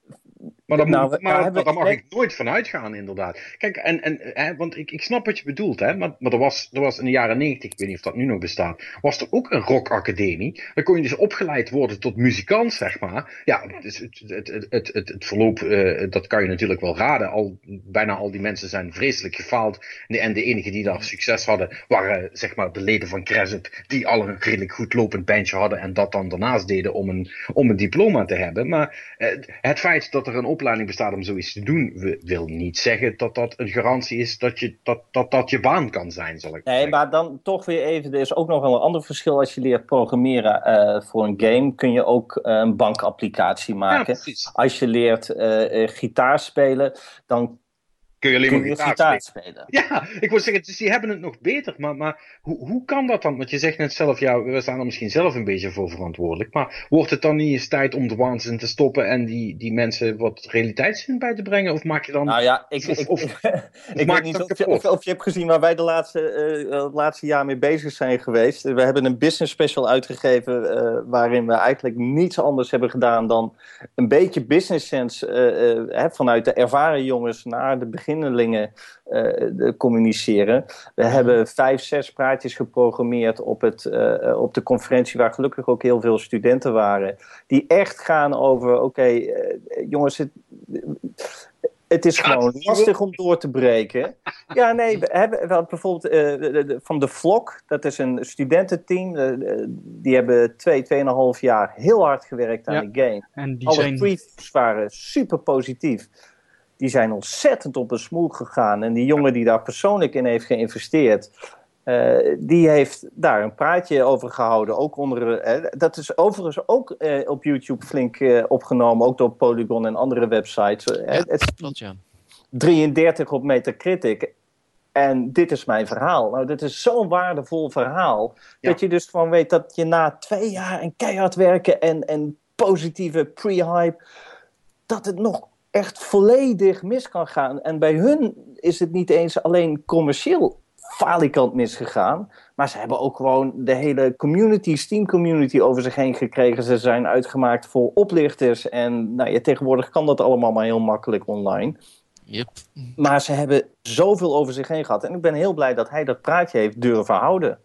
Speaker 1: maar daar, nou, moet, maar, daar mag ik nooit van uitgaan, inderdaad. Kijk, en, en, hè, want ik, ik snap wat je bedoelt, hè, maar, maar er, was, er was in de jaren negentig, ik weet niet of dat nu nog bestaat, was er ook een rockacademie. Daar kon je dus opgeleid worden tot muzikant, zeg maar. Ja, dus het, het, het, het, het, het verloop, uh, dat kan je natuurlijk wel raden. Al, bijna al die mensen zijn vreselijk gefaald. En de, en de enigen die daar succes hadden, waren zeg maar de leden van Crescent, die al een redelijk goed lopend bandje hadden en dat dan daarnaast deden om een, om een diploma te hebben. Maar uh, het feit dat er een opleiding bestaat om zoiets te doen, wil niet zeggen dat dat een garantie is dat je, dat, dat, dat je baan kan zijn, zal ik
Speaker 2: Nee,
Speaker 1: zeggen.
Speaker 2: maar dan toch weer even, er is ook nog wel een ander verschil. Als je leert programmeren uh, voor een game, kun je ook uh, een bankapplicatie maken. Ja, Als je leert uh, gitaar spelen, dan
Speaker 1: kun je alleen kun maar gitaar, gitaar spelen. spelen. Ja, ik wil zeggen, dus die hebben het nog beter. Maar, maar hoe, hoe kan dat dan? Want je zegt net zelf, ja, we staan er misschien zelf een beetje voor verantwoordelijk. Maar wordt het dan niet eens tijd om de waanzin te stoppen en die, die mensen wat realiteitszin bij te brengen? Of maak je dan...
Speaker 2: Nou ja, ik, of, ik, of, ik, ik weet niet of je, of, je, hebt gezien waar wij de laatste, uh, het laatste jaar mee bezig zijn geweest. We hebben een business special uitgegeven uh, waarin we eigenlijk niets anders hebben gedaan dan een beetje business sense uh, vanuit de ervaren jongens naar de begin uh, communiceren. We hebben vijf, zes praatjes geprogrammeerd op, het, uh, op de conferentie, waar gelukkig ook heel veel studenten waren, die echt gaan over: oké, okay, uh, jongens, het, het is gewoon lastig om door te breken. Ja, nee, we hebben we bijvoorbeeld uh, de, de, van de Vlok, dat is een studententeam. Uh, die hebben twee, tweeënhalf jaar heel hard gewerkt aan ja, de game. En die Alle zijn... tweets waren super positief die zijn ontzettend op een smoel gegaan. En die jongen die daar persoonlijk in heeft geïnvesteerd, Uh, die heeft daar een praatje over gehouden. Ook onder, uh, dat is overigens ook uh, op YouTube flink opgenomen, ook door Polygon en andere websites.
Speaker 3: Ja, het klopt, ja.
Speaker 2: 33 op Metacritic. En dit is mijn verhaal. Nou, dit is zo'n waardevol verhaal. Ja. Dat je dus gewoon weet dat je na twee jaar en keihard werken en, en positieve pre-hype, dat het nog echt volledig mis kan gaan. En bij hun is het niet eens alleen commercieel falikant misgegaan. Maar ze hebben ook gewoon de hele community, Steam community over zich heen gekregen. Ze zijn uitgemaakt voor oplichters. En nou, ja, tegenwoordig kan dat allemaal maar heel makkelijk online.
Speaker 3: Yep.
Speaker 2: Maar ze hebben zoveel over zich heen gehad. En ik ben heel blij dat hij dat praatje heeft durven houden.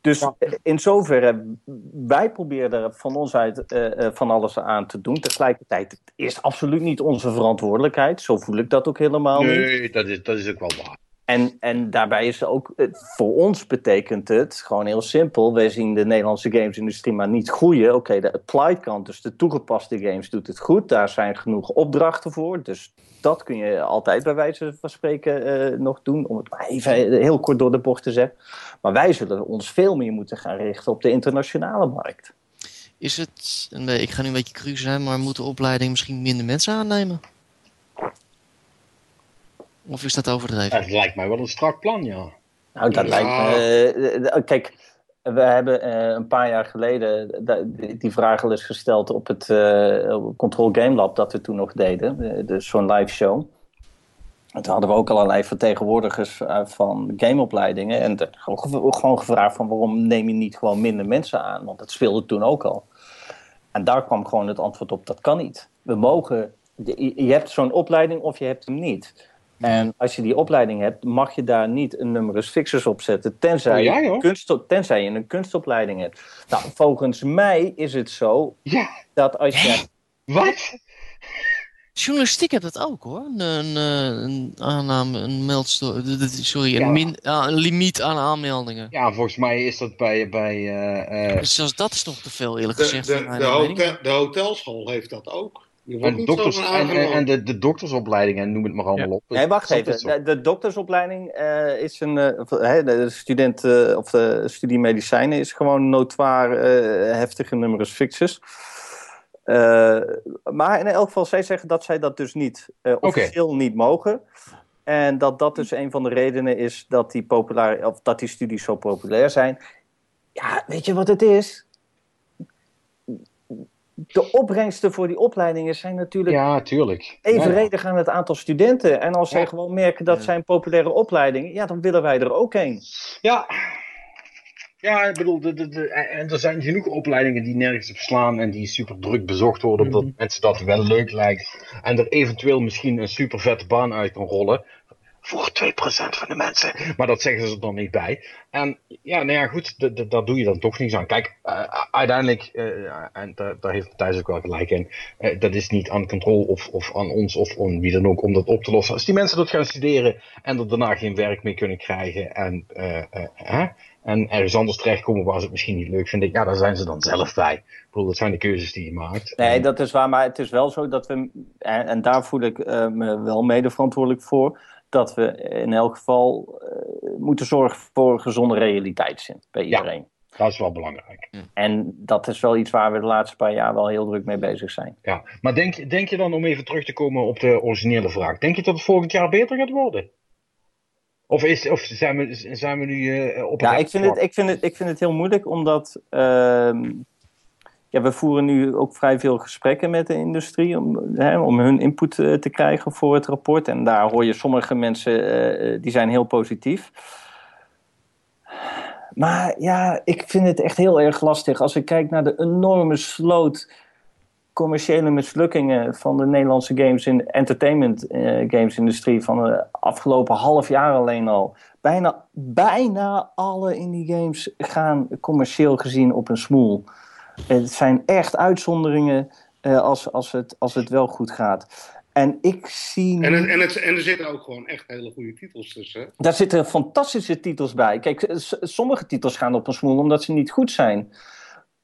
Speaker 2: Dus in zoverre, wij proberen er van ons uit uh, van alles aan te doen. Tegelijkertijd, het is absoluut niet onze verantwoordelijkheid. Zo voel ik dat ook helemaal
Speaker 1: nee,
Speaker 2: niet.
Speaker 1: Nee, dat is, dat is ook wel waar.
Speaker 2: En, en daarbij is ook, voor ons betekent het gewoon heel simpel. Wij zien de Nederlandse gamesindustrie maar niet groeien. Oké, de applied kant, dus de toegepaste games, doet het goed. Daar zijn genoeg opdrachten voor. Dus dat kun je altijd bij wijze van spreken uh, nog doen. Om het maar even heel kort door de bocht te zeggen. Maar wij zullen ons veel meer moeten gaan richten op de internationale markt.
Speaker 3: Is het, ik ga nu een beetje cru zijn, maar moet de opleiding misschien minder mensen aannemen? Of is dat overdreven?
Speaker 1: Dat lijkt mij wel een strak plan, ja.
Speaker 2: Nou, dat
Speaker 4: Ja.
Speaker 2: lijkt me... eh, kijk, we hebben eh, een paar jaar geleden die vraag al eens gesteld op het eh, Control Game Lab dat we toen nog deden. eh, Dus zo'n live show. En toen hadden we ook allerlei vertegenwoordigers eh, van gameopleidingen. En de- gewoon gev- gewoon gevraagd van waarom neem je niet gewoon minder mensen aan? Want dat speelde toen ook al. En daar kwam gewoon het antwoord op, dat kan niet. We mogen, je je hebt zo'n opleiding of je hebt hem niet. En als je die opleiding hebt, mag je daar niet een numerus fixus op zetten, tenzij,
Speaker 1: Oh, ja,
Speaker 2: je, kunst, tenzij je een kunstopleiding hebt. Nou, volgens mij is het zo
Speaker 1: Ja,
Speaker 2: dat als je...
Speaker 1: wat?
Speaker 3: Journalistiek heeft dat ook hoor. Een, een, eh, een aanname, een meldsto- d- d- Sorry,
Speaker 1: Ja.
Speaker 3: een, min, ah, een limiet aan aanmeldingen.
Speaker 1: Ja, volgens mij is dat bij... bij eh, eh,
Speaker 3: Dus zelfs dat is toch te veel, eerlijk
Speaker 4: De,
Speaker 3: gezegd.
Speaker 4: de, de, hotel, de hotelschool heeft dat ook.
Speaker 1: En,
Speaker 4: niet
Speaker 1: dokters, en, en, en de, de doktersopleidingen, noem het maar allemaal
Speaker 5: Ja.
Speaker 1: op.
Speaker 2: Nee, wacht even. De, de doktersopleiding eh, is een... eh, de student eh, of de studie medicijnen is gewoon notoir eh, heftige numerus fixus. Eh, maar in elk geval, zij zeggen dat zij dat dus niet eh, officieel niet mogen. En dat dat dus een van de redenen is dat die, populair, of dat die studies zo populair zijn. Ja, weet je wat het is? De opbrengsten voor die opleidingen zijn natuurlijk
Speaker 1: Ja, tuurlijk. Ja, ja.
Speaker 2: evenredig aan het aantal studenten. En als zij
Speaker 1: Ja.
Speaker 2: gewoon merken dat
Speaker 3: Ja.
Speaker 2: zijn populaire opleidingen, ja, dan willen wij er ook heen.
Speaker 1: Ja. Ja, ik bedoel, de, de, de, en er zijn genoeg opleidingen die nergens op slaan en die super druk bezocht worden, omdat
Speaker 5: Mhm.
Speaker 1: mensen dat wel leuk lijkt. En er eventueel misschien een super vette baan uit kan rollen. Voor 2% van de mensen. Maar dat zeggen ze er dan niet bij. En ja, nou ja, goed, daar doe je dan toch niets aan. Kijk, eh, uiteindelijk, eh, en daar, daar heeft Thijs ook wel gelijk in, eh, dat is niet aan controle of, of aan ons of aan wie dan ook om dat op te lossen. Als die mensen dat gaan studeren en er daarna geen werk meer kunnen krijgen en, eh, eh, hè, en ergens anders terechtkomen waar ze het misschien niet leuk vinden, ja, daar zijn ze dan zelf bij. Ik bedoel, dat zijn de keuzes die je maakt.
Speaker 2: Nee,
Speaker 1: En-
Speaker 2: dat is waar, maar het is wel zo dat we, en, en daar voel ik eh, me wel mede verantwoordelijk voor, dat we in elk geval eh, moeten zorgen voor een gezonde realiteitszin bij
Speaker 1: Ja.
Speaker 2: iedereen.
Speaker 1: Dat is wel belangrijk.
Speaker 2: En dat is wel iets waar we de laatste paar jaar wel heel druk mee bezig zijn.
Speaker 1: Ja. Maar denk, denk je dan, om even terug te komen op de originele vraag, denk je dat het volgend jaar beter gaat worden? Of, is, of zijn, we, zijn we nu eh, op
Speaker 2: Ja, ik vind, het, ik, vind het, ik vind het heel moeilijk, omdat ehm, ja, we voeren nu ook vrij veel gesprekken met de industrie om, hè, om hun input eh, te krijgen voor het rapport. En daar hoor je sommige mensen, eh, eh, die zijn heel positief. Maar ja, ik vind het echt heel erg lastig als ik kijk naar de enorme sloot commerciële mislukkingen van de Nederlandse games in entertainment games industrie van de afgelopen half jaar alleen al. Bijna, bijna alle indie games gaan commercieel gezien op een smoel. Het zijn echt uitzonderingen eh, als, als, het, als het wel goed gaat. En ik zie.
Speaker 4: En, het, en, het, en er zitten ook gewoon echt hele goede titels tussen.
Speaker 2: Daar zitten fantastische titels bij. Kijk, sommige titels gaan op een smoel omdat ze niet goed zijn.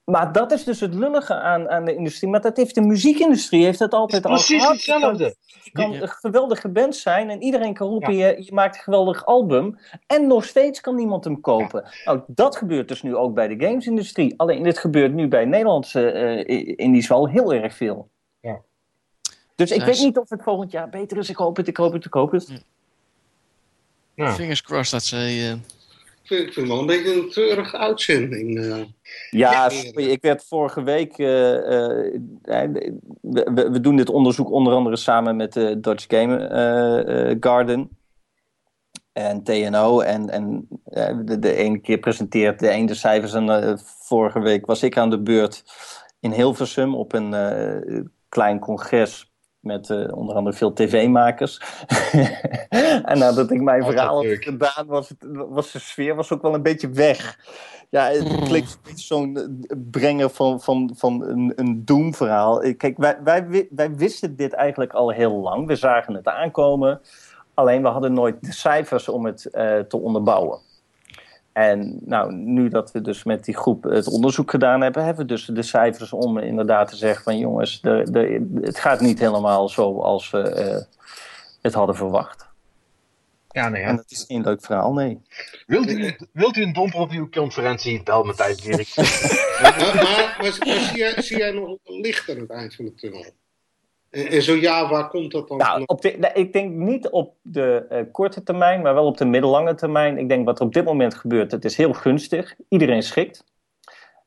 Speaker 2: Maar dat is dus het lullige aan, aan de industrie. Maar dat heeft de muziekindustrie heeft dat altijd al
Speaker 1: Precies
Speaker 2: gehad.
Speaker 1: hetzelfde.
Speaker 2: Je kan
Speaker 3: Ja.
Speaker 2: een geweldige band zijn en iedereen kan roepen, je, je maakt een geweldig album. En nog steeds kan niemand hem kopen. Nou, dat gebeurt dus nu ook bij de gamesindustrie. Alleen dit gebeurt nu bij Nederlandse eh indies wel heel erg veel.
Speaker 1: Ja.
Speaker 2: Dus ik
Speaker 3: Ja,
Speaker 2: weet niet of het volgend jaar beter is. Ik hoop het, ik hoop het, ik hoop het.
Speaker 1: Nou,
Speaker 3: Fingers crossed dat ze... eh,
Speaker 4: Ik vind, het wel een beetje een treurige uitzending. eh.
Speaker 2: Ja, sorry, ik werd vorige week. eh, eh, we, doen dit onderzoek onder andere samen met de Dutch Game Garden en TNO. En, en de, de ene keer presenteert de een de cijfers. En vorige week was ik aan de beurt in Hilversum op een klein congres. Met eh, onder andere veel tv-makers. en nadat ik mijn verhaal had gedaan, was, het, was de sfeer was ook wel een beetje weg. Ja, het klinkt een beetje zo'n eh, brenger van, van, van een, een doemverhaal. Eh, Kijk, wij, wij, wi- wij wisten dit eigenlijk al heel lang. We zagen het aankomen. Alleen we hadden nooit de cijfers om het te onderbouwen. En nou, nu dat we dus met die groep het onderzoek gedaan hebben, hebben we dus de cijfers om inderdaad te zeggen van jongens, de, de, het gaat niet helemaal zoals we eh, het hadden verwacht.
Speaker 1: ja, nee,
Speaker 2: En dat is geen leuk verhaal, nee.
Speaker 1: Wilt, u, wilt u een domper op uw conferentie? Bel met Thijs Dirk.
Speaker 4: maar, maar, maar, maar zie, jij, zie jij nog een licht aan het eind van de tunnel? En, zo ja, waar komt dat dan?
Speaker 2: Nou,
Speaker 4: vandaan?
Speaker 2: op de, ik denk niet op de eh, korte termijn, maar wel op de middellange termijn. Ik denk wat er op dit moment gebeurt, het is heel gunstig. Iedereen schikt.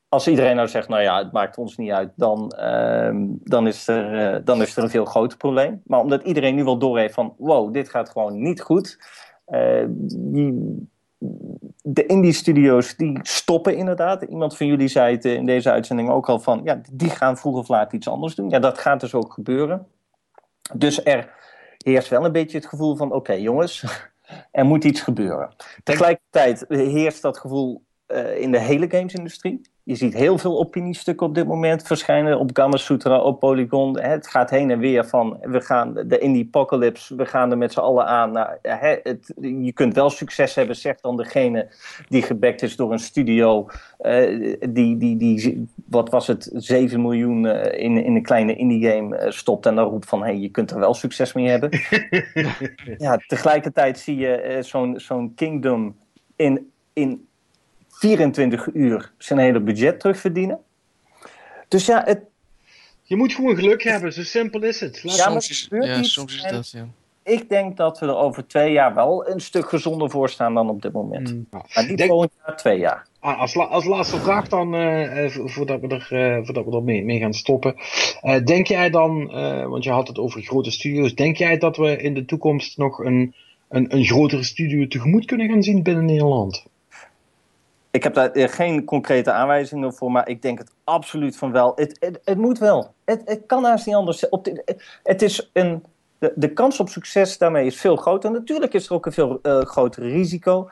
Speaker 2: Als iedereen nou zegt, nou ja, het maakt ons niet uit, dan, ehm, dan, is, er, eh, dan is er een veel groter probleem. Maar omdat iedereen nu wel doorheeft van, wow, dit gaat gewoon niet goed. eh, die, de indie studio's die stoppen inderdaad. Iemand van jullie zei het eh, in deze uitzending ook al van, ja, die gaan vroeg of laat iets anders doen. Ja, dat gaat dus ook gebeuren. Dus er heerst wel een beetje het gevoel van: oké, jongens, er moet iets gebeuren. Tegelijkertijd heerst dat gevoel eh, in de hele gamesindustrie. Je ziet heel veel opiniestukken op dit moment verschijnen op Gamma Sutra, op Polygon. Het gaat heen en weer van we gaan de indie apocalypse, we gaan er met z'n allen aan. Nou, het, je kunt wel succes hebben, zegt dan degene die gebackt is door een studio. eh, die, die, die, wat was het, 7 miljoen eh, in, in een kleine indie game eh, stopt en dan roept van hey, je kunt er wel succes mee hebben. ja, tegelijkertijd zie je zo'n zo'n Kingdom in, in 24 uur zijn hele budget terugverdienen. Dus ja, het,
Speaker 1: Je moet gewoon geluk hebben, zo simpel is het. Laat
Speaker 2: Ja,
Speaker 3: soms is,
Speaker 2: gebeurt
Speaker 3: ja, soms is dat, ja.
Speaker 2: ik denk dat we er over twee jaar wel een stuk gezonder voor staan dan op dit moment.
Speaker 5: Mm.
Speaker 2: Maar niet
Speaker 1: Denk-
Speaker 2: volgend jaar, twee jaar.
Speaker 1: Ah, als, la- als laatste vraag dan, eh, eh, vo- voordat we er, eh, voordat we er mee, mee gaan stoppen. Eh, denk jij dan, eh, want je had het over grote studio's, denk jij dat we in de toekomst nog een, een, een grotere studio tegemoet kunnen gaan zien binnen Nederland?
Speaker 2: Ik heb daar eh, geen concrete aanwijzingen voor, maar ik denk het absoluut van wel. Het, het, moet wel. Het, kan haast niet anders. Op de, het is een, de, kans op succes daarmee is veel groter. Natuurlijk is er ook een veel eh, groter risico.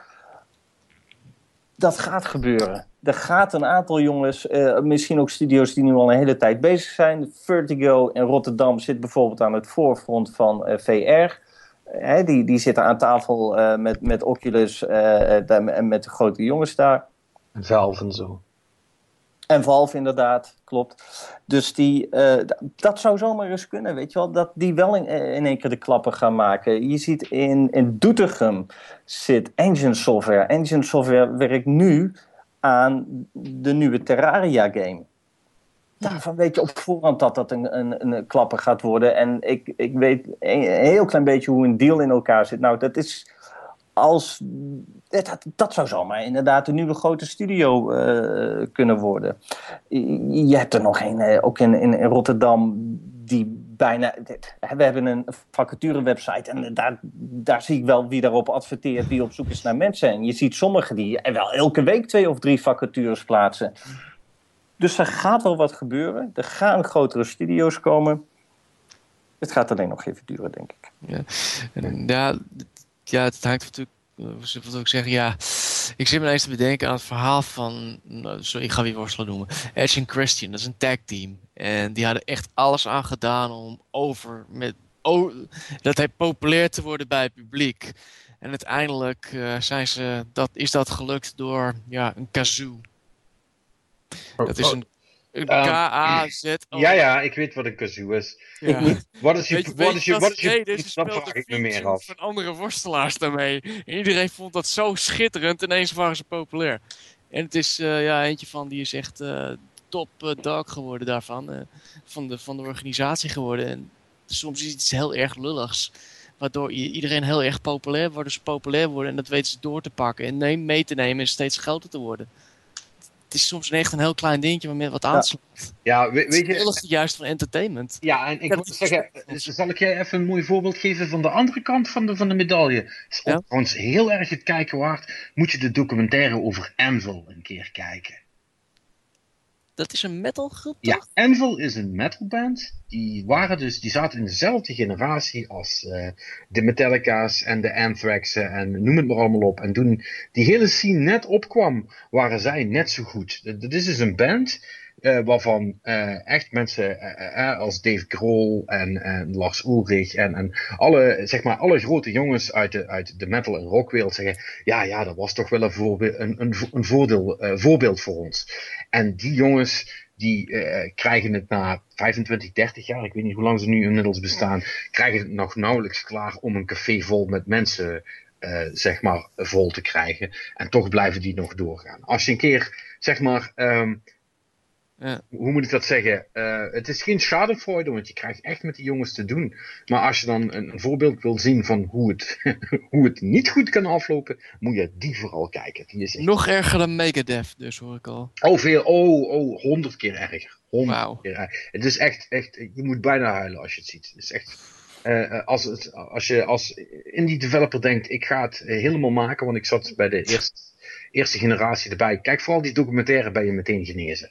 Speaker 2: Dat gaat gebeuren. Er gaat een aantal jongens, eh, misschien ook studio's die nu al een hele tijd bezig zijn. Vertigo in Rotterdam zit bijvoorbeeld aan het voorfront van VR. Die, die zitten aan tafel met, met Oculus en met de grote jongens daar.
Speaker 1: Valve en zo.
Speaker 2: En Valve inderdaad, klopt. Dus die, eh, dat zou zomaar eens kunnen, weet je wel. Dat die wel in, eh, in één keer de klappen gaan maken. Je ziet in, in Doetinchem zit Engine Software. Engine Software werkt nu aan de nieuwe Terraria game. Daarvan weet je op voorhand dat dat een, een, een klapper gaat worden. En ik, ik weet een heel klein beetje hoe een deal in elkaar zit. Nou, dat is als. Dat, dat, zou zomaar inderdaad een nieuwe grote studio eh, kunnen worden. Je hebt er nog een, eh, ook in, in, Rotterdam, die bijna. We hebben een vacaturewebsite en daar, daar zie ik wel wie daarop adverteert, wie op zoek is naar mensen. En je ziet sommigen die wel elke week twee of drie vacatures plaatsen. Dus er gaat wel wat gebeuren. Er gaan grotere studio's komen. Het gaat alleen nog even duren, denk ik.
Speaker 3: Ja, d- ja, het hangt natuurlijk. eh, Wat wil ik zeggen? Ja, ik zit me ineens te bedenken aan het verhaal van. nou, sorry, ik ga weer worstelen noemen. Edge en Christian, dat is een tag team. En die hadden echt alles aan gedaan om over met. Oh, dat hij populair te worden bij het publiek. En uiteindelijk eh, zijn ze, dat, is dat gelukt door ja, een kazoo. Dat is een K-A-Z-O.
Speaker 1: Ja, ja, ik weet wat een kazoo is. Wat is je, wat is
Speaker 3: je
Speaker 1: je,
Speaker 3: wat
Speaker 1: wat is je, dat vraag ik me meer af.
Speaker 3: van andere worstelaars daarmee. En iedereen vond dat zo schitterend. Ineens waren ze populair. En het is eh, ja, eentje van die is echt eh, top dog geworden daarvan. eh, van, de, van de organisatie geworden. En soms is het heel erg lulligs. Waardoor iedereen heel erg populair wordt. Waardoor ze populair worden. En dat weten ze door te pakken. En neem, mee te nemen en steeds groter te worden. Het is soms echt een heel klein dingetje waarmee wat aanslaat.
Speaker 1: Ja,
Speaker 3: Het
Speaker 1: weet je,
Speaker 3: lullig juist van entertainment.
Speaker 1: Ja, en ik
Speaker 3: Ja,
Speaker 1: moet zeggen, zal ik jij even een mooi voorbeeld geven van de andere kant van de, van de medaille? Is
Speaker 3: Ja.
Speaker 1: trouwens heel erg het kijken waard. Moet je de documentaire over Anvil een keer kijken.
Speaker 3: Dat is een metalgroep,
Speaker 1: Ja,
Speaker 3: toch?
Speaker 1: Anvil is een metalband. Die waren dus, die zaten in dezelfde generatie als eh, de Metallica's en de Anthrax'en en noem het maar allemaal op. En toen die hele scene net opkwam, waren zij net zo goed. D- Dit is dus een band eh, waarvan eh, echt mensen eh, als Dave Grohl en, en Lars Ulrich en, en alle, zeg maar, alle grote jongens uit de, uit de metal en rockwereld zeggen, ja, ja, dat was toch wel een, voorbe- een, een, een voordeel, voorbeeld voor ons. En die jongens, die krijgen het na 25, 30 jaar, ik weet niet hoe lang ze nu inmiddels bestaan, krijgen het nog nauwelijks klaar om een café vol met mensen, zeg maar, vol te krijgen. En toch blijven die nog doorgaan. Als je een keer, zeg maar, ehm,
Speaker 3: Ja.
Speaker 1: hoe moet ik dat zeggen? Eh, het is geen schadenfreude, want je krijgt echt met die jongens te doen. Maar als je dan een, voorbeeld wil zien van hoe het, hoe het niet goed kan aflopen, moet je die vooral kijken. Die is echt
Speaker 3: Nog erger dan Megadeth, dus hoor ik al.
Speaker 1: Oh, veel. Oh, oh, honderd keer erger. Honderd
Speaker 3: Wauw.
Speaker 1: keer erger. Het is echt, echt, je moet bijna huilen als je het ziet. Het is echt, eh, eh, als, het, als je als indie developer denkt, ik ga het helemaal maken, want ik zat bij de eerste, eerste generatie erbij. Kijk vooral die documentaire ben je meteen genezen.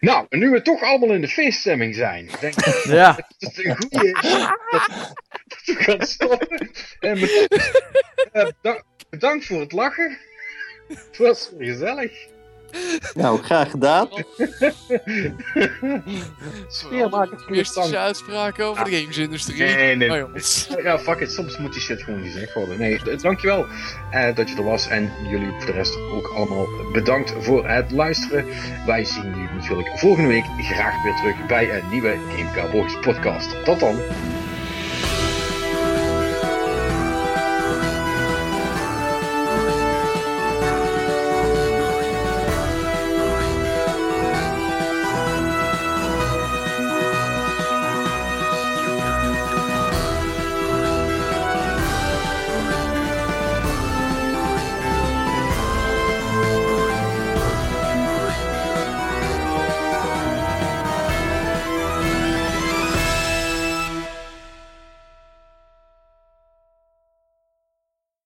Speaker 1: Nou, en nu we toch allemaal in de feeststemming zijn, denk ik
Speaker 5: Ja,
Speaker 1: dat het een goede is dat, dat we gaan stoppen. En eh, bedankt- bedankt voor het lachen. Het was gezellig.
Speaker 2: Nou, graag gedaan.
Speaker 1: Sfeer maakt het goed
Speaker 3: Mystische
Speaker 1: stand.
Speaker 3: uitspraken over de gamesindustrie.
Speaker 1: Nee, nee.
Speaker 3: Oh, jongens.
Speaker 1: Ja, fuck it. Soms moet die shit gewoon gezegd worden. Nee, d- dankjewel eh, dat je er was. En jullie voor de rest ook allemaal bedankt voor het luisteren. Wij zien jullie natuurlijk volgende week graag weer terug bij een nieuwe Game Cowboys podcast. Tot dan.